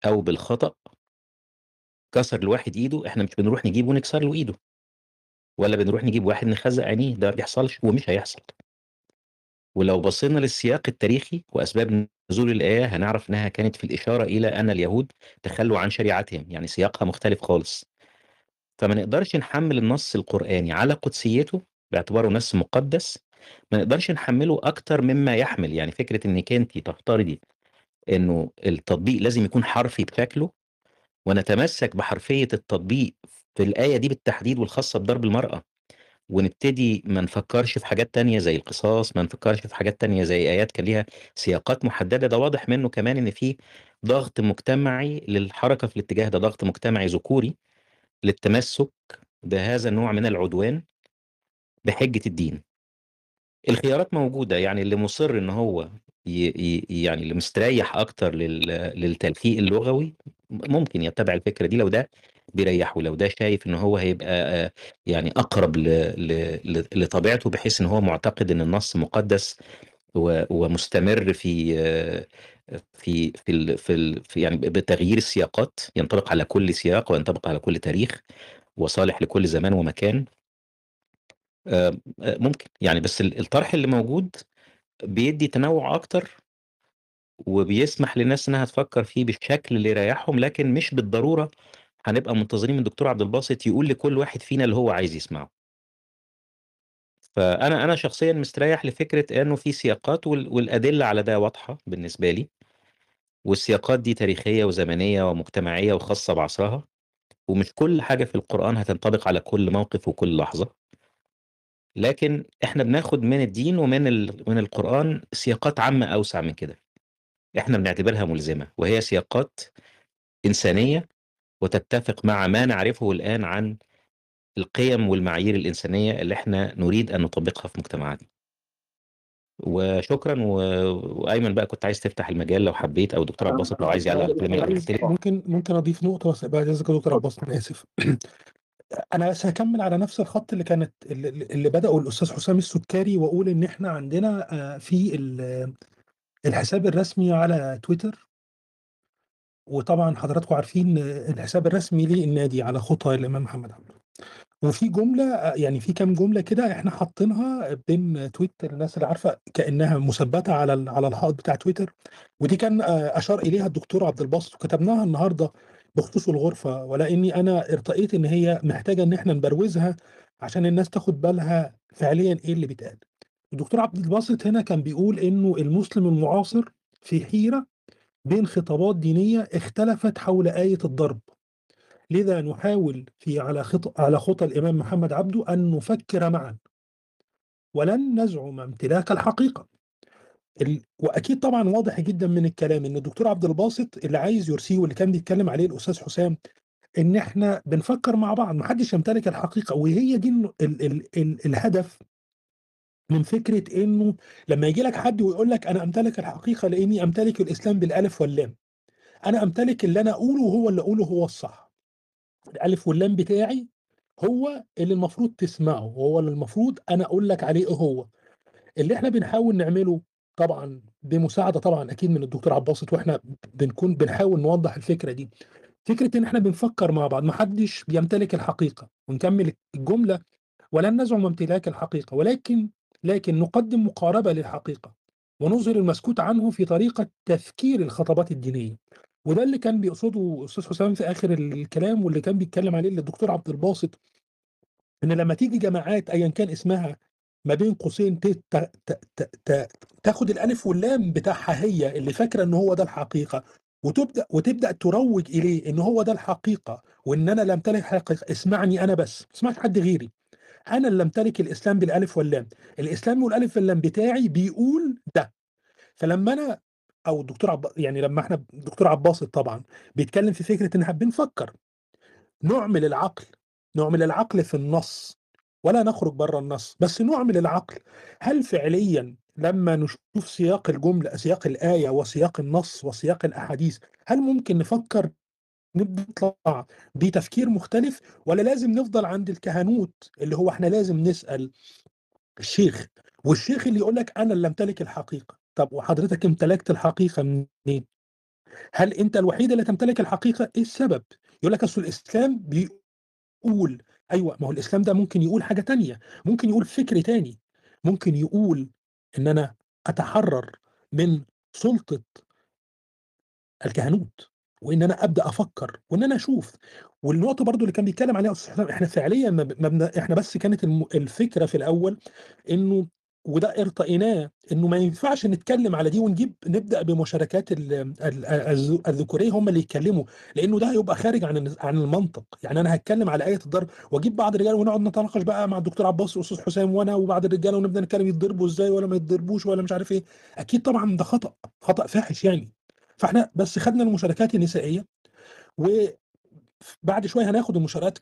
أو بالخطأ كسر لواحد إيده إحنا مش بنروح نجيبه ونكسر له إيده. ولا بنروح نجيب واحد نخزق عينيه ده ما بيحصلش ومش هيحصل. ولو بصينا للسياق التاريخي وأسباب نزول الآية هنعرف إنها كانت في الإشارة إلى أن اليهود تخلوا عن شريعتهم يعني سياقها مختلف خالص. فما نقدرش نحمل النص القرآني على قدسيته باعتباره نص مقدس ما نقدرش نحمله أكتر مما يحمل. يعني فكرة إنك أنت تفترضي إنه التطبيق لازم يكون حرفي بشكله ونتمسك بحرفية التطبيق في الآية دي بالتحديد والخاصة بضرب المرأة ونبتدي ما نفكرش في حاجات تانية زي القصاص ما نفكرش في حاجات تانية زي آيات كان ليها سياقات محددة. ده واضح منه كمان إن في ضغط مجتمعي للحركة في الاتجاه ده ضغط مجتمعي ذكوري للتمسك بهذا النوع من العدوان بحجة الدين. الخيارات موجودة يعني اللي مصر إن هو ي... يعني اللي مستريح أكتر لل... للتلفيق اللغوي ممكن يتبع الفكرة دي لو ده بيريحه لو ده شايف إن هو هيبقى يعني أقرب ل... ل... لطبيعته بحيث إن هو معتقد إن النص مقدس و... ومستمر في في في ال... في, ال... في يعني بتغيير السياقات ينطبق على كل سياق وينطبق على كل تاريخ وصالح لكل زمان ومكان. آه، آه، ممكن. يعني بس ال- الطرح اللي موجود بيدي تنوع أكتر وبيسمح للناس إنها تفكر فيه بالشكل اللي يريحهم لكن مش بالضرورة هنبقى منتظرين من الدكتور عبد الباسط يقول لكل واحد فينا اللي هو عايز يسمعه. فأنا أنا شخصيا مستريح لفكرة إنه في سياقات وال- والأدلة على ده واضحة بالنسبة لي. والسياقات دي تاريخية وزمنية ومجتمعية وخاصة بعصرها ومش كل حاجة في القرآن هتنطبق على كل موقف وكل لحظة. لكن إحنا بناخد من الدين ومن ال... من القرآن سياقات عامة أوسع من كده. إحنا بنعتبرها ملزمة وهي سياقات إنسانية وتتفق مع ما نعرفه الآن عن القيم والمعايير الإنسانية اللي إحنا نريد أن نطبقها في مجتمعاتنا. وشكرا و... وأيمن بقى كنت عايز تفتح المجال لو حبيت أو دكتور عباس لو عايز يعلق الكلام اللي أنا. ممكن ممكن أضيف نقطة بس بعد إذنك دكتور عباس أنا آسف. أنا بس هكمل على نفس الخط اللي كانت اللي بدأه الأستاذ حسام السكري وأقول إن إحنا عندنا آه، في ال- الحساب الرسمي على تويتر. وطبعا حضراتكم عارفين الحساب الرسمي للنادي على خطى الإمام محمد عبده وفي جملة آه، يعني في كام جملة كده إحنا حاطينها بين تويتر الناس اللي عارفة كأنها مثبتة على على الحائط بتاع تويتر. ودي كان آه، أشار إليها الدكتور عبد الباسط. وكتبناها النهارده بخصوص الغرفة ولأني أنا ارتقيت إن هي محتاجة إن إحنا نبروزها عشان الناس تاخد بالها فعليا إيه اللي بيتقال. الدكتور عبد الباسط هنا كان بيقول إنه المسلم المعاصر في حيرة بين خطابات دينية اختلفت حول آية الضرب. لذا نحاول في على خط على خطى الإمام محمد عبده أن نفكر معا ولن نزعم امتلاك الحقيقة. ال... وأكيد طبعا واضح جدا من الكلام إن الدكتور عبد الباسط اللي عايز يرسيه واللي كان بيتكلم عليه الأستاذ حسام إن إحنا بنفكر مع بعض محدش يمتلك الحقيقة. وهي دي ال... ال... ال... ال... الهدف من فكرة إنه لما يجي لك حد ويقول لك أنا أمتلك الحقيقة لإني أمتلك الإسلام بالألف واللام. أنا أمتلك اللي أنا أقوله وهو اللي أقوله هو الصح. الألف واللام بتاعي هو اللي المفروض تسمعه وهو اللي المفروض أنا أقول لك عليه هو. اللي إحنا بنحاول نعمله طبعا بمساعدة طبعا أكيد من الدكتور عباسط وإحنا بنكون بنحاول نوضح الفكرة دي. فكرة إن إحنا بنفكر مع بعض محدش بيمتلك الحقيقة ونكمل الجملة ولن نزعم امتلاك الحقيقة ولكن لكن نقدم مقاربة للحقيقة ونظهر المسكوت عنه في طريقة تفكير الخطابات الدينية. وده اللي كان بيقصده أستاذ حسام في آخر الكلام واللي كان بيتكلم عليه الدكتور عبد الباسط إن لما تيجي جماعات ايا كان اسمها ما بين قوسين تاخد الألف واللام بتاعها هي اللي فاكرة إن هو ده الحقيقة وتبدأ وتبدأ تروج إليه إن هو ده الحقيقة وإن أنا لا امتلك حقيقة اسمعني أنا بس ما تسمعش حد غيري. أنا اللي امتلك الإسلام بالألف واللام الإسلام والألف واللام بتاعي بيقول ده. فلما أنا أو الدكتور عب... يعني لما إحنا الدكتور عباسط طبعا بيتكلم في فكرة إن إحنا بنفكر. نعمل العقل نعمل العقل في النص. ولا نخرج بره النص بس نعمل العقل هل فعليا لما نشوف سياق الجملة سياق الآية وسياق النص وسياق الأحاديث هل ممكن نفكر نطلع بتفكير مختلف ولا لازم نفضل عند الكهنوت اللي هو إحنا لازم نسأل الشيخ والشيخ اللي يقول لك أنا اللي أمتلك الحقيقة طب وحضرتك امتلكت الحقيقة منين؟ هل أنت الوحيد اللي تمتلك الحقيقة؟ إيه السبب؟ يقول لك أصل الإسلام بيقول أيوه ما هو الإسلام ده ممكن يقول حاجة تانية ممكن يقول فكر تاني ممكن يقول إن أنا أتحرر من سلطة الكهنوت وإن أنا أبدأ أفكر وإن أنا أشوف. والنقطة برضو اللي كان بيتكلم عليها أستاذ حسام إحنا فعليا ما إحنا بس كانت الفكرة في الأول إنه وده ارتقيناه انه ما ينفعش نتكلم على دي ونجيب نبدأ بمشاركات ال- ال- الذ- الذكورية هم اللي يتكلموا لأنه ده هيبقى خارج عن عن المنطق. يعني أنا هتكلم على آية الضرب وأجيب بعض الرجال ونقعد نتناقش بقى مع الدكتور عباس والأستاذ حسام وأنا وبعض الرجاله ونبدأ نتكلم يتضربوا إزاي ولا ما يتضربوش ولا مش عارف إيه. أكيد طبعا ده خطأ خطأ فاحش يعني. فإحنا بس خدنا المشاركات النسائية وبعد شوية هناخد المشاركات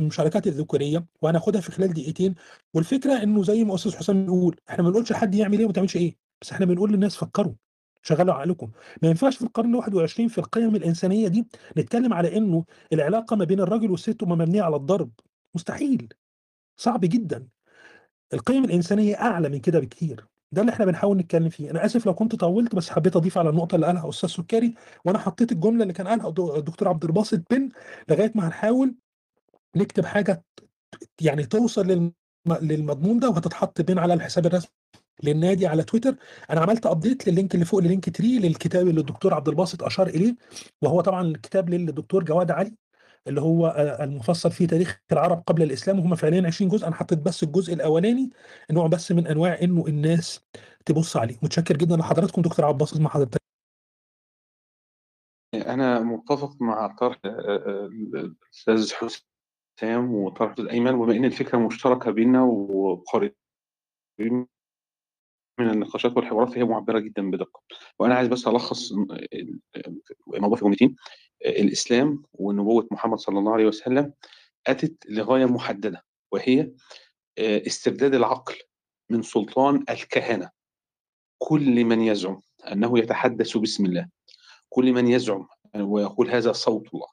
المشاركات الذكورية وهناخدها في خلال دقيقتين. والفكرة إنه زي ما أستاذ حسام بيقول إحنا ما بنقولش لحد يعمل إيه وما تعملش إيه بس إحنا بنقول للناس فكروا شغلوا عقلكم. ما ينفعش في القرن ال 21 في القيم الإنسانية دي نتكلم على إنه العلاقة ما بين الراجل والست مبنية على الضرب. مستحيل. صعب جدا. القيم الإنسانية أعلى من كده بكتير. ده اللي إحنا بنحاول نتكلم فيه. أنا آسف لو كنت طولت بس حبيت أضيف على النقطة اللي قالها أستاذ سكري وأنا حطيت الجملة اللي كان قالها الدكتور عبد الباسط بن لغاية ما هنحاول نكتب حاجة يعني توصل للم... للمضمون ده وهتتحط بين على الحساب الرسمي للنادي على تويتر. أنا عملت update لل link اللي فوق لل Linktree للكتاب اللي الدكتور عبد الباسط أشار إليه وهو طبعا الكتاب للدكتور جواد علي. اللي هو آه، المفصل في تاريخ العرب قبل الإسلام وهم فعليا 20 جزء أنا حطيت بس الجزء الأولاني نوع بس من أنواع إنه الناس تبص عليه. متشكر جدا لحضراتكم دكتور الباسط مع حضرتك. أنا متفق مع طرح آه، آه، الأستاذ حسام وطرح الأستاذ أيمن وبما إن الفكرة مشتركة بينا وقريبين من النقاشات والحوارات فهي معبرة جدا بدقة. وأنا عايز بس ألخص ال- الموضوع في جملتين الإسلام ونبوة محمد صلى الله عليه وسلم أتت لغاية محددة وهي آه، استرداد العقل من سلطان الكهنة. كل من يزعم أنه يتحدث باسم الله كل من يزعم ويقول هذا صوت الله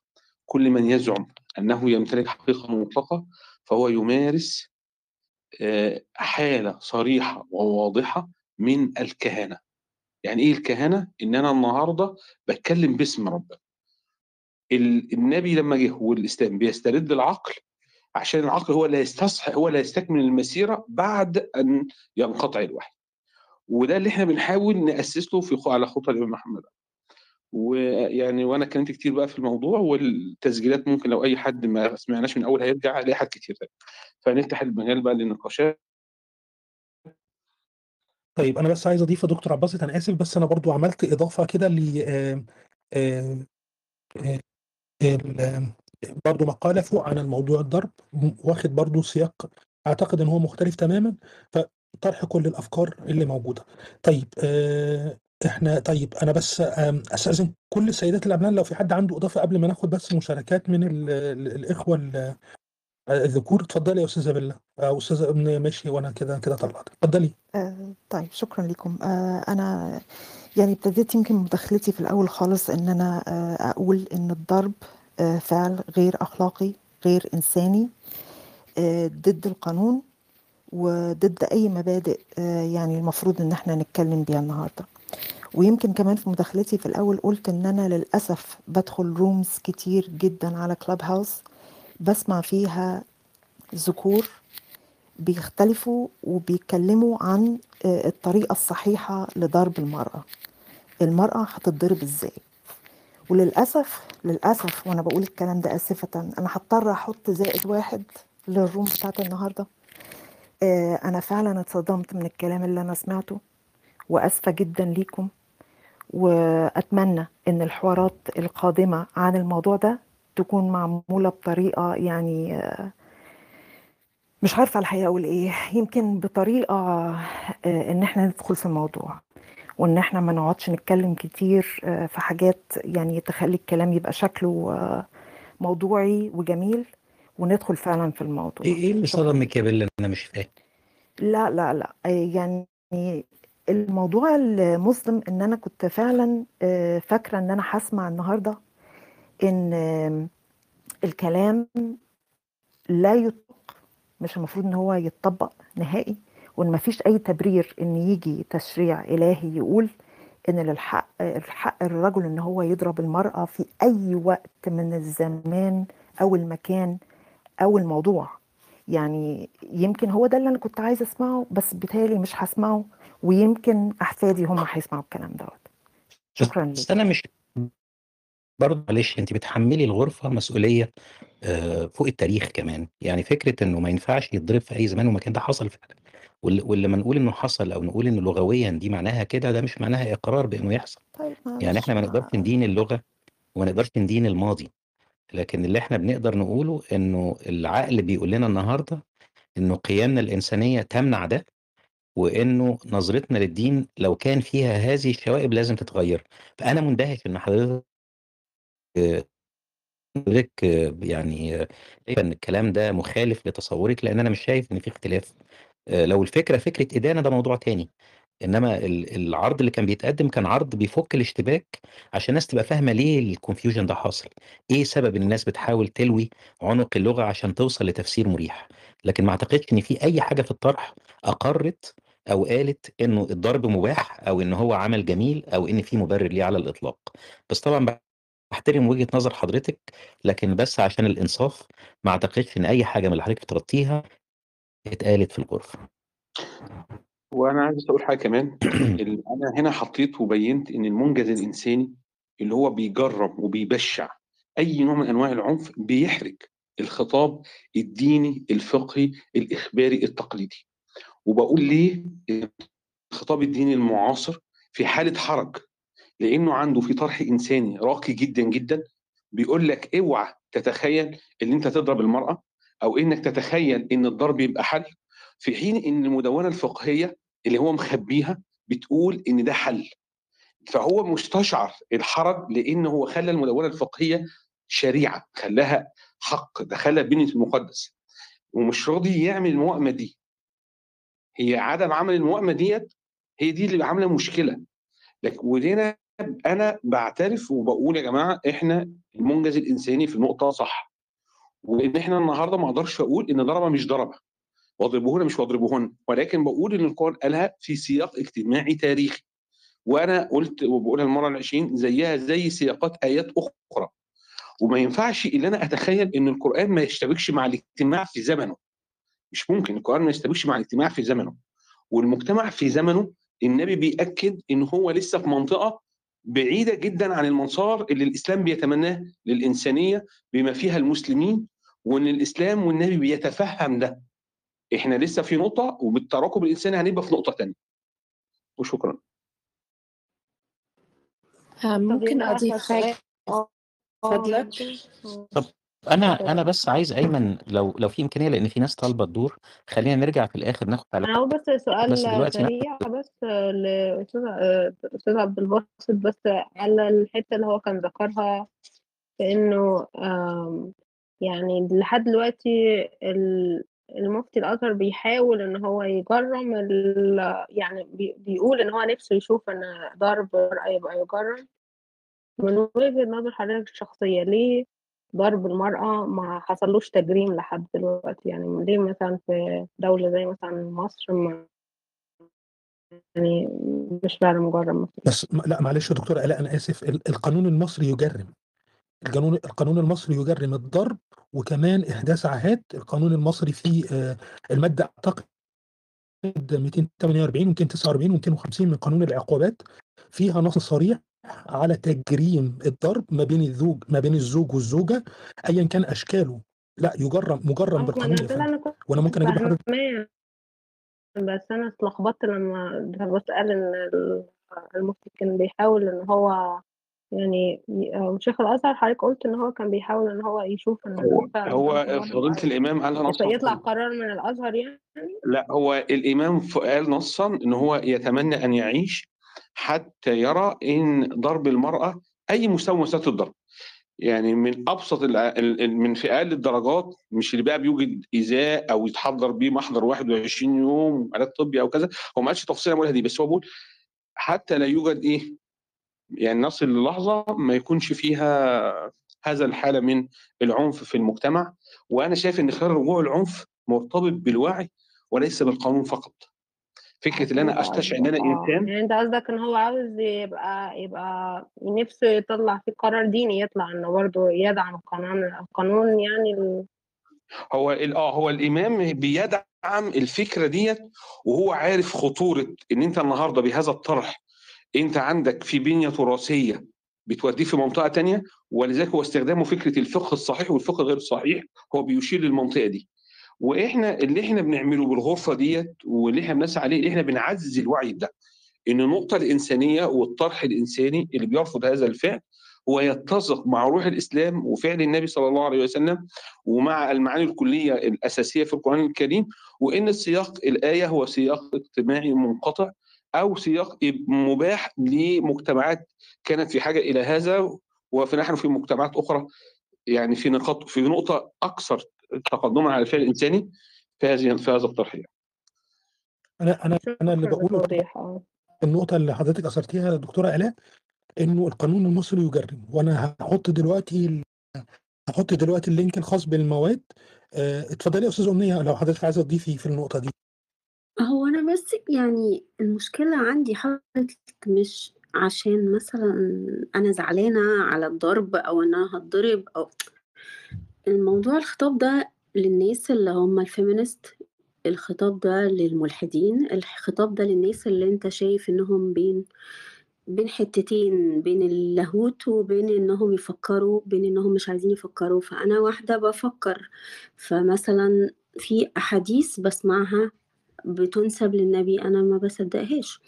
كل من يزعم أنه يمتلك حقيقة مطلقة فهو يمارس آه، حالة صريحة وواضحة من الكهنة. يعني إيه الكهنة؟ إن أنا النهاردة بتكلم باسم ربنا. ال- النبي لما جه والإسلام بيسترد العقل عشان العقل هو اللي يستصح هو اللي يستكمل المسيرة بعد أن ينقطع الوحي. وده اللي إحنا بنحاول نأسس له في على خطى الإمام محمد ويعني وأنا اتكلمت كتير بقى في الموضوع والتسجيلات ممكن لو أي حد ما سمعناش من أول هيرجع هيلاقي حاجات كتير. فنفتح المجال بقى للنقاشات طيب أنا بس عايز أضيف يا دكتور عباسط أنا آسف بس أنا برضو عملت إضافة كده ل برضو مقالة فوق عن الموضوع الضرب واخد برضو سياق أعتقد إن هو مختلف تماما فطرح كل الأفكار اللي موجودة طيب إحنا طيب أنا بس أستأذن كل السيدات الابناء لو في حد عنده إضافة قبل ما ناخد بس مشاركات من ال- ال- الإخوة ال- الذكور اتفضلي يا أستاذة بيلا. أو أستاذة ابن ماشي وأنا كده كده طلعت. اتفضلي. آه، طيب شكرا لكم. آه، أنا يعني ابتديت يمكن مداخلتي في الأول خالص إن أنا آه، أقول إن الضرب آه، فعل غير أخلاقي غير إنساني آه، ضد القانون وضد أي مبادئ آه، يعني المفروض إن إحنا نتكلم بيها النهاردة. ويمكن كمان في مداخلتي في الأول قلت إن أنا للأسف بدخل رومز كتير جدا على كلاب هاوس بسمع فيها ذكور بيختلفوا وبيتكلموا عن آه، الطريقة الصحيحة لضرب المرأة. المرأة هتتضرب إزاي؟ وللأسف للأسف وأنا بقول الكلام ده آسفة أنا هضطر أحط زائد واحد للروم بتاعت النهاردة. آه، أنا فعلا اتصدمت من الكلام اللي أنا سمعته. وأسفة جدا ليكم وأتمنى إن الحوارات القادمة عن الموضوع ده تكون معمولة بطريقة يعني مش عارفة الحقيقة أقول إيه يمكن بطريقة آه، إن إحنا ندخل في الموضوع وإن إحنا ما نقعدش نتكلم كتير في حاجات يعني تخلي الكلام يبقى شكله موضوعي وجميل وندخل فعلا في الموضوع. إيه إيه اللي صدمك يا بيلا أنا مش فاهم. لا لا لا. يعني الموضوع المصدم إن أنا كنت فعلا آه، فاكرة إن أنا هسمع النهاردة إن آه، الكلام لا يطبق مش المفروض إن هو يتطبق نهائي وإن مفيش أي تبرير إن يجي تشريع إلهي يقول إن للحق الحق الرجل إن هو يضرب المرأة في أي وقت من الزمان أو المكان أو الموضوع. يعني يمكن هو ده اللي أنا كنت عايزة أسمعه بس بالتالي مش هسمعه. ويمكن أحفادي هم هيسمعوا الكلام دوت. شكرا بس ليك أنا مش برضه معلش انت بتحملي الغرفة مسؤولية آه، فوق التاريخ كمان. يعني فكرة إنه ما ينفعش يتضرب في أي زمان ومكان ده حصل فعلا. ولما نقول إنه حصل أو نقول إنه لغويا دي معناها كده ده مش معناها إقرار بإنه يحصل. طيب يعني إحنا ما نقدرش ما ندين اللغة وما نقدرش ندين الماضي. لكن اللي إحنا بنقدر نقوله إنه العقل بيقول لنا النهارده إنه قيمنا الإنسانية تمنع ده. وإنه نظرتنا للدين لو كان فيها هذه الشوائب لازم تتغير. فأنا مندهش إن حضرتك حضرتك يعني شايفة إن الكلام ده مخالف لتصورك لأن أنا مش شايف إن في اختلاف. آه، لو الفكرة فكرة إدانة ده موضوع تاني. إنما ال- العرض اللي كان بيتقدم كان عرض بيفك الاشتباك عشان الناس تبقى فاهمة ليه الكونفيوجن ده حاصل. إيه سبب الناس بتحاول تلوي عنق اللغة عشان توصل لتفسير مريح؟ لكن ما أعتقدش إن في أي حاجة في الطرح أقرت أو قالت إنه الضرب مباح أو إن هو عمل جميل أو إن في مبرر ليه على الإطلاق. بس طبعا بحترم وجهة نظر حضرتك لكن بس عشان الإنصاف ما أعتقدش إن أي حاجة من اللي حضرتك افترضتيها اتقالت في الغرفة. وأنا عايز أقول حاجة كمان. ال- أنا هنا حطيت وبينت إن المنجز الإنساني اللي هو بيجرب وبيبشع أي نوع من أنواع العنف بيحرج الخطاب الديني الفقهي الإخباري التقليدي. وبقول ليه الخطاب الديني المعاصر في حالة حرج لأنه عنده في طرح إنساني راقي جدا جدا بيقول لك اوعى تتخيل إن أنت تضرب المرأة أو إنك تتخيل إن الضرب يبقى حل في حين إن المدونة الفقهية اللي هو مخبيها بتقول إن ده حل. فهو مستشعر الحرج لأن هو خلى المدونة الفقهية شريعة خلاها حق دخلها بين المقدس. ومش راضي يعمل الموائمة دي. هي عدم عمل الموائمه ديت هي دي اللي عاملة مشكلة. لكن وهنا أنا بعترف وبقول يا جماعة إحنا المنجز الإنساني في نقطة صح وإن إحنا النهارده ما أقدرش أقول إن ضربة مش ضربة. واضربوهن مش واضربوهن ولكن بقول إن القرآن قالها في سياق اجتماعي تاريخي. وأنا قلت وبقولها المرة العشرين زيها زي سياقات آيات أخرى. وما ينفعش ان أنا أتخيل إن القرآن ما يشتبكش مع الاجتماع في زمنه. مش ممكن القرآن ما يشتبكش مع الاجتماع في زمنه. والمجتمع في زمنه النبي بيأكد إن هو لسه في منطقة بعيدة جدا عن المسار اللي الإسلام بيتمناه للإنسانية بما فيها المسلمين وإن الإسلام والنبي بيتفهم ده. إحنا لسه في نقطة وبالتراكم الإنساني هنبقى في نقطة ثانية وشكرا. آه، ممكن أضيف حاجة؟ فضلك. طب أنا أنا بس عايز أيمن لو لو في إمكانية لأن في ناس طالبة الدور خلينا نرجع في الآخر ناخد تعليقات هو بس سؤال بس دلوقتي سريع بس لأستاذ أستاذ عبد الباسط بس على الحتة اللي هو كان ذكرها في إنه آم، يعني لحد دلوقتي ال- المفتي الأزهر بيحاول إن هو يجرم ال- يعني بي- بيقول إن هو نفسه يشوف إن ضرب يبقى يجرم. من وجهة نظر حضرتك الشخصية ليه ضرب المرأة ما حصلوش تجريم لحد دلوقتي. يعني ليه مثلا في دولة زي مثلا مصر ما يعني مش فعلا مجرم بس لا معلش يا دكتور آلاء أنا آسف. ال- القانون المصري يجرم. القانون القانون المصري يجرم الضرب وكمان إحداث عاهات القانون المصري فيه آه، المادة أعتقد 248 و249 و250 من قانون العقوبات. فيها نص صريح. على تجريم الضرب ما بين الزوج ما بين الزوج والزوجة أيا كان أشكاله. لا يجرم مجرم بالقانون أنا يا ده فندم أنا كنت وأنا ممكن أجيب لحضرتك فاهماه بس أنا اتلخبطت لما بس قال إن ال- المفتي كان بيحاول إن هو يعني شيخ الأزهر حضرتك قلت إن هو كان بيحاول إن هو يشوف إن هو هو فضيلة الإمام قالها نصا؟ يطلع قرار من الأزهر يعني؟ لا هو الإمام قال نصا إن هو يتمنى أن يعيش حتى يرى إن ضرب المرأة أي مستوى من الضرب. يعني من أبسط من في أقل الدرجات مش اللي بقى بيوجد ايذاء أو يتحضر بيه محضر 21 يوم علاج طبي أو كذا هو ما قالش تفصيل اقولها دي بس هو بيقول حتى لا يوجد إيه يعني نصل للحظه ما يكونش فيها هذا الحالة من العنف في المجتمع وأنا شايف إن خيار رجوع العنف مرتبط بالوعي وليس بالقانون فقط. فكرة إن أنا أستشعر إن أنا آه. إنسان. يعني أنت قصدك إن هو عاوز يبقى يبقى نفسه يطلع فيه قرار ديني يطلع إنه برضه يدعم القانون القانون يعني ال... هو ال- آه هو الإمام بيدعم الفكرة ديت وهو عارف خطورة إن أنت النهارده بهذا الطرح أنت عندك في بنية تراثية بتوديه في منطقة تانية ولذلك هو استخدامه فكرة الفقه الصحيح والفقه غير الصحيح هو بيشير للمنطقة دي. وإحنا اللي إحنا بنعمله بالغرفة ديت واللي إحنا بنسعى عليه اللي إحنا بنعزز الوعي ده إن النقطة الإنسانية والطرح الإنساني اللي بيرفض هذا الفعل هو يتسق مع روح الإسلام وفعل النبي صلى الله عليه وسلم ومع المعاني الكلية الأساسية في القرآن الكريم وإن السياق الآية هو سياق اجتماعي منقطع أو سياق مباح لمجتمعات كانت في حاجة إلى هذا ونحن في مجتمعات أخرى يعني في نقاط في نقطة أكثر تقدما على الفعل الإنساني في هذه في هذا الطرح يعني. أنا أنا أنا اللي بقوله النقطة اللي حضرتك أثرتيها يا دكتورة الاء إنه القانون المصري يجرم. وأنا هحط دلوقتي هحط دلوقتي اللينك الخاص بالمواد. آه، اتفضلي يا أستاذ أمنية لو حضرتك عايزة تضيفي في النقطة دي. هو أنا بس يعني المشكلة عندي حضرتك مش عشان مثلا أنا زعلانة على الضرب أو إن أنا هتضرب أو الموضوع الخطاب ده للناس اللي هم الفيمينست الخطاب ده للملحدين الخطاب ده للناس اللي انت شايف انهم بين بين حتتين بين اللاهوت وبين انهم يفكروا بين انهم مش عايزين يفكروا. فأنا واحدة بفكر. فمثلا في أحاديث بسمعها بتنسب للنبي أنا ما بصدقهاش.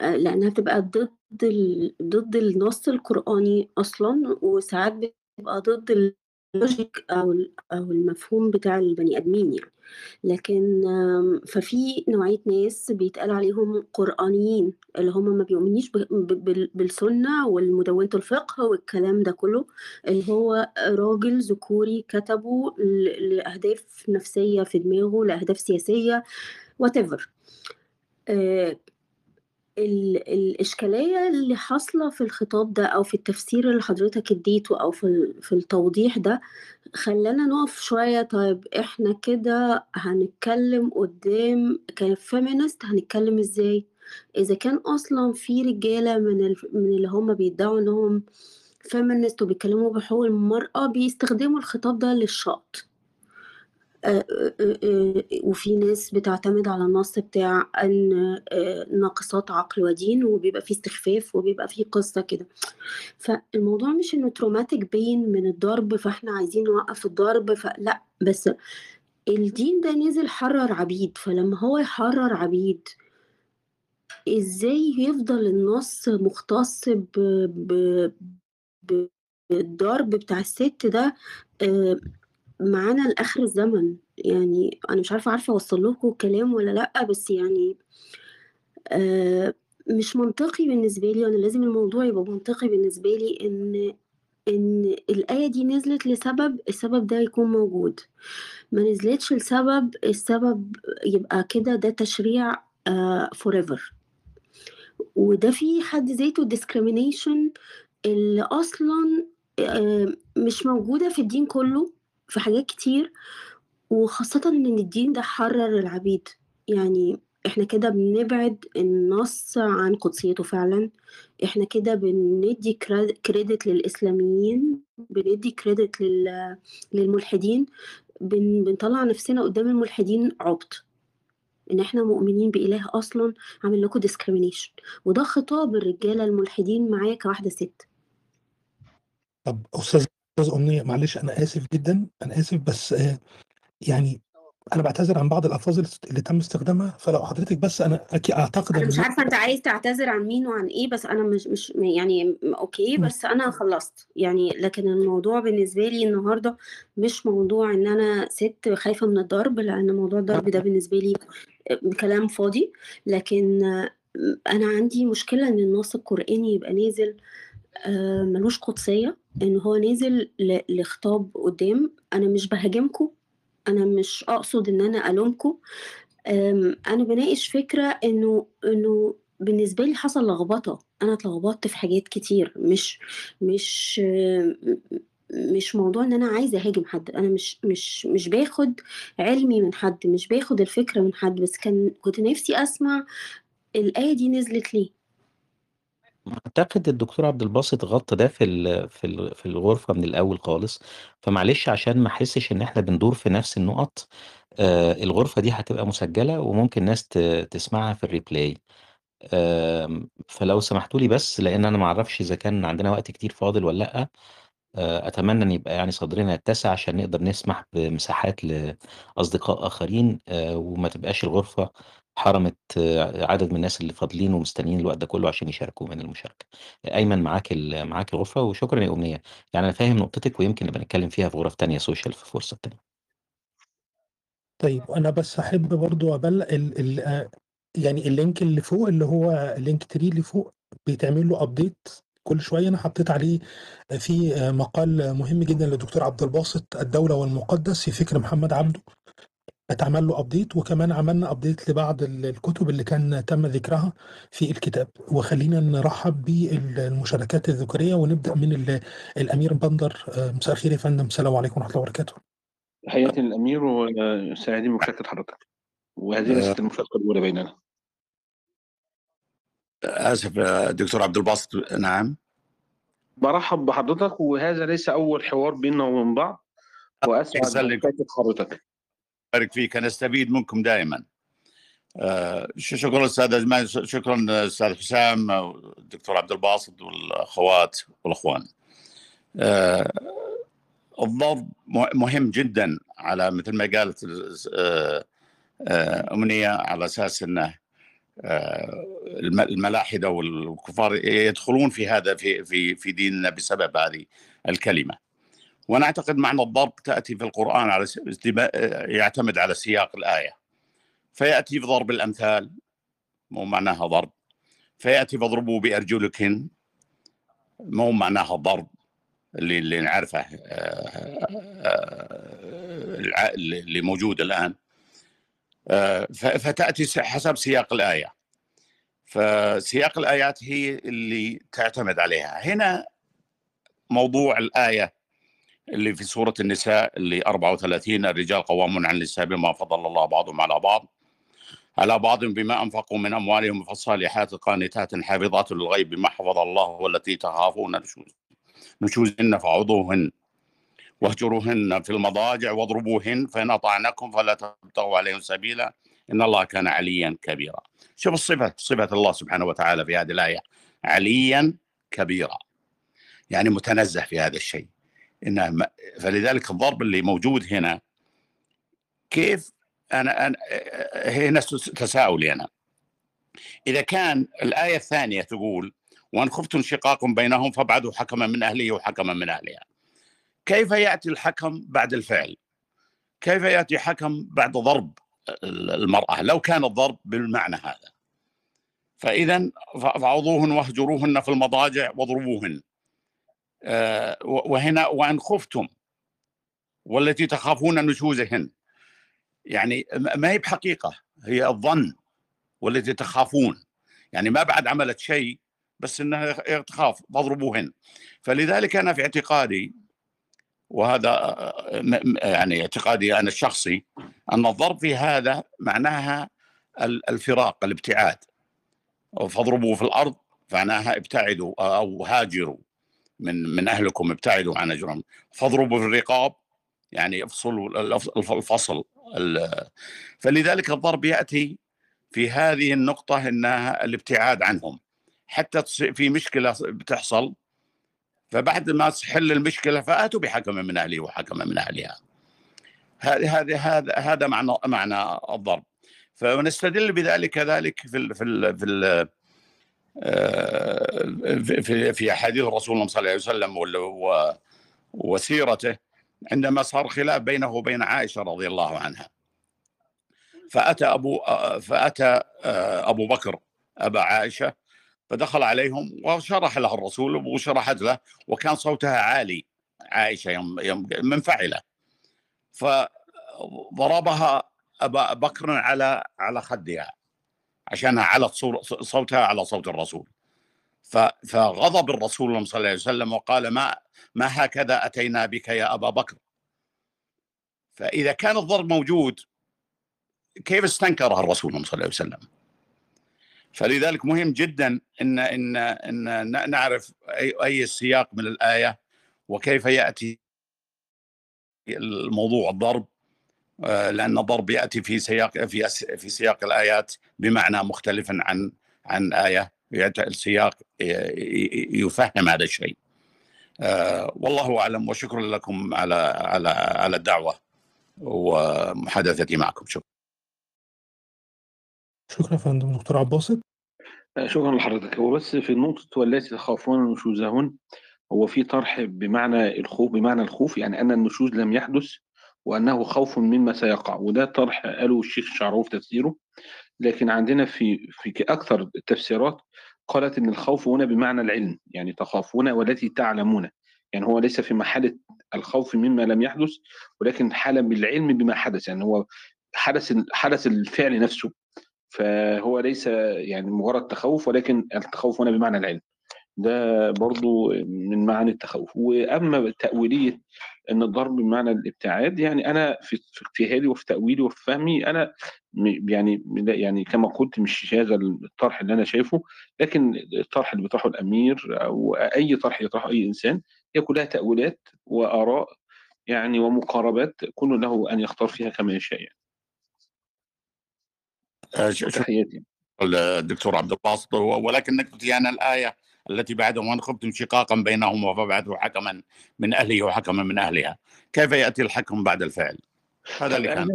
آه، لأنها بتبقى ضد ال... ضد النص القرآني أصلا وساعات بتبقى ضد اللوجيك ال- أو المفهوم بتاع البني آدمين يعني. لكن ففي نوعية ناس بيتقال عليهم قرآنيين اللي هم ما بيؤمنيش بالسنة والمدونة الفقه والكلام ده كله اللي هو راجل ذكوري كتبه لأهداف نفسية في دماغه لأهداف سياسية whatever. آه، ال- الإشكالية اللي حاصلة في الخطاب ده أو في التفسير اللي حضرتك اديته أو في ال- في التوضيح ده خلانا نقف شوية. طيب إحنا كده هنتكلم قدام كفيمينست هنتكلم إزاي؟ إذا كان أصلا في رجالة من ال- من اللي هم بيدعوا إنهم feminist وبيتكلموا بحقوق المرأة بيستخدموا الخطاب ده للشط وفي ناس بتعتمد على النص بتاع أن آه، ناقصات عقل ودين وبيبقى فيه استخفاف وبيبقى فيه قصة كده فالموضوع مش إنه traumatic pain من الضرب فإحنا عايزين نوقف الضرب فلا بس الدين ده نزل حرر عبيد فلما هو يحرر عبيد إزاي يفضل النص مختص. بالضرب بتاع الست ده آه، معانا لآخر الزمن. يعني أنا مش عارفة عارفة أوصل لكم الكلام ولا لأ بس يعني آه، مش منطقي بالنسبة لي وأنا لازم الموضوع يبقى منطقي بالنسبة لي إن إن الآية دي نزلت لسبب السبب ده يكون موجود. ما نزلتش لسبب السبب يبقى كده ده تشريع آه forever. وده في حد ذاته discrimination اللي أصلا آه، مش موجودة في الدين كله. في حاجات كتير وخاصة إن الدين ده حرر العبيد. يعني إحنا كده بنبعد النص عن قدسيته فعلا. إحنا كده بندي كريدت للإسلاميين بندي كريدت لل... للملحدين. بن... بنطلع نفسنا قدام الملحدين عبط. إن إحنا مؤمنين بإله أصلا عامل لكم discrimination. وده خطاب الرجالة الملحدين معايا كواحدة ست. طب أستاذ أستاذ أمنية. معلش أنا آسف جدا أنا آسف بس آه، يعني أنا بعتذر عن بعض الألفاظ اللي اللي تم استخدامها. فلو حضرتك بس أعتقد أنا إن مش عارفة أنت عايز تعتذر عن مين وعن إيه بس أنا مش مش يعني م- أوكي بس أنا خلصت. يعني لكن الموضوع بالنسبة لي النهارده مش موضوع إن أنا ست خايفة من الضرب لأن موضوع الضرب ده بالنسبة لي كلام فاضي. لكن آه، أنا عندي مشكلة إن النص القرآني يبقى نازل آه، ملوش قدسية إن هو نازل لخطاب قدام. أنا مش بهاجمكم أنا مش أقصد إن أنا ألومكم. أم، أنا بناقش فكرة إنه إنه بالنسبة لي حصل لخبطة. أنا اتلخبطت في حاجات كتير. مش مش مش موضوع إن أنا عايزة أهاجم حد. أنا مش مش مش باخد علمي من حد مش باخد الفكرة من حد. بس كان كنت نفسي أسمع الآية دي نزلت ليه. أعتقد الدكتور عبد الباسط غطى ده في ال في ال في الغرفة من الأول خالص، فمعلش عشان ما أحسش إن إحنا بندور في نفس النقط، آآ الغرفة دي هتبقى مسجلة وممكن ناس تسمعها في الreplay. آمم، فلو سمحتوا لي بس لإن أنا ما أعرفش إذا كان عندنا وقت كتير فاضل والّا لأ، آآ أتمنى إن يبقى يعني صدرنا يتسع عشان نقدر نسمح بمساحات لأصدقاء آخرين آآ وما تبقاش الغرفة حرمت آه، عدد من الناس اللي فاضلين ومستنيين الوقت ده كله عشان يشاركوا من المشاركة. أيمن معاك معاك الغرفة وشكرًا يا أمنية، يعني أنا فاهم نقطتِك ويمكن نبقى نتكلم فيها في غرف تانية social في فرصة تانية. طيب أنا بس أحب برضه أبلّغ ال ال آآ يعني اللينك اللي فوق اللي هو link tree اللي فوق بيتعمل له update كل شوية، أنا حطيت عليه في مقال مهم جدًا للدكتور عبد الباسط الدولة والمقدس في فكر محمد عبده، اتعمل له update وكمان عملنا update لبعض ال الكتب اللي كان تم ذكرها في الكتاب، وخلّينا نرحّب بال المشاركات الذكورية ونبدأ من ال الأمير بندر. آآ مساء الخير يا فندم، السلام عليكم ورحمة الله وبركاته. تحياتي للأمير وسعيد بمشاركة حضرتك وهذه آه. ليست المشاركة الأولى بيننا. آسف آه، دكتور عبد الباسط. نعم. برحب بحضرتك وهذا ليس أول حوار بيننا وبين بعض. وأسعد يسلمك. بمشاركة حضرتك. بارك فيك. أنا أستفيد منكم دائما. آه، شكرا أستاذ أزمان شكرا أستاذ حسام والدكتور عبد الباسط والأخوات والأخوان. آه، الضرب مه- مهم جدا على مثل ما قالت آه، آه، أمنية على أساس إنه آه، الم- الملاحدة والكفار يدخلون في هذا في في في ديننا بسبب هذه الكلمة. وأنا أعتقد معنى الضرب تأتي في القرآن على يعتمد على سياق الآية. فيأتي بضرب الأمثال مو معناها ضرب. فيأتي فاضربوا بأرجلكن مو معناها ضرب. اللي اللي نعرفه آه، آه، الع- اللي موجود الآن. آه، فتأتي حسب سياق الآية. فسياق الآيات هي اللي تعتمد عليها. هنا موضوع الآية اللي في سورة النساء اللي 34 الرجال قوامون على النساء بما فضل الله بعضهم على بعض. على بعض بما أنفقوا من أموالهم فالصالحات قانتات حافظات للغيب بما حفظ الله والتي تخافون نشوز نشوزهن فعظوهن واهجروهن في المضاجع واضربوهن فإن أطعنكم فلا تبتغوا عليهم سبيلا. إن الله كان عليا كبيرا. شوف الصفة صفة الله سبحانه وتعالى في هذه الآية. عليا كبيرا. يعني متنزه في هذا الشيء. إنه م- فلذلك الضرب اللي موجود هنا كيف أنا, أنا هنا تساؤلي أنا إذا كان الآية الثانية تقول وأن خفتم انشقاق بينهم فابعدوا حكما من أهله وحكما من أهلها كيف يأتي الحكم بعد الفعل؟ كيف يأتي حكم بعد ضرب المرأة لو كان الضرب بالمعنى هذا؟ فاذا فعظوهن واهجروهن في المضاجع واضربوهن. آه، وهنا وإن خفتم والتي تخافون نشوزهن. يعني ما هي بحقيقة هي الظن والتي تخافون. يعني ما بعد عملت شيء بس إنها تخاف فاضربوهن. فلذلك أنا في اعتقادي وهذا م- م- يعني اعتقادي أنا الشخصي أن الضرب في هذا معناها ال- الفراق الابتعاد. فاضربوا في الأرض معناها ابتعدوا أو هاجروا. من من أهلكم ابتعدوا عن أجرهم فاضربوا في الرقاب يعني افصلوا الف- الف- الفصل ال- فلذلك الضرب يأتي في هذه النقطة إنها الابتعاد عنهم حتى في مشكلة بتحصل فبعد ما تحل المشكلة فآتوا بحكم من اهله وحكم من أهلها. هذه هذه هذا هذا معنى معنى الضرب. فنستدل بذلك كذلك في ال في ال في ال في في, في أحاديث الرسول صلى الله عليه وسلم وسيرته عندما صار خلاف بينه وبين عائشة رضي الله عنها. فأتى أبو فأتى أبو بكر أبا عائشة فدخل عليهم وشرح له الرسول وشرحت له وكان صوتها عالي عائشة يوم يوم منفعلة فضربها أبا بكر على على خدها عشانها علت صوتها على صوت الرسول. فغضب الرسول صلى الله عليه وسلم وقال ما ما هكذا أتينا بك يا أبا بكر. فإذا كان الضرب موجود كيف استنكره الرسول صلى الله عليه وسلم؟ فلذلك مهم جدا ان ان إن نعرف اي أي السياق من الآية وكيف يأتي الموضوع الضرب. لأن الضرب يأتي في سياق في في سياق الآيات بمعنى مختلف عن عن آية السياق يفهم هذا الشيء. آه، والله أعلم وشكرا لكم على على على الدعوة ومحادثتي معكم. شكرا. شكرا يا فندم. دكتور عباسط شكرا لحضرتك. هو بس في نقطة والتي تخافون نشوزهن هو في طرح بمعنى الخوف بمعنى الخوف يعني أن النشوز لم يحدث؟ وأنه خوف مما سيقع. وده طرح قاله الشيخ شعروف تفسيره. لكن عندنا في في أكثر التفسيرات قالت أن الخوف هنا بمعنى العلم يعني تخافون والتي تعلمون. يعني هو ليس في محل الخوف مما لم يحدث ولكن حالة بالعلم بما حدث. يعني هو حدث حدث الفعل نفسه. فهو ليس يعني مجرد تخوف ولكن التخوف هنا بمعنى العلم. ده برضو من معاني التخوف. وأما تأويلية إن الضرب بمعنى الابتعاد يعني أنا في اجتهادي وفي تأويلي وفي فهمي أنا يعني يعني كما قلت مش هذا الطرح اللي أنا شايفه لكن الطرح اللي بيطرحه الأمير أو أي طرح يطرحه أي إنسان هي كلها تأويلات وآراء يعني ومقاربات كل له أن يختار فيها كما يشاء يعني. تحياتي. الدكتور عبد الباسط ولكن قلت يعني الآية. التي بعدها وان خفتم شقاقا بينهما فبعثوا حكما من أهله وحكما من أهلها. كيف يأتي الحكم بعد الفعل؟ هذا اللي كان.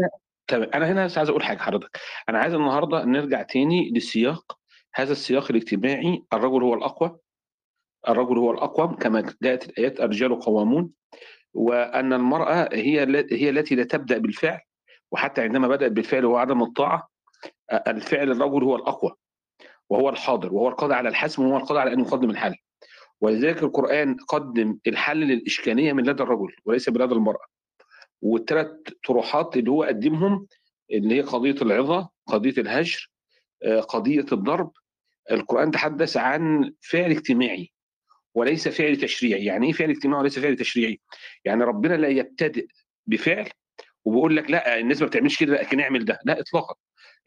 تمام أنا هنا عايز أقول حاجة حضرتك. أنا عايز النهارده نرجع تاني للسياق هذا السياق الاجتماعي. الرجل هو الأقوى. الرجل هو الأقوى كما جاءت الآيات الرجال قوامون. وأن المرأة هي هي التي لا تبدأ بالفعل. وحتى عندما بدأت بالفعل هو عدم الطاعة. الفعل الرجل هو الأقوى. وهو الحاضر وهو القادر على الحسم وهو القادر على ان يقدم الحل ولذلك القرآن قدم الحل للإشكالية من لدى الرجل وليس من لدى المرأة. والثلاث طروحات اللي هو قدمهم اللي هي قضية العظة قضية الهجر قضية الضرب القرآن تحدث عن فعل اجتماعي وليس فعل تشريعي. يعني إيه فعل اجتماعي وليس فعل تشريعي؟ يعني ربنا لا يبتدئ بفعل وبيقول لك لا الناس ما بتعملش كده لكن اعمل ده. لا اطلاقا.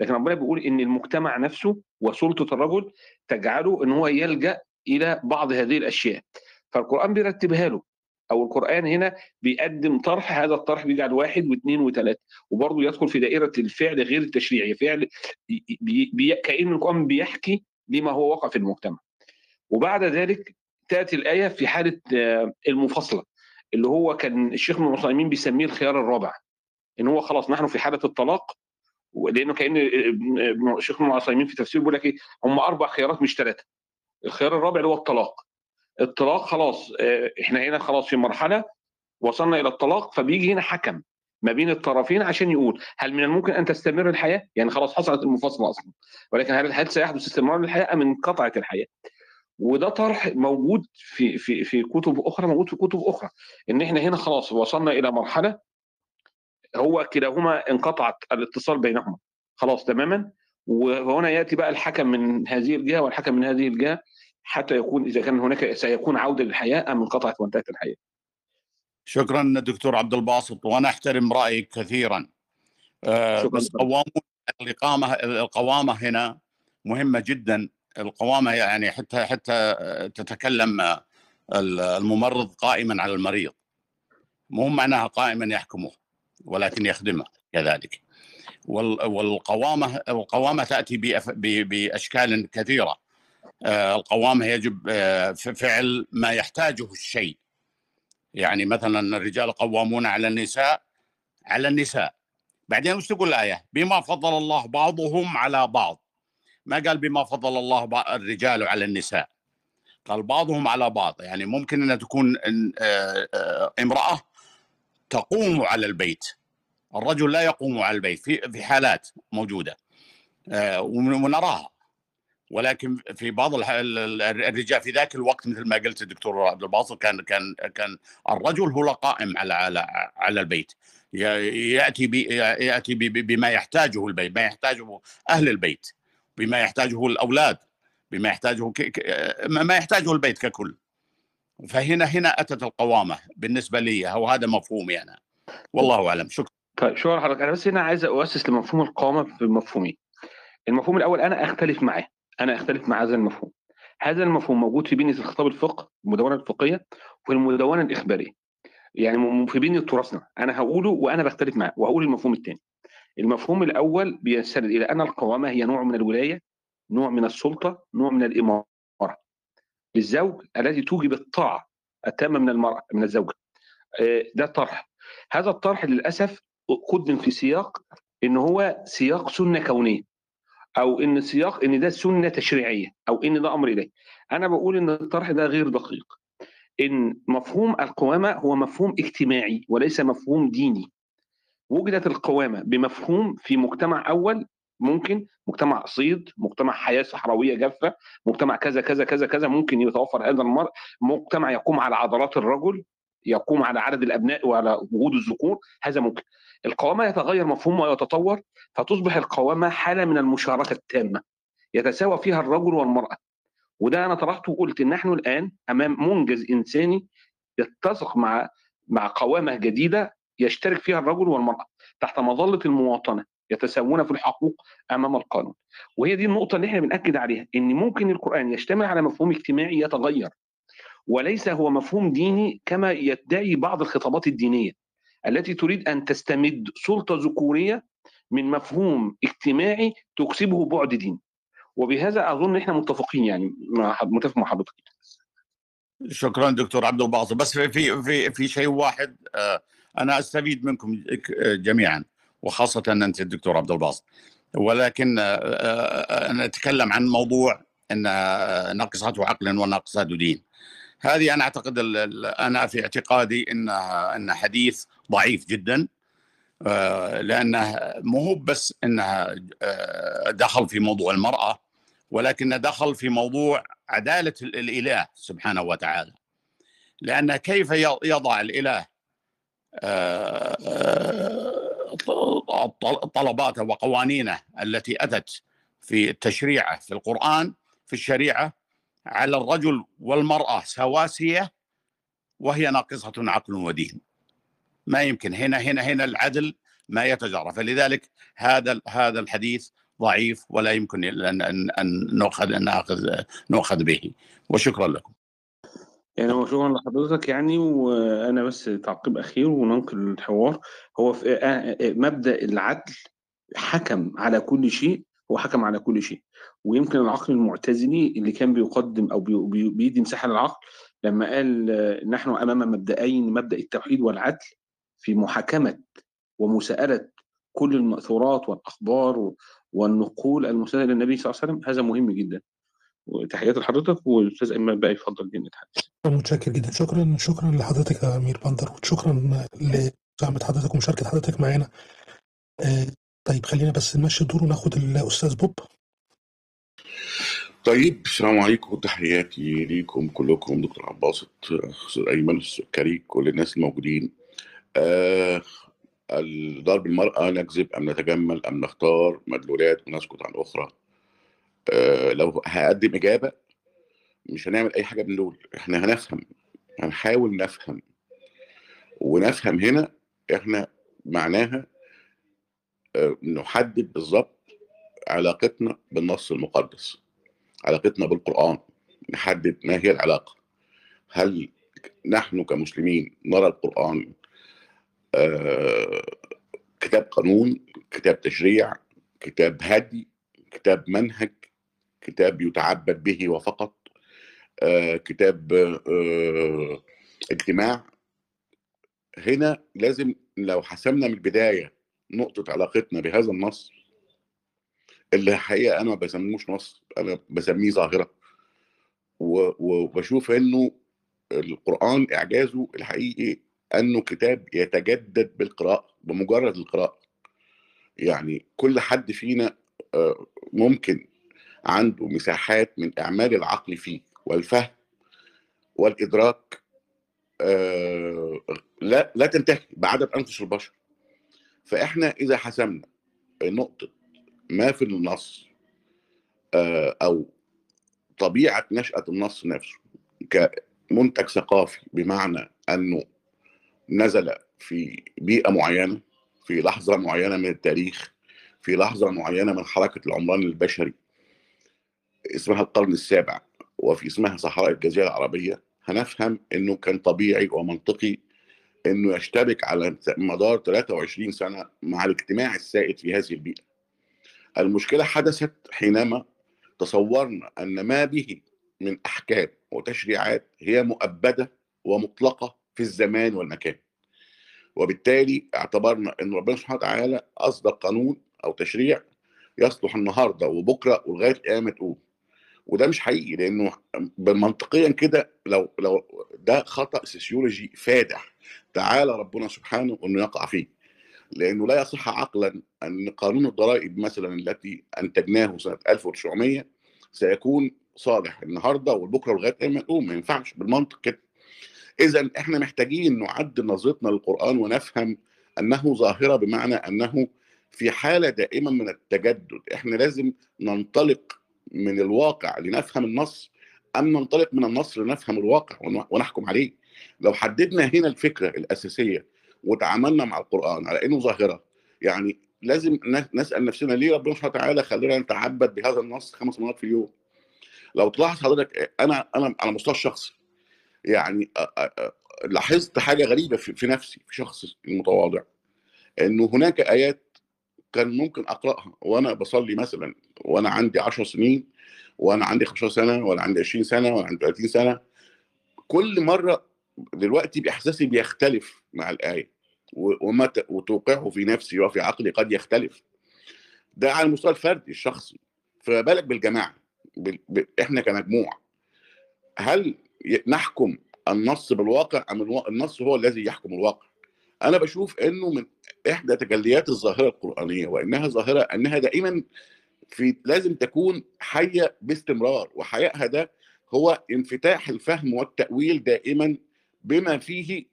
لكن ربنا بيقول إن المجتمع نفسه وسلطه الرجل تجعله إن هو يلجأ إلى بعض هذه الأشياء. فالقرآن بيرتبها له أو القرآن هنا بيقدم طرح هذا الطرح بيجعل واحد واثنين وثلاثة وبرضه يدخل في دائرة الفعل غير التشريعي فعل بي بي كأن القرآن بيحكي بما هو واقع في المجتمع. وبعد ذلك تأتي الآية في حالة المفاصلة اللي هو كان الشيخ ابن بيسميه الخيار الرابع إن هو خلاص نحن في حالة الطلاق لأنه كأن الشيخ ابن عثيمين في تفسيره بيقول لك إيه؟ هم أربع خيارات مش ثلاثة الخيار الرابع اللي هو الطلاق. الطلاق خلاص إحنا هنا خلاص في مرحلة وصلنا إلى الطلاق فبيجي هنا حكم ما بين الطرفين عشان يقول هل من الممكن أن تستمر الحياة؟ يعني خلاص حصلت المفاصله أصلا. ولكن هل هل سيحدث استمرار للحياة أم انقطعت الحياة؟ وده طرح موجود في في في كتب أخرى موجود في كتب أخرى. إن إحنا هنا خلاص وصلنا إلى مرحلة هو كلاهما انقطعت الاتصال بينهما. خلاص تماما؟ وهنا يأتي بقى الحكم من هذه الجهة والحكم من هذه الجهة حتى يكون إذا كان هناك سيكون عودة للحياة أم انقطعت وانتهت الحياة. شكرا دكتور عبد الباسط وأنا احترم رأيك كثيرا. آه بس قوامون الاقامه القوامة هنا مهمة جدا. القوامة يعني حتى حتى تتكلم الممرض قائما على المريض. مو معناها قائما يحكمه. ولكن يخدمه كذلك. والقوامة القوامة تأتي بأشكال كثيرة. القوامة يجب فعل ما يحتاجه الشيء. يعني مثلا الرجال قوامون على النساء على النساء. بعدين وش تقول الآية؟ بما فضل الله بعضهم على بعض. ما قال بما فضل الله الرجال على النساء. قال بعضهم على بعض. يعني ممكن إن تكون امرأة تقوم على البيت. الرجل لا يقوم على البيت في في حالات موجودة ونراها. ولكن في بعض الرجال في ذاك الوقت مثل ما قلت الدكتور عبد الباسط كان كان كان الرجل هو القائم على على على البيت. يأتي بي يأتي بي بما يحتاجه البيت ما يحتاجه أهل البيت بما يحتاجه الأولاد بما يحتاجه ما يحتاجه البيت ككل. فهنا هنا أتت القوامة بالنسبة لي أو هذا مفهومي أنا. والله أعلم. شكرا. طيب شكرا حضرتك أنا بس هنا عايز أؤسس لمفهوم القوامه بمفهومين المفهوم الأول أنا أختلف معاه. أنا أختلف مع هذا المفهوم. هذا المفهوم موجود في بنيه الخطاب الفقه المدونة الفقهية وفي المدونة الإخبارية. يعني في بنيه تراثنا أنا هقوله وأنا بختلف معاه. وهقول المفهوم الثاني. المفهوم الأول بيستند إلى أن القوامة هي نوع من الولاية نوع من السلطة نوع من الإمارة. للزوج التي توجب الطاعة التامة من المرأة من الزوجة. آه، ده طرح. هذا الطرح للأسف قدم في سياق إن هو سياق سنة كونية أو إن سياق إن ده سنة تشريعية أو إن ده أمر إلهي. أنا بقول إن الطرح ده غير دقيق. إن مفهوم القوامة هو مفهوم اجتماعي وليس مفهوم ديني. وجدت القوامة بمفهوم في مجتمع أول ممكن مجتمع صيد مجتمع حياة صحراوية جافة مجتمع كذا كذا كذا كذا ممكن يتوفر هذا المرء مجتمع يقوم على عضلات الرجل. يقوم على عدد الأبناء وعلى وجود الذكور هذا ممكن. القوامة يتغير مفهومها ويتطور فتصبح القوامة حالة من المشاركة التامة. يتساوى فيها الرجل والمرأة. وده أنا طرحته وقلت إن نحن الآن أمام منجز إنساني يتسق مع مع قوامة جديدة يشترك فيها الرجل والمرأة تحت مظلة المواطنة يتساوون في الحقوق أمام القانون. وهي دي النقطة اللي إحنا بنأكد عليها إن ممكن القرآن يشتمل على مفهوم اجتماعي يتغير. وليس هو مفهوم ديني كما يدعي بعض الخطابات الدينية التي تريد أن تستمد سلطة ذكورية من مفهوم اجتماعي تكسبه بعد ديني وبهذا أظن إحنا متفقين يعني متفق مع حضرتك. شكرا دكتور عبد الباسط. بس في في في, شيء واحد آه، أنا أستفيد منكم جميعا وخاصة أنت الدكتور عبد الباسط. ولكن آه، آه، أنا أتكلم عن موضوع إن ناقصته عقل وناقصته دين. هذه أنا أعتقد أنا في اعتقادي انها إن حديث ضعيف جدا آه، لأنه مو هو بس انها آه، دخل في موضوع المرأة ولكنه دخل في موضوع عدالة ال- الإله سبحانه وتعالى. لأن كيف يضع الإله آه، طلباته وقوانينه التي أتت في التشريع في القرآن في الشريعة على الرجل والمرأة سواسية وهي ناقصة عقل ودين. ما يمكن. هنا هنا هنا العدل ما يتجرى فلذلك هذا هذا الحديث ضعيف ولا يمكن أن أن أن ناخذ نأخذ ناخذ به. وشكرا لكم. يعني هو شكرا لحضرتك يعني. وأنا بس تعقيب أخير وننقل الحوار. هو في آه، آه، مبدأ العدل حكم على كل شيء هو حكم على كل شيء. ويمكن العقل المعتزلي اللي كان بيقدم أو بي- بي- بيدي مساحة للعقل لما قال آه، نحن أمام مبدأين مبدأ التوحيد والعدل في محاكمة ومساءلة كل المأثورات والأخبار والنقول المسنده للنبي صلى الله عليه وسلم هذا مهم جدا. وتحياتي لحضرتك والأستاذ أيمن بقى يفضل جدا الحديث. متشكر جدا. شكرا شكرا لحضرتك يا أمير بندر وشكرا لمساهمة حضرتك ومشاركة حضرتك معانا. آه، طيب خلينا بس نمشي الدور وناخد الأستاذ بوب. طيب السلام عليكم تحياتي ليكم كلكم دكتور عباسط أستاذ ايمن السكري كل الناس الموجودين. آه ضرب المرأة نكذب أم نتجمل أم نختار مدلولات ونسكت عن أخرى. آه لو هقدم إجابة مش هنعمل أي حاجة من دول. إحنا هنفهم هنحاول نفهم. ونفهم هنا إحنا معناها آه نحدد بالظبط علاقتنا بالنص المقدس. علاقتنا بالقرآن نحدد ما هي العلاقة. هل نحن كمسلمين نرى القرآن آه، كتاب قانون كتاب تشريع كتاب هدي كتاب منهج كتاب يتعبد به وفقط آه، كتاب آه، اجتماع؟ هنا لازم لو حسمنا من البداية نقطة علاقتنا بهذا النص اللي الحقيقة أنا ما بسموش نص أنا بسميه ظاهرة. و- وبشوف إنه القرآن إعجازه الحقيقي أنه كتاب يتجدد بالقراءة بمجرد القراءة. يعني كل حد فينا آه، ممكن عنده مساحات من إعمال العقل فيه والفهم والإدراك آه، لا لا تنتهي بعدد أنفس البشر. فإحنا إذا حسمنا نقطة ما في النص آه، أو طبيعة نشأة النص نفسه كمنتج ثقافي بمعنى أنه نزل في بيئة معينة في لحظة معينة من التاريخ في لحظة معينة من حركة العمران البشري اسمها القرن السابع وفي اسمها صحراء الجزيرة العربية هنفهم إنه كان طبيعي ومنطقي إنه يشتبك على مدار 23 سنة مع الاجتماع السائد في هذه البيئة. المشكلة حدثت حينما تصورنا أن ما به من أحكام وتشريعات هي مؤبدة ومطلقة في الزمان والمكان. وبالتالي اعتبرنا إن ربنا سبحانه وتعالى اصدر قانون أو تشريع يصلح النهارده وبكرة ولغاية قيامه تقوم. وده مش حقيقي لأنه منطقيا كده لو لو ده خطأ سيسيولوجي فادح تعالى ربنا سبحانه إنه يقع فيه. لأنه لا يصح عقلا أن قانون الضرائب مثلا التي أنتجناه سنة 1900 سيكون صالح النهارده وبكرة لغاية قيامه تقوم ما ينفعش بالمنطق كده. اذا إحنا محتاجين نعدل نظرتنا للقرآن ونفهم أنه ظاهرة بمعنى أنه في حالة دائما من التجدد. إحنا لازم ننطلق من الواقع لنفهم النص. أم ننطلق من النص لنفهم الواقع ونحكم عليه؟ لو حددنا هنا الفكرة الأساسية وتعاملنا مع القرآن على إنه ظاهرة. يعني لازم نسأل نفسنا ليه ربنا سبحانه وتعالى خلينا نتعبد بهذا النص خمس مرات في اليوم؟ لو تلاحظ حضرتك أنا أنا على المستوى الشخصي يعني لاحظت حاجة غريبة في نفسي في شخص المتواضع إنه هناك آيات كان ممكن أقرأها وأنا بصلي مثلا وأنا عندي 10 سنين وأنا عندي 15 سنة وأنا عندي 20 سنة وأنا عندي 30 سنة كل مرة دلوقتي بإحساسي بيختلف مع الآية. وما وتوقعه في نفسي وفي عقلي قد يختلف. ده على المستوى الفردي الشخصي. فما بالك بالجماعة؟ ب... إحنا كمجموعة. هل نحكم النص بالواقع أم النص هو الذي يحكم الواقع؟ أنا بشوف إنه من إحدى تجليات الظاهرة القرآنية وإنها ظاهرة إنها دائما في لازم تكون حية باستمرار. وحيائها ده هو انفتاح الفهم والتأويل دائما بما فيه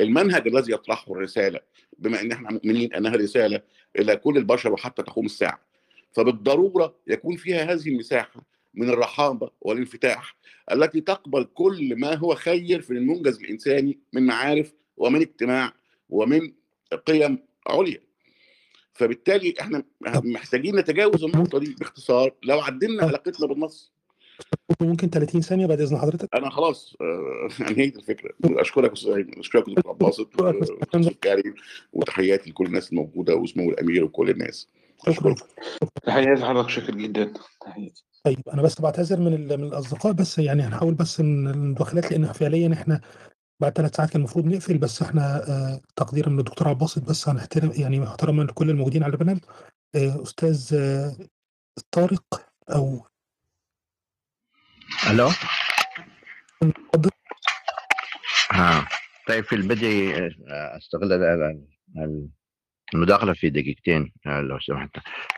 المنهج الذي يطرحه الرسالة بما إن إحنا مؤمنين أنها رسالة إلى كل البشر وحتى تقوم الساعة. فبالضرورة يكون فيها هذه المساحة من الرحابة والانفتاح التي تقبل كل ما هو خير في المنجز الإنساني من معارف ومن اجتماع ومن قيم عليا. فبالتالي إحنا محتاجين نتجاوز النقطة دي باختصار. لو عدلنا علاقتنا بالنص ممكن 30 ثانية بعد إذن حضرتك؟ أنا خلاص انهيت الفكرة. أشكرك أستاذ أشكرك دكتور عباسط وأستاذ كريم وتحياتي لكل الناس الموجودة واسمه الأمير وكل الناس. أشكرك. تحياتي لحضرتك شاكر جدا. تحياتي. طيب أنا بس بعتذر من من الأصدقاء بس يعني هنحاول بس المداخلات لأن فعليا إحنا بعد ثلاث ساعات كان المفروض نقفل بس إحنا آه تقديرا من الدكتور عباسط بس هنحترم يعني محترما لكل الموجودين على البانل آه أستاذ آه طارق أو ألو؟ ها طيب في البدء استغل المداخلة في دقيقتين لو سمحت.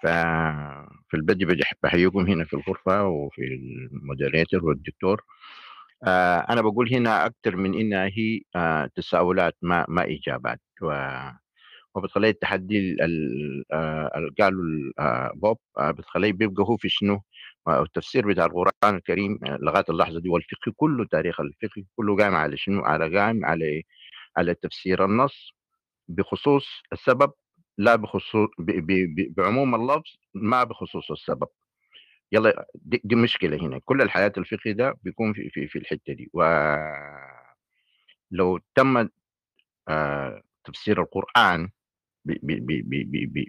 ففي البدء بحييكم هنا في الغرفة وفي المودريتور والدكتور. أنا بقول هنا أكثر من إنها هي تساؤلات ما ما إجابات. وبتخلي التحدي قالوا بوب بتخليه بيبقى هو في شنو التفسير بتاع القرآن الكريم لغاية اللحظة دي والفقه كله تاريخ الفقه كله قائم على شنو؟ على قائم على على تفسير النص بخصوص السبب لا بخصوص ب ب ب بعموم اللفظ ما بخصوص السبب. يلا دي, دي مشكلة هنا. كل الحياة الفقهي ده بيكون في في, في الحتة دي. ولو تم آه تفسير القرآن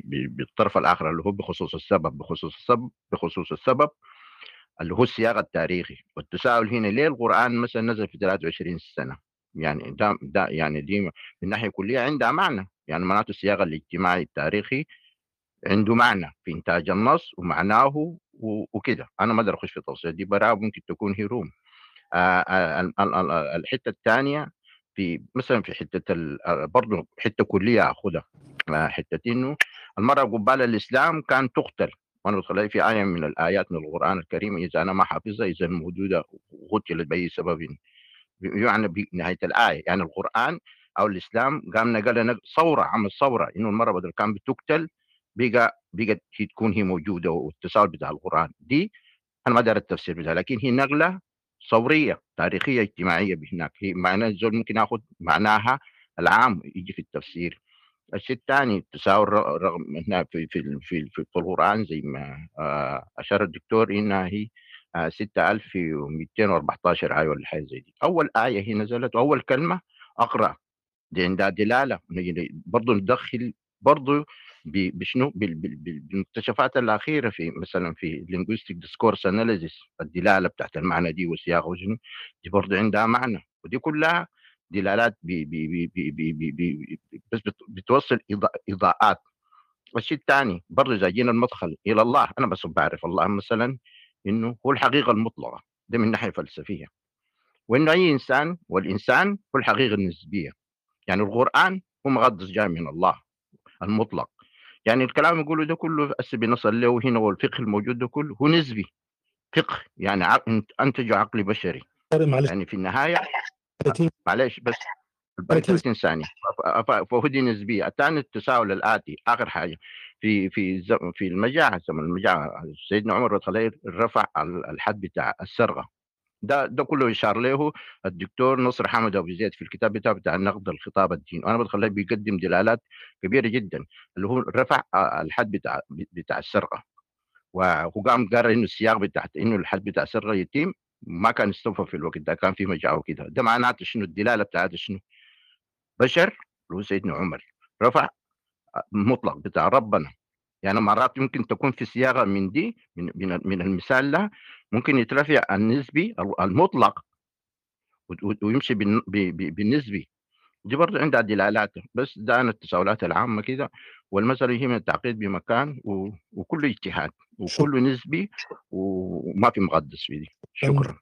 بالطرف الآخر اللي هو بخصوص السبب بخصوص السبب بخصوص السبب اللي هو السياق التاريخي. والتساؤل هنا ليه القرآن مثلا نزل في 23 سنة؟ يعني ده ده يعني دي من ناحية كلية عندها معنى. يعني معناته السياق الاجتماعي التاريخي عنده معنى في إنتاج النص ومعناه وكده. أنا ما أقدر أخش في التفاصيل دي براء ممكن تكون هيروم آه الحتة الثانية في مثلا في حتة برضه حتة كلية آخذها. حتة إنه المرأة قبال الإسلام كان تقتل. وأنا بتخلي في آية من الآيات من القرآن الكريم إذا أنا ما حافظها إذا موجوده قتلت بأي سبب. يعني بنهايه الآية. يعني القرآن أو الإسلام قام نقل ثورة عمل ثورة إنه المراه بدل كان بتقتل بقى بقت تكون هي موجودة والتساؤل بتاع القرآن. دي أنا ما دار التفسير بتاعها لكن هي نقلة ثورية تاريخية اجتماعية بهناك. هي معناها الزول ممكن ياخذ معناها العام يجي في التفسير. الشيء الثاني التساؤل رغم انها في في في, في, القرآن زي ما آه، أشار الدكتور إنها هي آه، 6214 آية ولا حاجة زي دي. أول آية هي نزلت وأول كلمة أقرأ. دي عندها دلالة. برضه ندخل برضه بشنو؟ بال- بال- بال- بالمكتشفات الأخيرة في مثلا في linguistic discourse analysis الدلالة بتاعت المعنى دي وسياقه وشنو؟ دي برضه عندها معنى. ودي كلها دلالات بي بي بي بي بي بي بي بس بت- بتوصل إضاءات. والشيء الثاني برضه إذا جينا المدخل إلى الله. أنا بس بعرف الله مثلا إنه هو الحقيقة المطلقة. ده من ناحية فلسفية. وإنه أي إنسان والإنسان هو الحقيقة النسبية. يعني القرآن هو مقدس جاي من الله المطلق. يعني الكلام يقوله ده كله هسه بنصل له هنا والفقه الموجود ده كله هو نسبي. فقه يعني أنتج عقل بشري. معلش. يعني في النهاية 30 معلش بس 30 30 ثانية. ف- ف- فهو دي نسبية. الثاني التساؤل الآتي آخر حاجة. في في في المجاعة زمن المجاعة سيدنا عمر بن الخطاب رفع ال- الحد بتاع السرقة. ده ده كله إشار له الدكتور نصر حمد أبو زيد في الكتاب بتاعه بتاع نقد الخطاب الديني وأنا بتخليه بيقدم دلالات كبيرة جدا اللي هو رفع الحد بتاع بتاع السرقة. وهو قام قرر إنه السياق بتاع إنه الحد بتاع السرقة يتم ما كان استوفى في الوقت ده كان في مجاعة وكده. ده معناته شنو؟ الدلالة بتاعته شنو؟ بشر هو سيدنا عمر رفع مطلق بتاع ربنا. يعني مرات يمكن تكون في صياغة من دي من من, من المثال ده ممكن يترفع النسبي المطلق ويمشي بالنسبي. دي برضه عندها دلالات بس ده أنا التساؤلات العامة كده والمسألة هي من التعقيد بمكان و... وكله اجتهاد وكله نسبي وما في مقدس في دي. شكرا.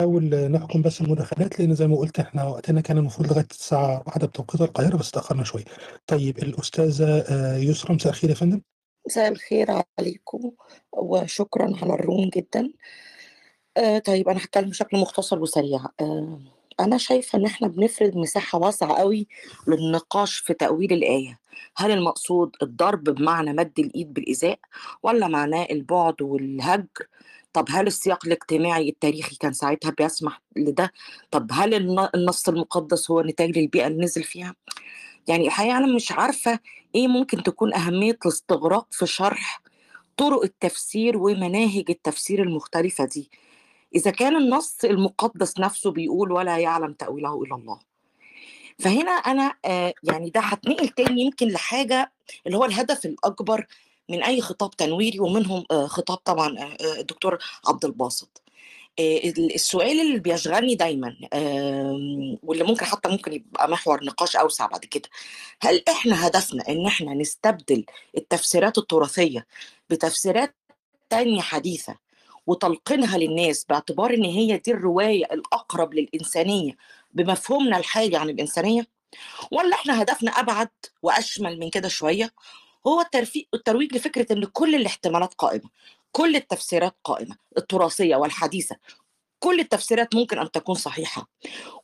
نحاول نحكم بس المداخلات لأن زي ما قلت إحنا وقتنا كان المفروض لغاية الساعة واحدة بتوقيت القاهرة بس تاخرنا شوية. طيب الأستاذة آه، يسرا مساء الخير يا فندم. مساء الخير عليكم وشكرا على الروم جدا. آه طيب أنا هتكلم بشكل مختصر وسريع. آه أنا شايفة إن إحنا بنفرض مساحة واسعة قوي للنقاش في تأويل الآية. هل المقصود الضرب بمعنى مد الإيد بالايذاء ولا معناه البعد والهجر؟ طب هل السياق الاجتماعي التاريخي كان ساعتها بيسمح لده؟ طب هل الن- النص المقدس هو نتاج للبيئة اللي نزل فيها؟ يعني الحقيقة أنا مش عارفة إيه ممكن تكون أهمية الاستغراق في شرح طرق التفسير ومناهج التفسير المختلفة دي. إذا كان النص المقدس نفسه بيقول ولا يعلم تأويله إلا الله. فهنا أنا آه يعني ده هتنقل تاني يمكن لحاجة اللي هو الهدف الأكبر من أي خطاب تنويري ومنهم آه خطاب طبعا آه الدكتور عبد الباسط. السؤال اللي بيشغلني دايما واللي ممكن حتى ممكن يبقى محور نقاش أوسع بعد كده. هل إحنا هدفنا إن إحنا نستبدل التفسيرات التراثية بتفسيرات تانية حديثة وتلقينها للناس باعتبار إن هي دي الرواية الأقرب للإنسانية بمفهومنا الحالي عن الإنسانية ولا إحنا هدفنا أبعد وأشمل من كده شوية هو. الترويج لفكرة إن كل الاحتمالات قائمة كل التفسيرات قائمة التراثية والحديثة كل التفسيرات ممكن أن تكون صحيحة.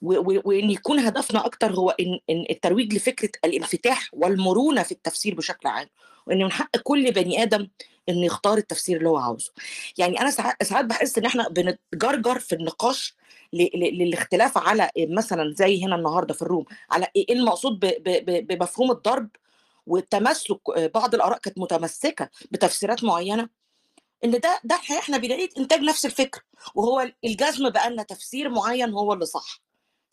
وإن يكون هدفنا أكتر هو إن الترويج لفكرة الانفتاح والمرونة في التفسير بشكل عام وإن من حق كل بني آدم إنه يختار التفسير اللي هو عاوزه يعني أنا ساعات بحس إن إحنا بنتجرجر في النقاش. للاختلاف على مثلا زي هنا النهارده في الروم على إيه المقصود. ب... ب... بمفهوم الضرب والتمسك بعض الآراء كانت متمسكة بتفسيرات معينة إن ده ده إحنا بنعيد إنتاج نفس الفكر وهو الجزم بأن تفسير معين هو اللي صح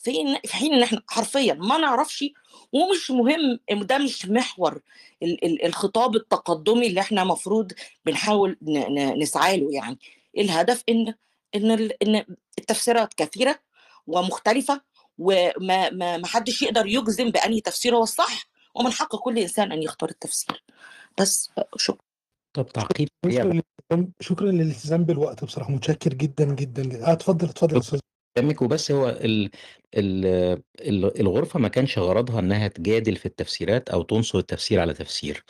في إن- في حين إن إحنا حرفيا ما نعرفش ومش مهم ده مش محور ال- ال- الخطاب التقدمي اللي إحنا مفروض بنحاول ن- ن- نسعى له يعني. الهدف إن إن ال- إن التفسيرات كثيرة ومختلفة وما ما ما حدش يقدر يجزم بأنهي تفسير هو الصح ومن حق كل إنسان أن يختار التفسير. بس شكرا. طب تعقيب. شكرا للالتزام بالوقت بصراحة متشكر جدا جدا جدا. آه، اتفضل اتفضل يا أستاذ. كلامك وبس هو ال ال ال- الغرفة ما كانش غرضها إنها تجادل في التفسيرات أو تنصر التفسير على تفسير.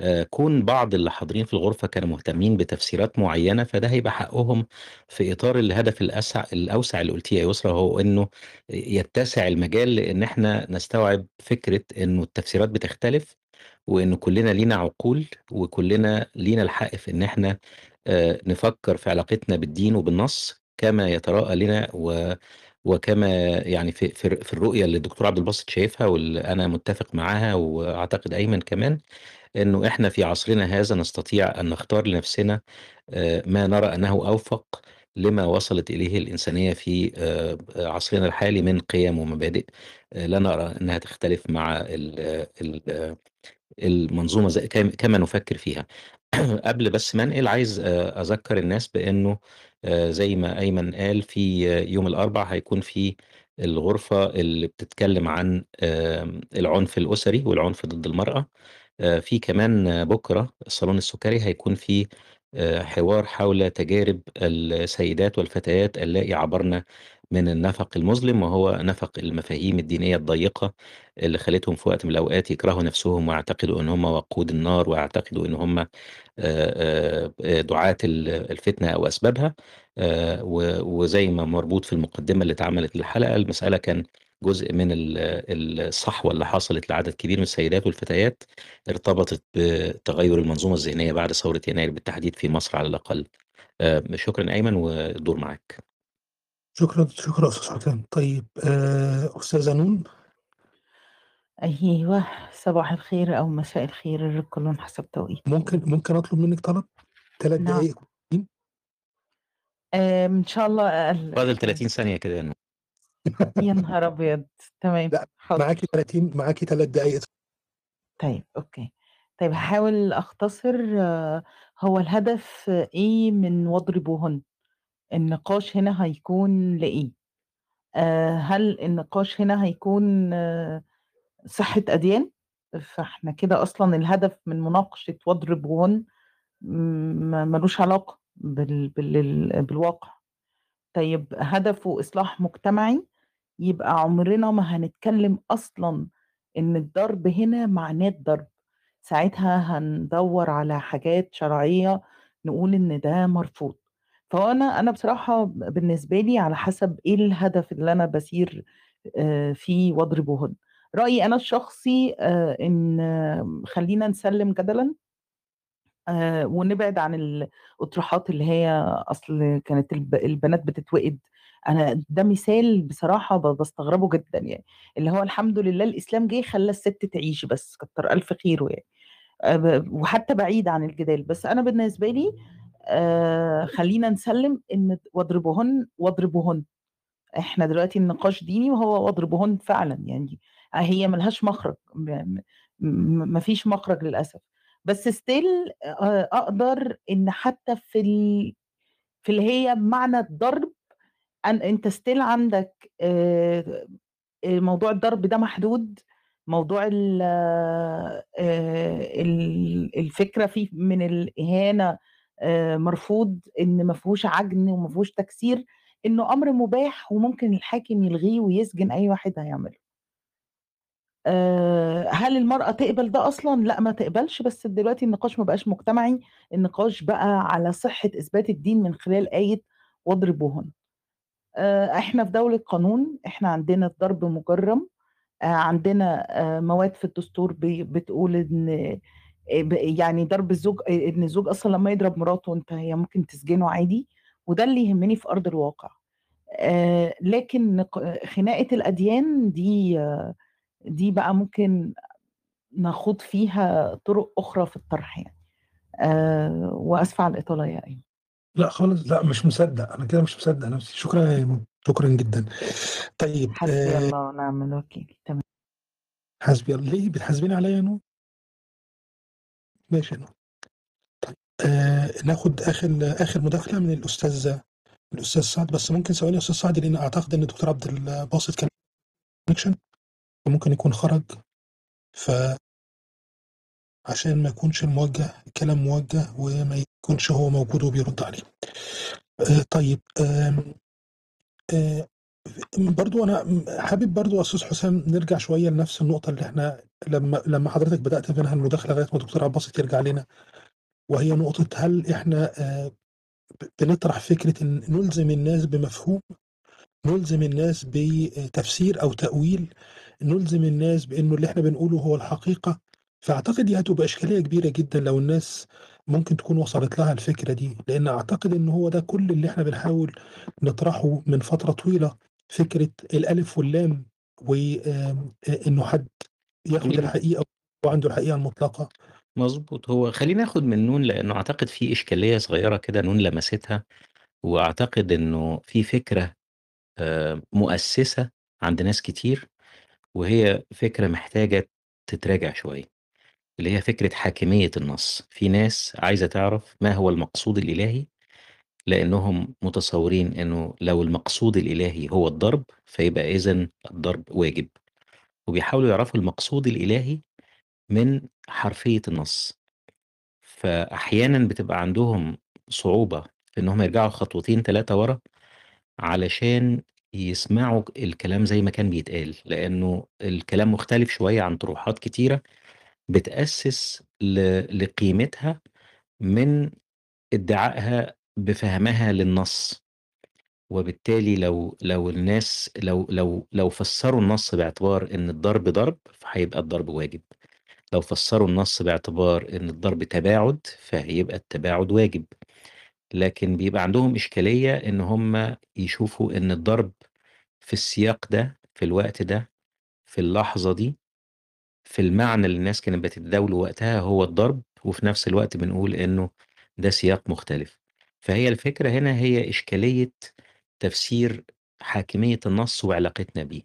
آه، كون بعض اللي حاضرين في الغرفة كانوا مهتمين بتفسيرات معينة فده هيبقى حقهم في إطار الهدف الأسع الأوسع اللي قلتيه يا يسرا هو إنه يتسع المجال لإن إحنا نستوعب فكرة إنه التفسيرات بتختلف وإن كلنا لينا عقول وكلنا لينا الحق في إن إحنا آه، نفكر في علاقتنا بالدين وبالنص. كما يتراءى لنا و وكما يعني في في الرؤية اللي الدكتور عبد الباسط شايفها واللي أنا متفق معاها وأعتقد أيمن كمان إنه إحنا في عصرنا هذا نستطيع أن نختار لنفسنا آه، ما نرى أنه أوفق لما وصلت إليه الإنسانية في آه، عصرنا الحالي من قيم ومبادئ آه، لا نرى أنها تختلف مع ال- ال- المنظومة كما نفكر فيها. قبل بس ما أنقل عايز أذكر الناس بأنه آه، زي ما أيمن قال في يوم الاربع هيكون في الغرفة اللي بتتكلم عن العنف الأسري والعنف ضد المرأة. آه، في كمان بكرة الصالون السكري هيكون في آه، حوار حول تجارب السيدات والفتيات اللائي عبرن من النفق المظلم وهو نفق المفاهيم الدينية الضيقة اللي خلتهم في وقت من الأوقات يكرهوا نفسهم ويعتقدوا إن هم وقود النار ويعتقدوا إن هم دعاة ال- الفتنة أو أسبابها. آه، وزي ما مربوط في المقدمة اللي اتعملت للحلقة المسألة كان جزء من ال- الصحوة اللي حصلت لعدد كبير من السيدات والفتيات ارتبطت بتغير المنظومة الذهنية بعد ثورة يناير بالتحديد في مصر على الأقل. آه، شكرا أيمن والدور معك شكرا شكرا أستاذ حسام. طيب آه، أستاذة نون؟ أيوه صباح الخير أو مساء الخير كل حسب توقيت. ممكن ممكن أطلب منك طلب؟ ثلاث نعم. دقائق آم، إن شاء الله أقل فاضل 30 ثانية كده يا نهار أبيض. تمام لا حاضر. معاكي 30 معاكي ثلاث دقائق طيب أوكي. طيب هحاول أختصر آه، هو الهدف إيه من واضربوهن؟ النقاش هنا هيكون لإيه؟ آه، هل النقاش هنا هيكون آه، صحة أديان فإحنا كده أصلا الهدف من مناقشة واضربوهن م- ملوش علاقة بال... بال... بالواقع. طيب هدفه إصلاح مجتمعي يبقى عمرنا ما هنتكلم أصلا إن الضرب هنا معناه الضرب. ساعتها هندور على حاجات شرعية نقول إن ده مرفوض. فأنا أنا بصراحة بالنسبة لي على حسب إيه الهدف اللي أنا بسير آه، فيه واضربوهن رأيي أنا الشخصي آه، إن آه، خلينا نسلم جدلا آه، ونبعد عن الأطروحات اللي هي أصل كانت الب- البنات بتتوئد أنا ده مثال بصراحة ب- بستغربه جدا يعني. اللي هو الحمد لله الإسلام جه خلى الست تعيش بس كتر ألف خيره يعني. وحتى بعيد عن الجدال. بس أنا بالنسبة لي خلينا نسلم إن واضربوهن واضربوهن إحنا دلوقتي النقاش ديني وهو واضربوهن فعلا يعني. هي ملهاش مخرج مفيش مخرج للأسف. بس ستيل أقدر إن حتى في ال... في اللي هي معنى الضرب أن أنت ستيل عندك آه، آه، موضوع الضرب ده محدود موضوع ال- آه، ال- الفكرة فيه من الإهانة آه، مرفوض إن ما فيهوش عجن وما فيهوش تكسير إنه أمر مباح وممكن الحاكم يلغيه ويسجن أي واحد هيعمله. آه، هل المرأة تقبل ده أصلا؟ لا ما تقبلش. بس دلوقتي النقاش ما بقاش مجتمعي. النقاش بقى على صحة إثبات الدين من خلال آية واضربوهن. آه، إحنا في دولة قانون إحنا عندنا الضرب مجرم. آه، عندنا مواد في الدستور بتقول ب- يعني ضرب الزوج إن الزوج أصلا لما يضرب مراته أنت هي ممكن تسجنه عادي. وده اللي يهمني في أرض الواقع. لكن خناقة الأديان دي دي بقى ممكن نخوض فيها طرق أخرى في الطرح يعني. آه، وأسفة على الإطالة يا أيمن. لا خالص لا مش مصدق أنا كده مش مصدق نفسي. شكرا يا أيمن شكرا جدا. طيب حسبي آه الله ونعم الوكيل. تمام. حسبي الله ليه بتحاسبيني عليا يا نور؟ ماشي يا نور. آه ناخد آخر آخر مداخلة من الأستاذ الأستاذ سعد. بس ممكن ثواني يا أستاذ سعد لأن أعتقد إن الدكتور عبد الباسط كان كونكشن وممكن يكون خرج فعشان ما يكونش الموجه الكلام موجه وما يكونش هو موجود وبيرد عليه. آه طيب آم، آه برضو أنا حابب برضو يا أستاذ حسام نرجع شوية لنفس النقطة اللي إحنا لما لما حضرتك بدأت منها المداخلة لغاية ما الدكتور عباس يرجع لنا وهي نقطة هل إحنا آه، بنطرح فكرة إن نلزم الناس بمفهوم نلزم الناس بتفسير أو تأويل نلزم الناس بأنه اللي إحنا بنقوله هو الحقيقة فأعتقد دي هتبقى إشكالية كبيرة جدا لو الناس ممكن تكون وصلت لها الفكرة دي لأن أعتقد إن هو ده كل اللي إحنا بنحاول نطرحه من فترة طويلة فكرة الألف واللام آآ إنه حد ياخد خلّينا الحقيقة وعنده الحقيقة المطلقة؟ مضبوط. هو خلّيني آخُد من نون لإنه أعتقد في إشكالية صغيرة كده نون لمستها، وأعتقد إنه في فكرة آآ مؤسِّسة عند ناس كتير، وهي فكرة محتاجة تتراجع شوية، اللي هي فكرة حاكمية النص. في ناس عايزة تعرف ما هو المقصود الإلهي، لإنهم متصوّرين إنه لو المقصود الإلهي هو الضرب، فيبقى إذًا الضرب واجب، وبيحاولوا يعرفوا المقصود الإلهي من حرفية النص. فأحيانًا بتبقى عندهم صعوبة في إن هم يرجعوا خطوتين 3 ورا، علشان يسمعوا الكلام زي ما كان بيتقال، لإنه الكلام مختلف شوية عن طروحات كتيرة بتأسِّس لقيمتها من ادعائها بفهمها للنص. وبالتالي لو لو الناس لو لو لو فسّروا النص باعتبار إن الضرب ضرب، فهيبقى الضرب واجب. لو فسّروا النص باعتبار إن الضرب تباعد، فهيبقى التباعد واجب. لكن بيبقى عندهم إشكالية إن هم يشوفوا إن الضرب في السياق ده، في الوقت ده، في اللحظة دي، في المعنى اللي الناس كانت بتتداوله وقتها هو الضرب، وفي نفس الوقت بنقول إنه ده سياق مختلف. فهي الفكرة هنا هي إشكالية تفسير حاكمية النص وعلاقتنا بيه.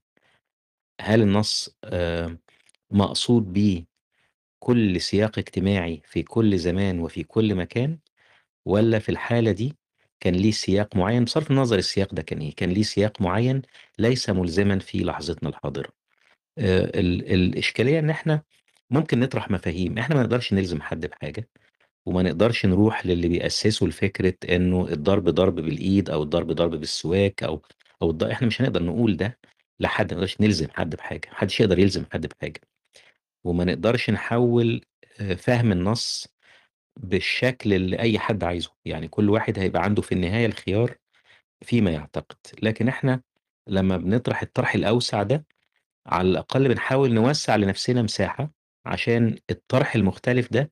هل النص آآ مقصود بيه كل سياق اجتماعي في كل زمان وفي كل مكان، والّا في الحالة دي كان ليه سياق معيّن بصرف النظر السياق ده كان إيه، كان ليه سياق معيّن ليس ملزمًا في لحظتنا الحاضرة. ال الإشكالية إن إحنا ممكن نطرح مفاهيم، إحنا ما نقدرش نلزم حد بحاجة، وما نقدرش نروح للي بيأسسوا لفكرة إنه الضرب ضرب بالإيد أو الضرب ضرب بالسواك أو أو الض إحنا مش هنقدر نقول ده لحد، ما نقدرش نلزم حد بحاجة، ما حدش يقدر يلزم حد بحاجة. وما نقدرش نحوّل فهم النص بالشكل اللي أي حد عايزه، يعني كل واحد هيبقى عنده في النهاية الخيار فيما يعتقد، لكن إحنا لمّا بنطرح الطرح الأوسع ده، على الأقل بنحاول نوسّع لنفسنا مساحة، عشان الطرح المختلف ده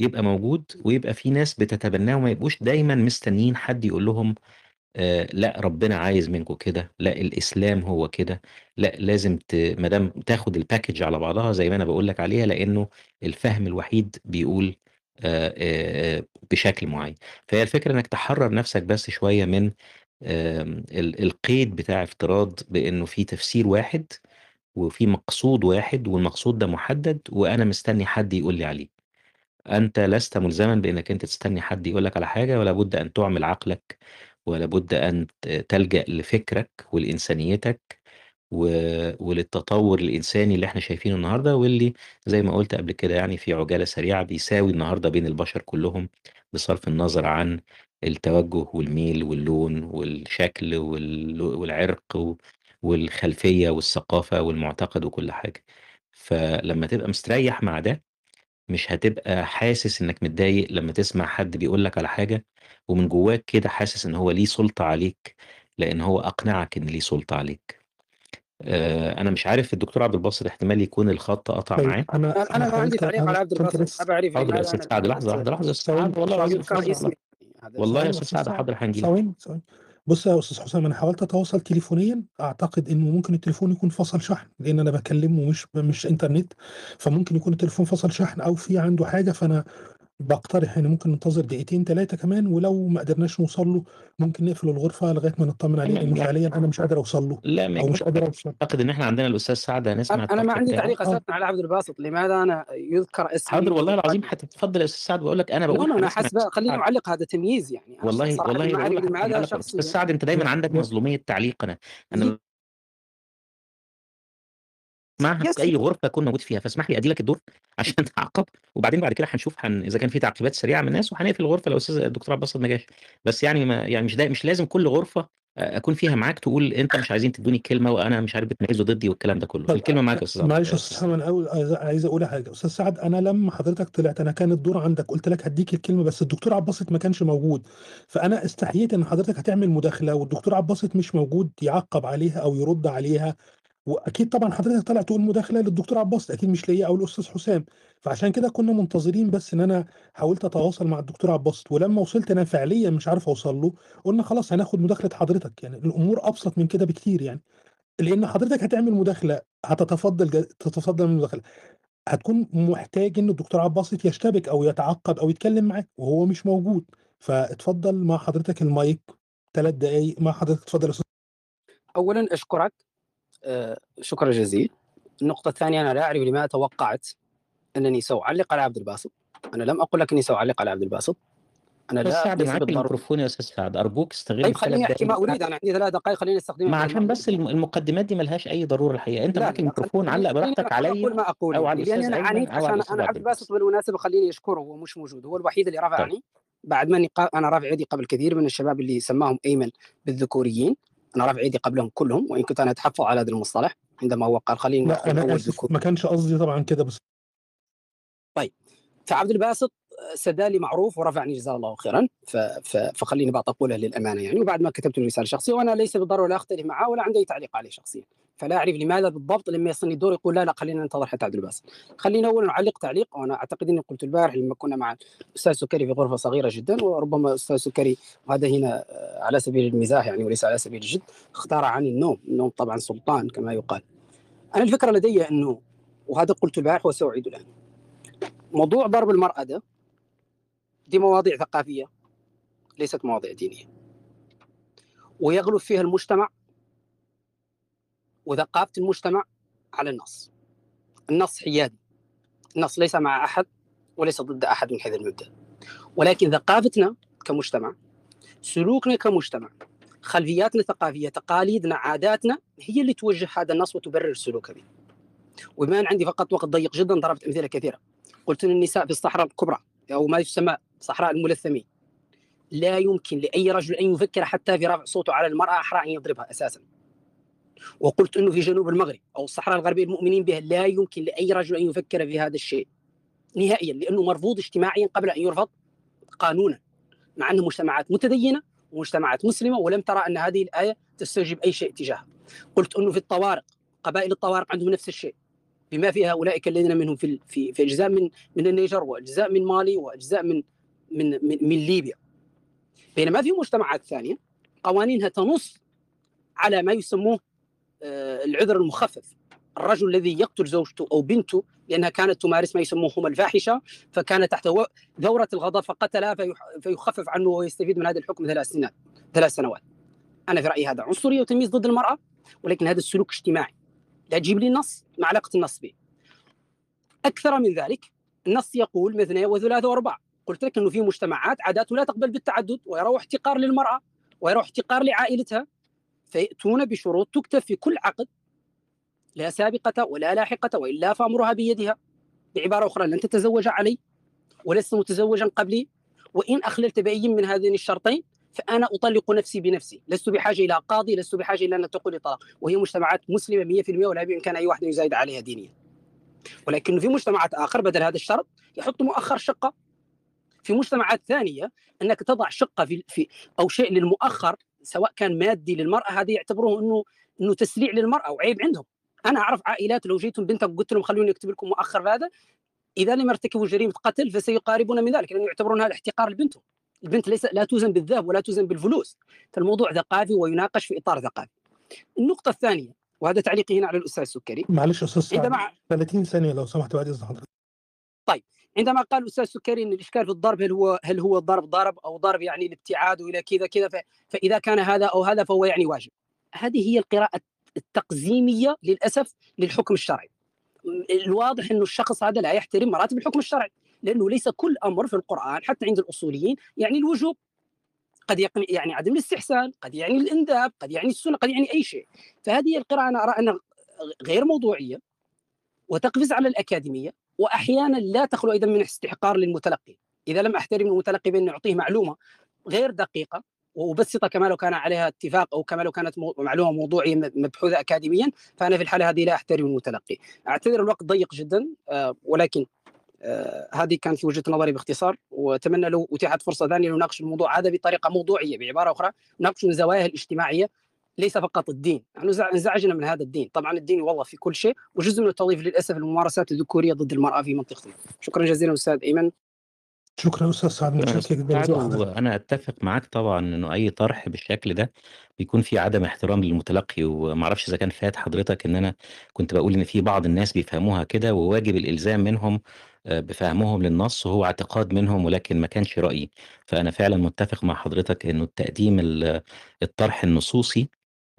يبقى موجود، ويبقى في ناس بتتبناه وما يبقوش دايمًا مستنيين حد يقول لهم آآ لأ ربنا عايز منكم كده، لأ الإسلام هو كده، لأ لازم ت ما دام تاخد الpackage على بعضها زي ما أنا باقول لك عليها، لإنه الفهم الوحيد بيقول آآ آآ بشكل معيّن. فهي الفكرة إنك تحرّر نفسك بس شوية من القيد بتاع افتراض بإنه في تفسير واحد، وفي مقصود واحد، والمقصود ده محدد، وأنا مستني حد يقول لي عليه. أنت لست ملزمًا بإنك أنت تستني حد يقول لك على حاجة، ولا بد أن تعمل عقلك، ولا بد أن تلجأ لفكرك ولإنسانيتك، و وللتطوّر الإنساني اللي إحنا شايفينه النهارده، واللي زي ما قُلت قبل كده يعني في عجالة سريعة بيساوي النهارده بين البشر كلّهم، بصرف النظر عن التوجه والميل واللون والشكل وال والعرق و والخلفية والثقافة والمعتقد وكل حاجة. فلمّا تبقى مستريّح مع ده، مش هتبقى حاسس إنك متضايق لمّا تسمع حد بيقول لك على حاجة، ومن جواك كده حاسس إن هو ليه سُلطة عليك، لإن هو أقنعك إن ليه سُلطة عليك. آآ أنا مش عارف الدكتور عبد الباسط احتمال يكون الخط قطع طيب معاه. أنا أنا أنا ما عندي تعليق على عبد الباسط، أبى أعرف حاضر يا أنا سعد لحظة يا أستاذ. سعد والله العظيم والله يا أستاذ سعد حاضر هنيجي لك. ثواني، ثواني. بُص يا أستاذ حسام أنا حاولت أتواصل تليفونيًا، أعتقد إنه ممكن التليفون يكون فصل شحن، لإن أنا باكلمه مش مش إنترنت، فممكن يكون التليفون فصل شحن أو في عنده حاجة، فأنا باقترح إن ممكن ننتظر دقيقتين 3 كمان، ولو ما قدرناش نوصل له ممكن نقفل الغرفة لغاية ما نطمن عليه، يعني فعليًا أنا مش قادر أوصل له، لا ما أو مش قادر أوصل. أعتقد إن إحنا عندنا الأستاذ سعد أنا هنسمع أنا ما الطرح عندي بتاعه. تعليق آه. أساسًا على عبد الباسط، لماذا أنا يذكر اسمي حاضر والله العظيم هت اتفضل يا أستاذ سعد باقول لك أنا لا، باقول لا، حسب الأستاذ خلّيني سعد. أعلّق هذا تمييز يعني، أنا والله صراحةً والله ما لماذا أستاذ شخصيًا سعد أنت دايمًا عندك مظلومية تعليق أنا ي أنا يس في أي غرفة أكون موجود فيها، فاسمح لي أدّي لك الدور عشان تعقّب، وبعدين بعد كده هنشوف هن إذا كان في تعقيبات سريعة من الناس، وهنقفل الغرفة لو الأستاذ الدكتور عبد الباسط ما جاش. بس يعني ما يعني مش دا مش لازم كل غرفة أ أكون فيها معاك تقول أنت مش عايزين تدّوني الكلمة، وأنا مش عارف بتميّزوا ضدي والكلام ده كله. طب الكلمة معاك يا أستاذ معلش يا أستاذ أستاذ أول عايز عايز أقول حاجة، أستاذ سعد أنا لمّا حضرتك طلعت أنا كان الدور عندك، قُلت لك هادّيك الكلمة بس الدكتور عبد الباسط ما كانش موجود، فأنا استحييت إن حضرتك هتعمل مداخلة والدكتور عبد الباسط مش موجود يعقّب عليها أو يرُد عليها، وأكيد طبعا حضرتك طالع تقول مداخله للدكتور عباس أكيد مش ليا أو الأستاذ حسام. فعشان كده كنا منتظرين بس إن أنا حاولت أتواصل مع الدكتور عباس. ولما وصلت أنا فعليا مش عارف أوصل له قلنا خلاص هناخد مداخلة حضرتك. يعني الأمور أبسط من كده بكتير يعني. لأن حضرتك هتعمل مداخلة هتتفضل تتفضل من المداخلة. هتكون محتاج إن الدكتور عباس يشتبك أو يتعقب أو يتكلم معاك وهو مش موجود. فاتفضل مع حضرتك المايك ثلاث دقائق مع حضرتك اتفضل يا أستاذ. اولا أشكرك. شكرا جزيلا. النقطة الثانية أنا لا أعرف لماذا توقعت أنني سأعلق على عبد الباسط. أنا لم أقل لك أني سأعلق على عبد الباسط. أستاذ لا سعد بالضروره الميكروفون يا أستاذ سعد. أرجوك استغل طيب خليني أحكي ما أريد أنا عندي ثلاث دقائق خليني أستخدمها ما في عشان بس الم- المقدمات دي ملهاش الحقيقة. أنت لا معاك لا الميكروفون علق براحتك أقول عليا أقول ما أقول أو على أو على عشان أنا عبد الباسط بالمناسبة خليني أشكره هو مش موجود. هو الوحيد اللي طيب. رفعني بعد ما أنا رافع يدي قبل كثير من الشباب اللي سماهم إيمن بالذكوريين. أنا رافع يدي قبلهم كلهم وإن كنت أنا أتحفظ على هذا المصطلح عندما هو قال خليني لا أنا آسف ما كانش قصدي طبعا كده بس طيب فعبد الباسط سدالي معروف ورفعني جزاه الله خيرا. فخليني بعد اقولها للأمانة يعني وبعد ما كتبت له رساله شخصيه وأنا ليس بالضرورة لا أختلف معه ولا عندي تعليق عليه شخصيا. فلا أعرف لماذا بالضبط لما يصلني الدور يقول لا لا خلينا ننتظر حتى عبد الباسط خلينا اولا نعلق تعليق وأنا أعتقد إني قلت البارح لما كنا مع الأستاذ سكري في غرفة صغيرة جدا وربما الأستاذ سكري وهذا هنا على سبيل المزاح يعني وليس على سبيل الجد اختار عن النوم. النوم طبعا سلطان كما يقال. أنا الفكرة لدي أنه وهذا قلت البارح وسأعيد الآن موضوع ضرب المرأة ده دي مواضيع ثقافية ليست مواضيع دينية. ويغلب فيها المجتمع وثقافة المجتمع على النص. النص حيادي. النص ليس مع أحد وليس ضد أحد من حيث المبدأ. ولكن ثقافتنا كمجتمع سلوكنا كمجتمع خلفياتنا الثقافيه تقاليدنا عاداتنا هي اللي توجه هذا النص وتبرر السلوك به. وبما أن عندي فقط وقت ضيق جدا ضربت أمثلة كثيرة. قلت إن النساء في الصحراء الكبرى أو ما يسمى صحراء الملثمين. لا يمكن لأي رجل أن يفكر حتى في رفع صوته على المرأة أحرى أن يضربها أساسا. وقلت إنه في جنوب المغرب أو الصحراء الغربية المؤمنين بها لا يمكن لأي رجل أن يفكر في هذا الشيء. نهائيا لأنه مرفوض اجتماعيا قبل أن يرفض قانونا مع انها مجتمعات متدينة ومجتمعات مسلمة ولم ترى أن هذه الآية تستوجب أي شيء تجاهها قلت إنه في الطوارق قبائل الطوارق عندهم نفس الشيء. بما فيها أولئك الذين منهم في في في أجزاء من من النيجر وأجزاء من مالي وأجزاء من من من, من ليبيا. بينما في مجتمعات ثانية قوانينها تنص على ما يسموه آه، العذر المخفف. الرجل الذي يقتل زوجته أو بنته لأنها كانت تمارس ما يسموه هم الفاحشة فكان تحت ثوره الغضب فقتلها فيخفف عنه ويستفيد من هذا الحكم ثلاث سنوات ثلاث سنوات. أنا في رأيي هذا عنصريه وتمييز ضد المرأة ولكن هذا السلوك اجتماعي. لا تجيب لي النص مع علاقة النص به أكثر من ذلك النص يقول مثنى وثلاثة وأربعة. قلت لك إنه في مجتمعات عادات لا تقبل بالتعدد ويروا احتقار للمرأة ويروا احتقار لعائلتها. فيأتون بشروط تكتب في كل عقد لا سابقة ولا لاحقة وإلا فأمرها بيدها. بعبارة أخرى لن تتزوج علي ولست متزوجا قبلي. وإن أخللت بأي من هذين الشرطين فأنا أطلق نفسي بنفسي، لست بحاجة إلى قاضي، لست بحاجة إلى أن تقول لي طلاق، وهي مجتمعات مسلمة 100% ولا بإمكان أي واحد يزايد عليها دينيا. ولكن في مجتمعات آخر بدل هذا الشرط يحط مؤخر شقة. في مجتمعات ثانية أنك تضع شقة في في أو شيء للمؤخر سواء كان مادي للمرأة هذه يعتبروه إنه إنه تسليع للمرأة وعيب عندهم. أنا أعرف عائلات لو جيتم بنتك وقلت لهم خلوني أكتب لكم مؤخر هذا إذا لم يرتكبوا جريمة قتل فسيقاربون من ذلك لأنه يعتبرون هذا احتقار لبنتهم. البنت ليس لا توزن بالذهب ولا توزن بالفلوس فالموضوع ثقافي ويناقش في إطار ثقافي. النقطة الثانية وهذا تعليقي هنا على الأستاذ السكري معلش أستاذ سعد عندما 30 ثانية لو سمحت بعد إذن حضرتك طيب عندما قال الاستاذ السكري إن الإشكال في الضرب هل هو هل هو ضرب ضرب أو ضرب يعني الابتعاد وإلى كذا كذا فإذا كان هذا أو هذا فهو يعني واجب. هذه هي القراءة التقزيمية للأسف للحكم الشرعي. الواضح إنه الشخص هذا لا يحترم مراتب الحكم الشرعي لأنه ليس كل أمر في القرآن حتى عند الأصوليين يعني الوجوب قد يعني عدم الاستحسان قد يعني الانداب قد يعني السنة قد يعني أي شيء فهذه القراءة أنا أرى أنها غير موضوعية وتقفز على الأكاديمية وأحيانا لا تخلو أيضا من استحقار للمتلقي. إذا لم أحترم المتلقي بأن اعطيه معلومة غير دقيقة وابسطها كما لو كان عليها اتفاق أو كما لو كانت معلومة موضوعية مبحوثة اكاديميا فأنا في الحالة هذه لا أحترم المتلقي. أعتذر الوقت ضيق جدا آه، ولكن آه، هذه كانت وجهة نظري باختصار وأتمنى لو أتيحت فرصة ثانية لنناقش الموضوع هذا بطريقة موضوعية بعبارة أخرى نناقش من زواياه الاجتماعية ليس فقط الدين. يعني انزعجنا من هذا الدين. طبعا الدين والله في كل شيء وجزء منه تضيف للأسف الممارسات الذكورية ضد المرأة في منطقتنا. شكرا جزيلا أستاذ إيمن. شكرا أستاذ سعد وأنا أتفق معاك طبعا إنه أي طرح بالشكل ده بيكون في عدم احترام للمتلقي وما أعرفش إذا كان فات حضرتك إن أنا كنت بقول إن في بعض الناس بيفهموها كده وواجب الإلزام منهم آه، بفهمهم للنص وهو اعتقاد منهم ولكن ما كانش رأيي. فأنا فعلا متفق مع حضرتك إنه التقديم ال- الطرح النصوصي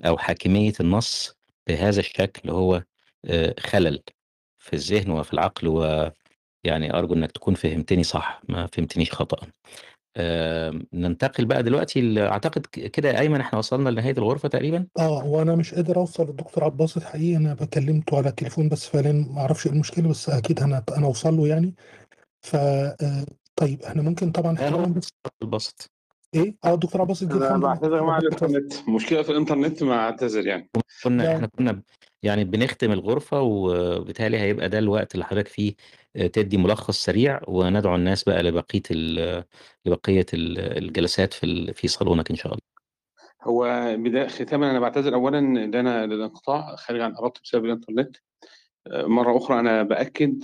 أو حاكمية النص بهذا الشكل هو آه، خلل في الذهن وفي العقل ويعني أرجو إنك تكون فهمتني صح ما فهمتنيش خطأ. آه، ننتقل بقى دلوقتي ل- ك- كده يا أيمن إحنا وصلنا لنهاية الغرفة تقريبا. آه وأنا مش قادر أوصل للدكتور عباس الحقيقة أنا بكلمته على التليفون بس فعلا ما أعرفش إيه المشكلة بس أكيد أنا أنا أوصل له يعني. ف آه، طيب إحنا ممكن طبعا هو احتراما بس البسط إيه؟ آه الدكتور عباس ادي أنا بعتذر مع الانترنت مشكلة في الإنترنت مع اعتذر يعني. كنا لا. إحنا كنا يعني بنختم الغرفة وبالتالي هيبقى ده الوقت اللي حضرتك فيه آه، تدي ملخص سريع وندعو الناس بقى لبقية ال- لبقية ال- الجلسات في في صالونك إن شاء الله. هو بداية ختاما أنا بعتذر. اولا إن أنا للانقطاع خارج عن إرادتي بسبب الإنترنت آه، مرة أخرى أنا بأكد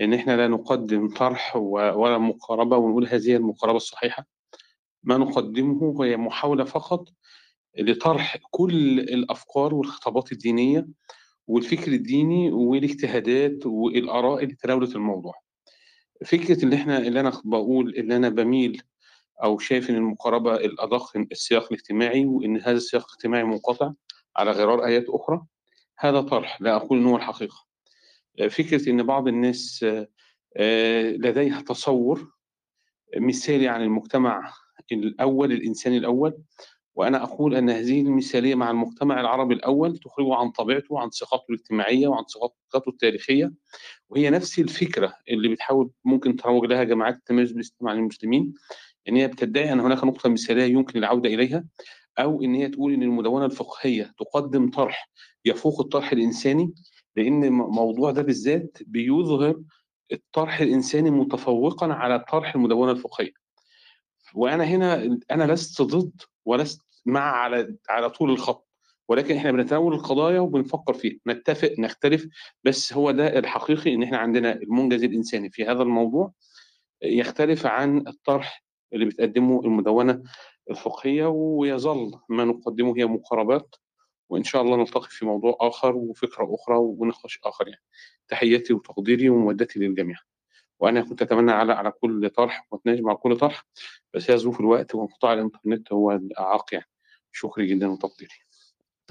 إن إحنا لا نقدم طرح ولا مقاربة ونقول هذه المقاربة الصحيحة. ما نقدمه هي محاولة فقط لطرح كل الأفكار والخطابات الدينية والفكر الديني والاجتهادات والآراء اللي تناولت الموضوع. فكرة اللي إحنا اللي أنا بقول اللي أنا بميل أو شايف إن المقاربة الأدق السياق الاجتماعي وإن هذا السياق الاجتماعي منقطع على غرار آيات أخرى هذا طرح. لا أقول إن هو الحقيقة. فكرة إن بعض الناس آه، لديها تصور مثالي عن المجتمع الأول الانساني الأول. وأنا أقول أن هذه المثالية مع المجتمع العربي الأول تخرجه عن طبيعته وعن ثقافته الاجتماعية وعن ثقافته التاريخية. وهي نفس الفكرة اللي بتحاول ممكن تروج لها جماعات التميز بالاسلام عن المسلمين إن هي بتدعي أن هناك نقطة مثالية يمكن العودة إليها أو إن هي تقول إن المدونة الفقهية تقدم طرح يفوق الطرح الإنساني لأن الموضوع ده بالذات بيظهر الطرح الإنساني متفوقا على طرح المدونة الفقهية. وأنا هنا أنا لست ضد ولست مع على على طول الخط ولكن إحنا بنتناول القضايا وبنفكر فيها نتفق نختلف بس هو ده الحقيقي إن إحنا عندنا المنجز الإنساني في هذا الموضوع يختلف عن الطرح اللي بتقدمه المدونة الفقهية ويظل ما نقدمه هي مقاربات وإن شاء الله نلتقي في موضوع آخر وفكرة أخرى ونقاش آخر يعني. تحياتي وتقديري ومودتي للجميع. وأنا كنت أتمنى على على كل طرح وأتناقش مع كل طرح بس هي ظروف الوقت وانقطاع الإنترنت هو الأعاق يعني. شكري جدا وتقديري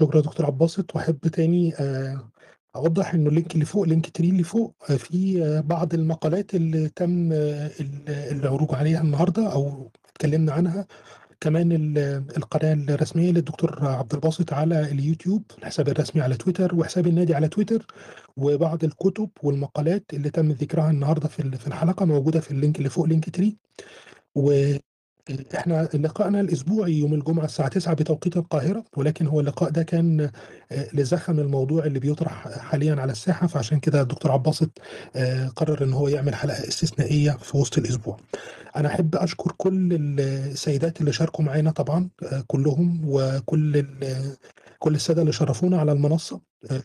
شكرا دكتور عباسط وأحب تاني آه، أوضح إنه ال link اللي فوق Linktree اللي فوق آه، في آه، بعض المقالات اللي تم ال- العروض عليها النهارده أو اتكلمنا عنها كمان ال- القناة الرسمية للدكتور عبد الباسط على اليوتيوب الحساب الرسمي على تويتر وحساب النادي على تويتر وبعض الكتب والمقالات اللي تم ذكرها النهارده في ال- في الحلقة موجودة في ال link اللي فوق Linktree. وإحنا لقائنا الاسبوعي يوم الجمعة الساعة 9 بتوقيت القاهرة ولكن هو اللقاء ده كان آه، لزخم الموضوع اللي بيطرح حاليا على الساحة فعشان كده الدكتور عباسط آه، قرر إن هو يعمل حلقة استثنائية في وسط الأسبوع. أنا أحب أشكر كل السيدات اللي شاركوا معانا طبعا آه، كلهم وكل كل السادة اللي شرفونا على المنصة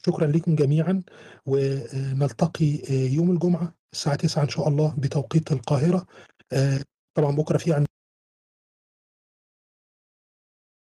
شكرا لكم جميعا ونلتقي يوم الجمعة الساعة 9 إن شاء الله بتوقيت القاهرة طبعا بكرة في عندنا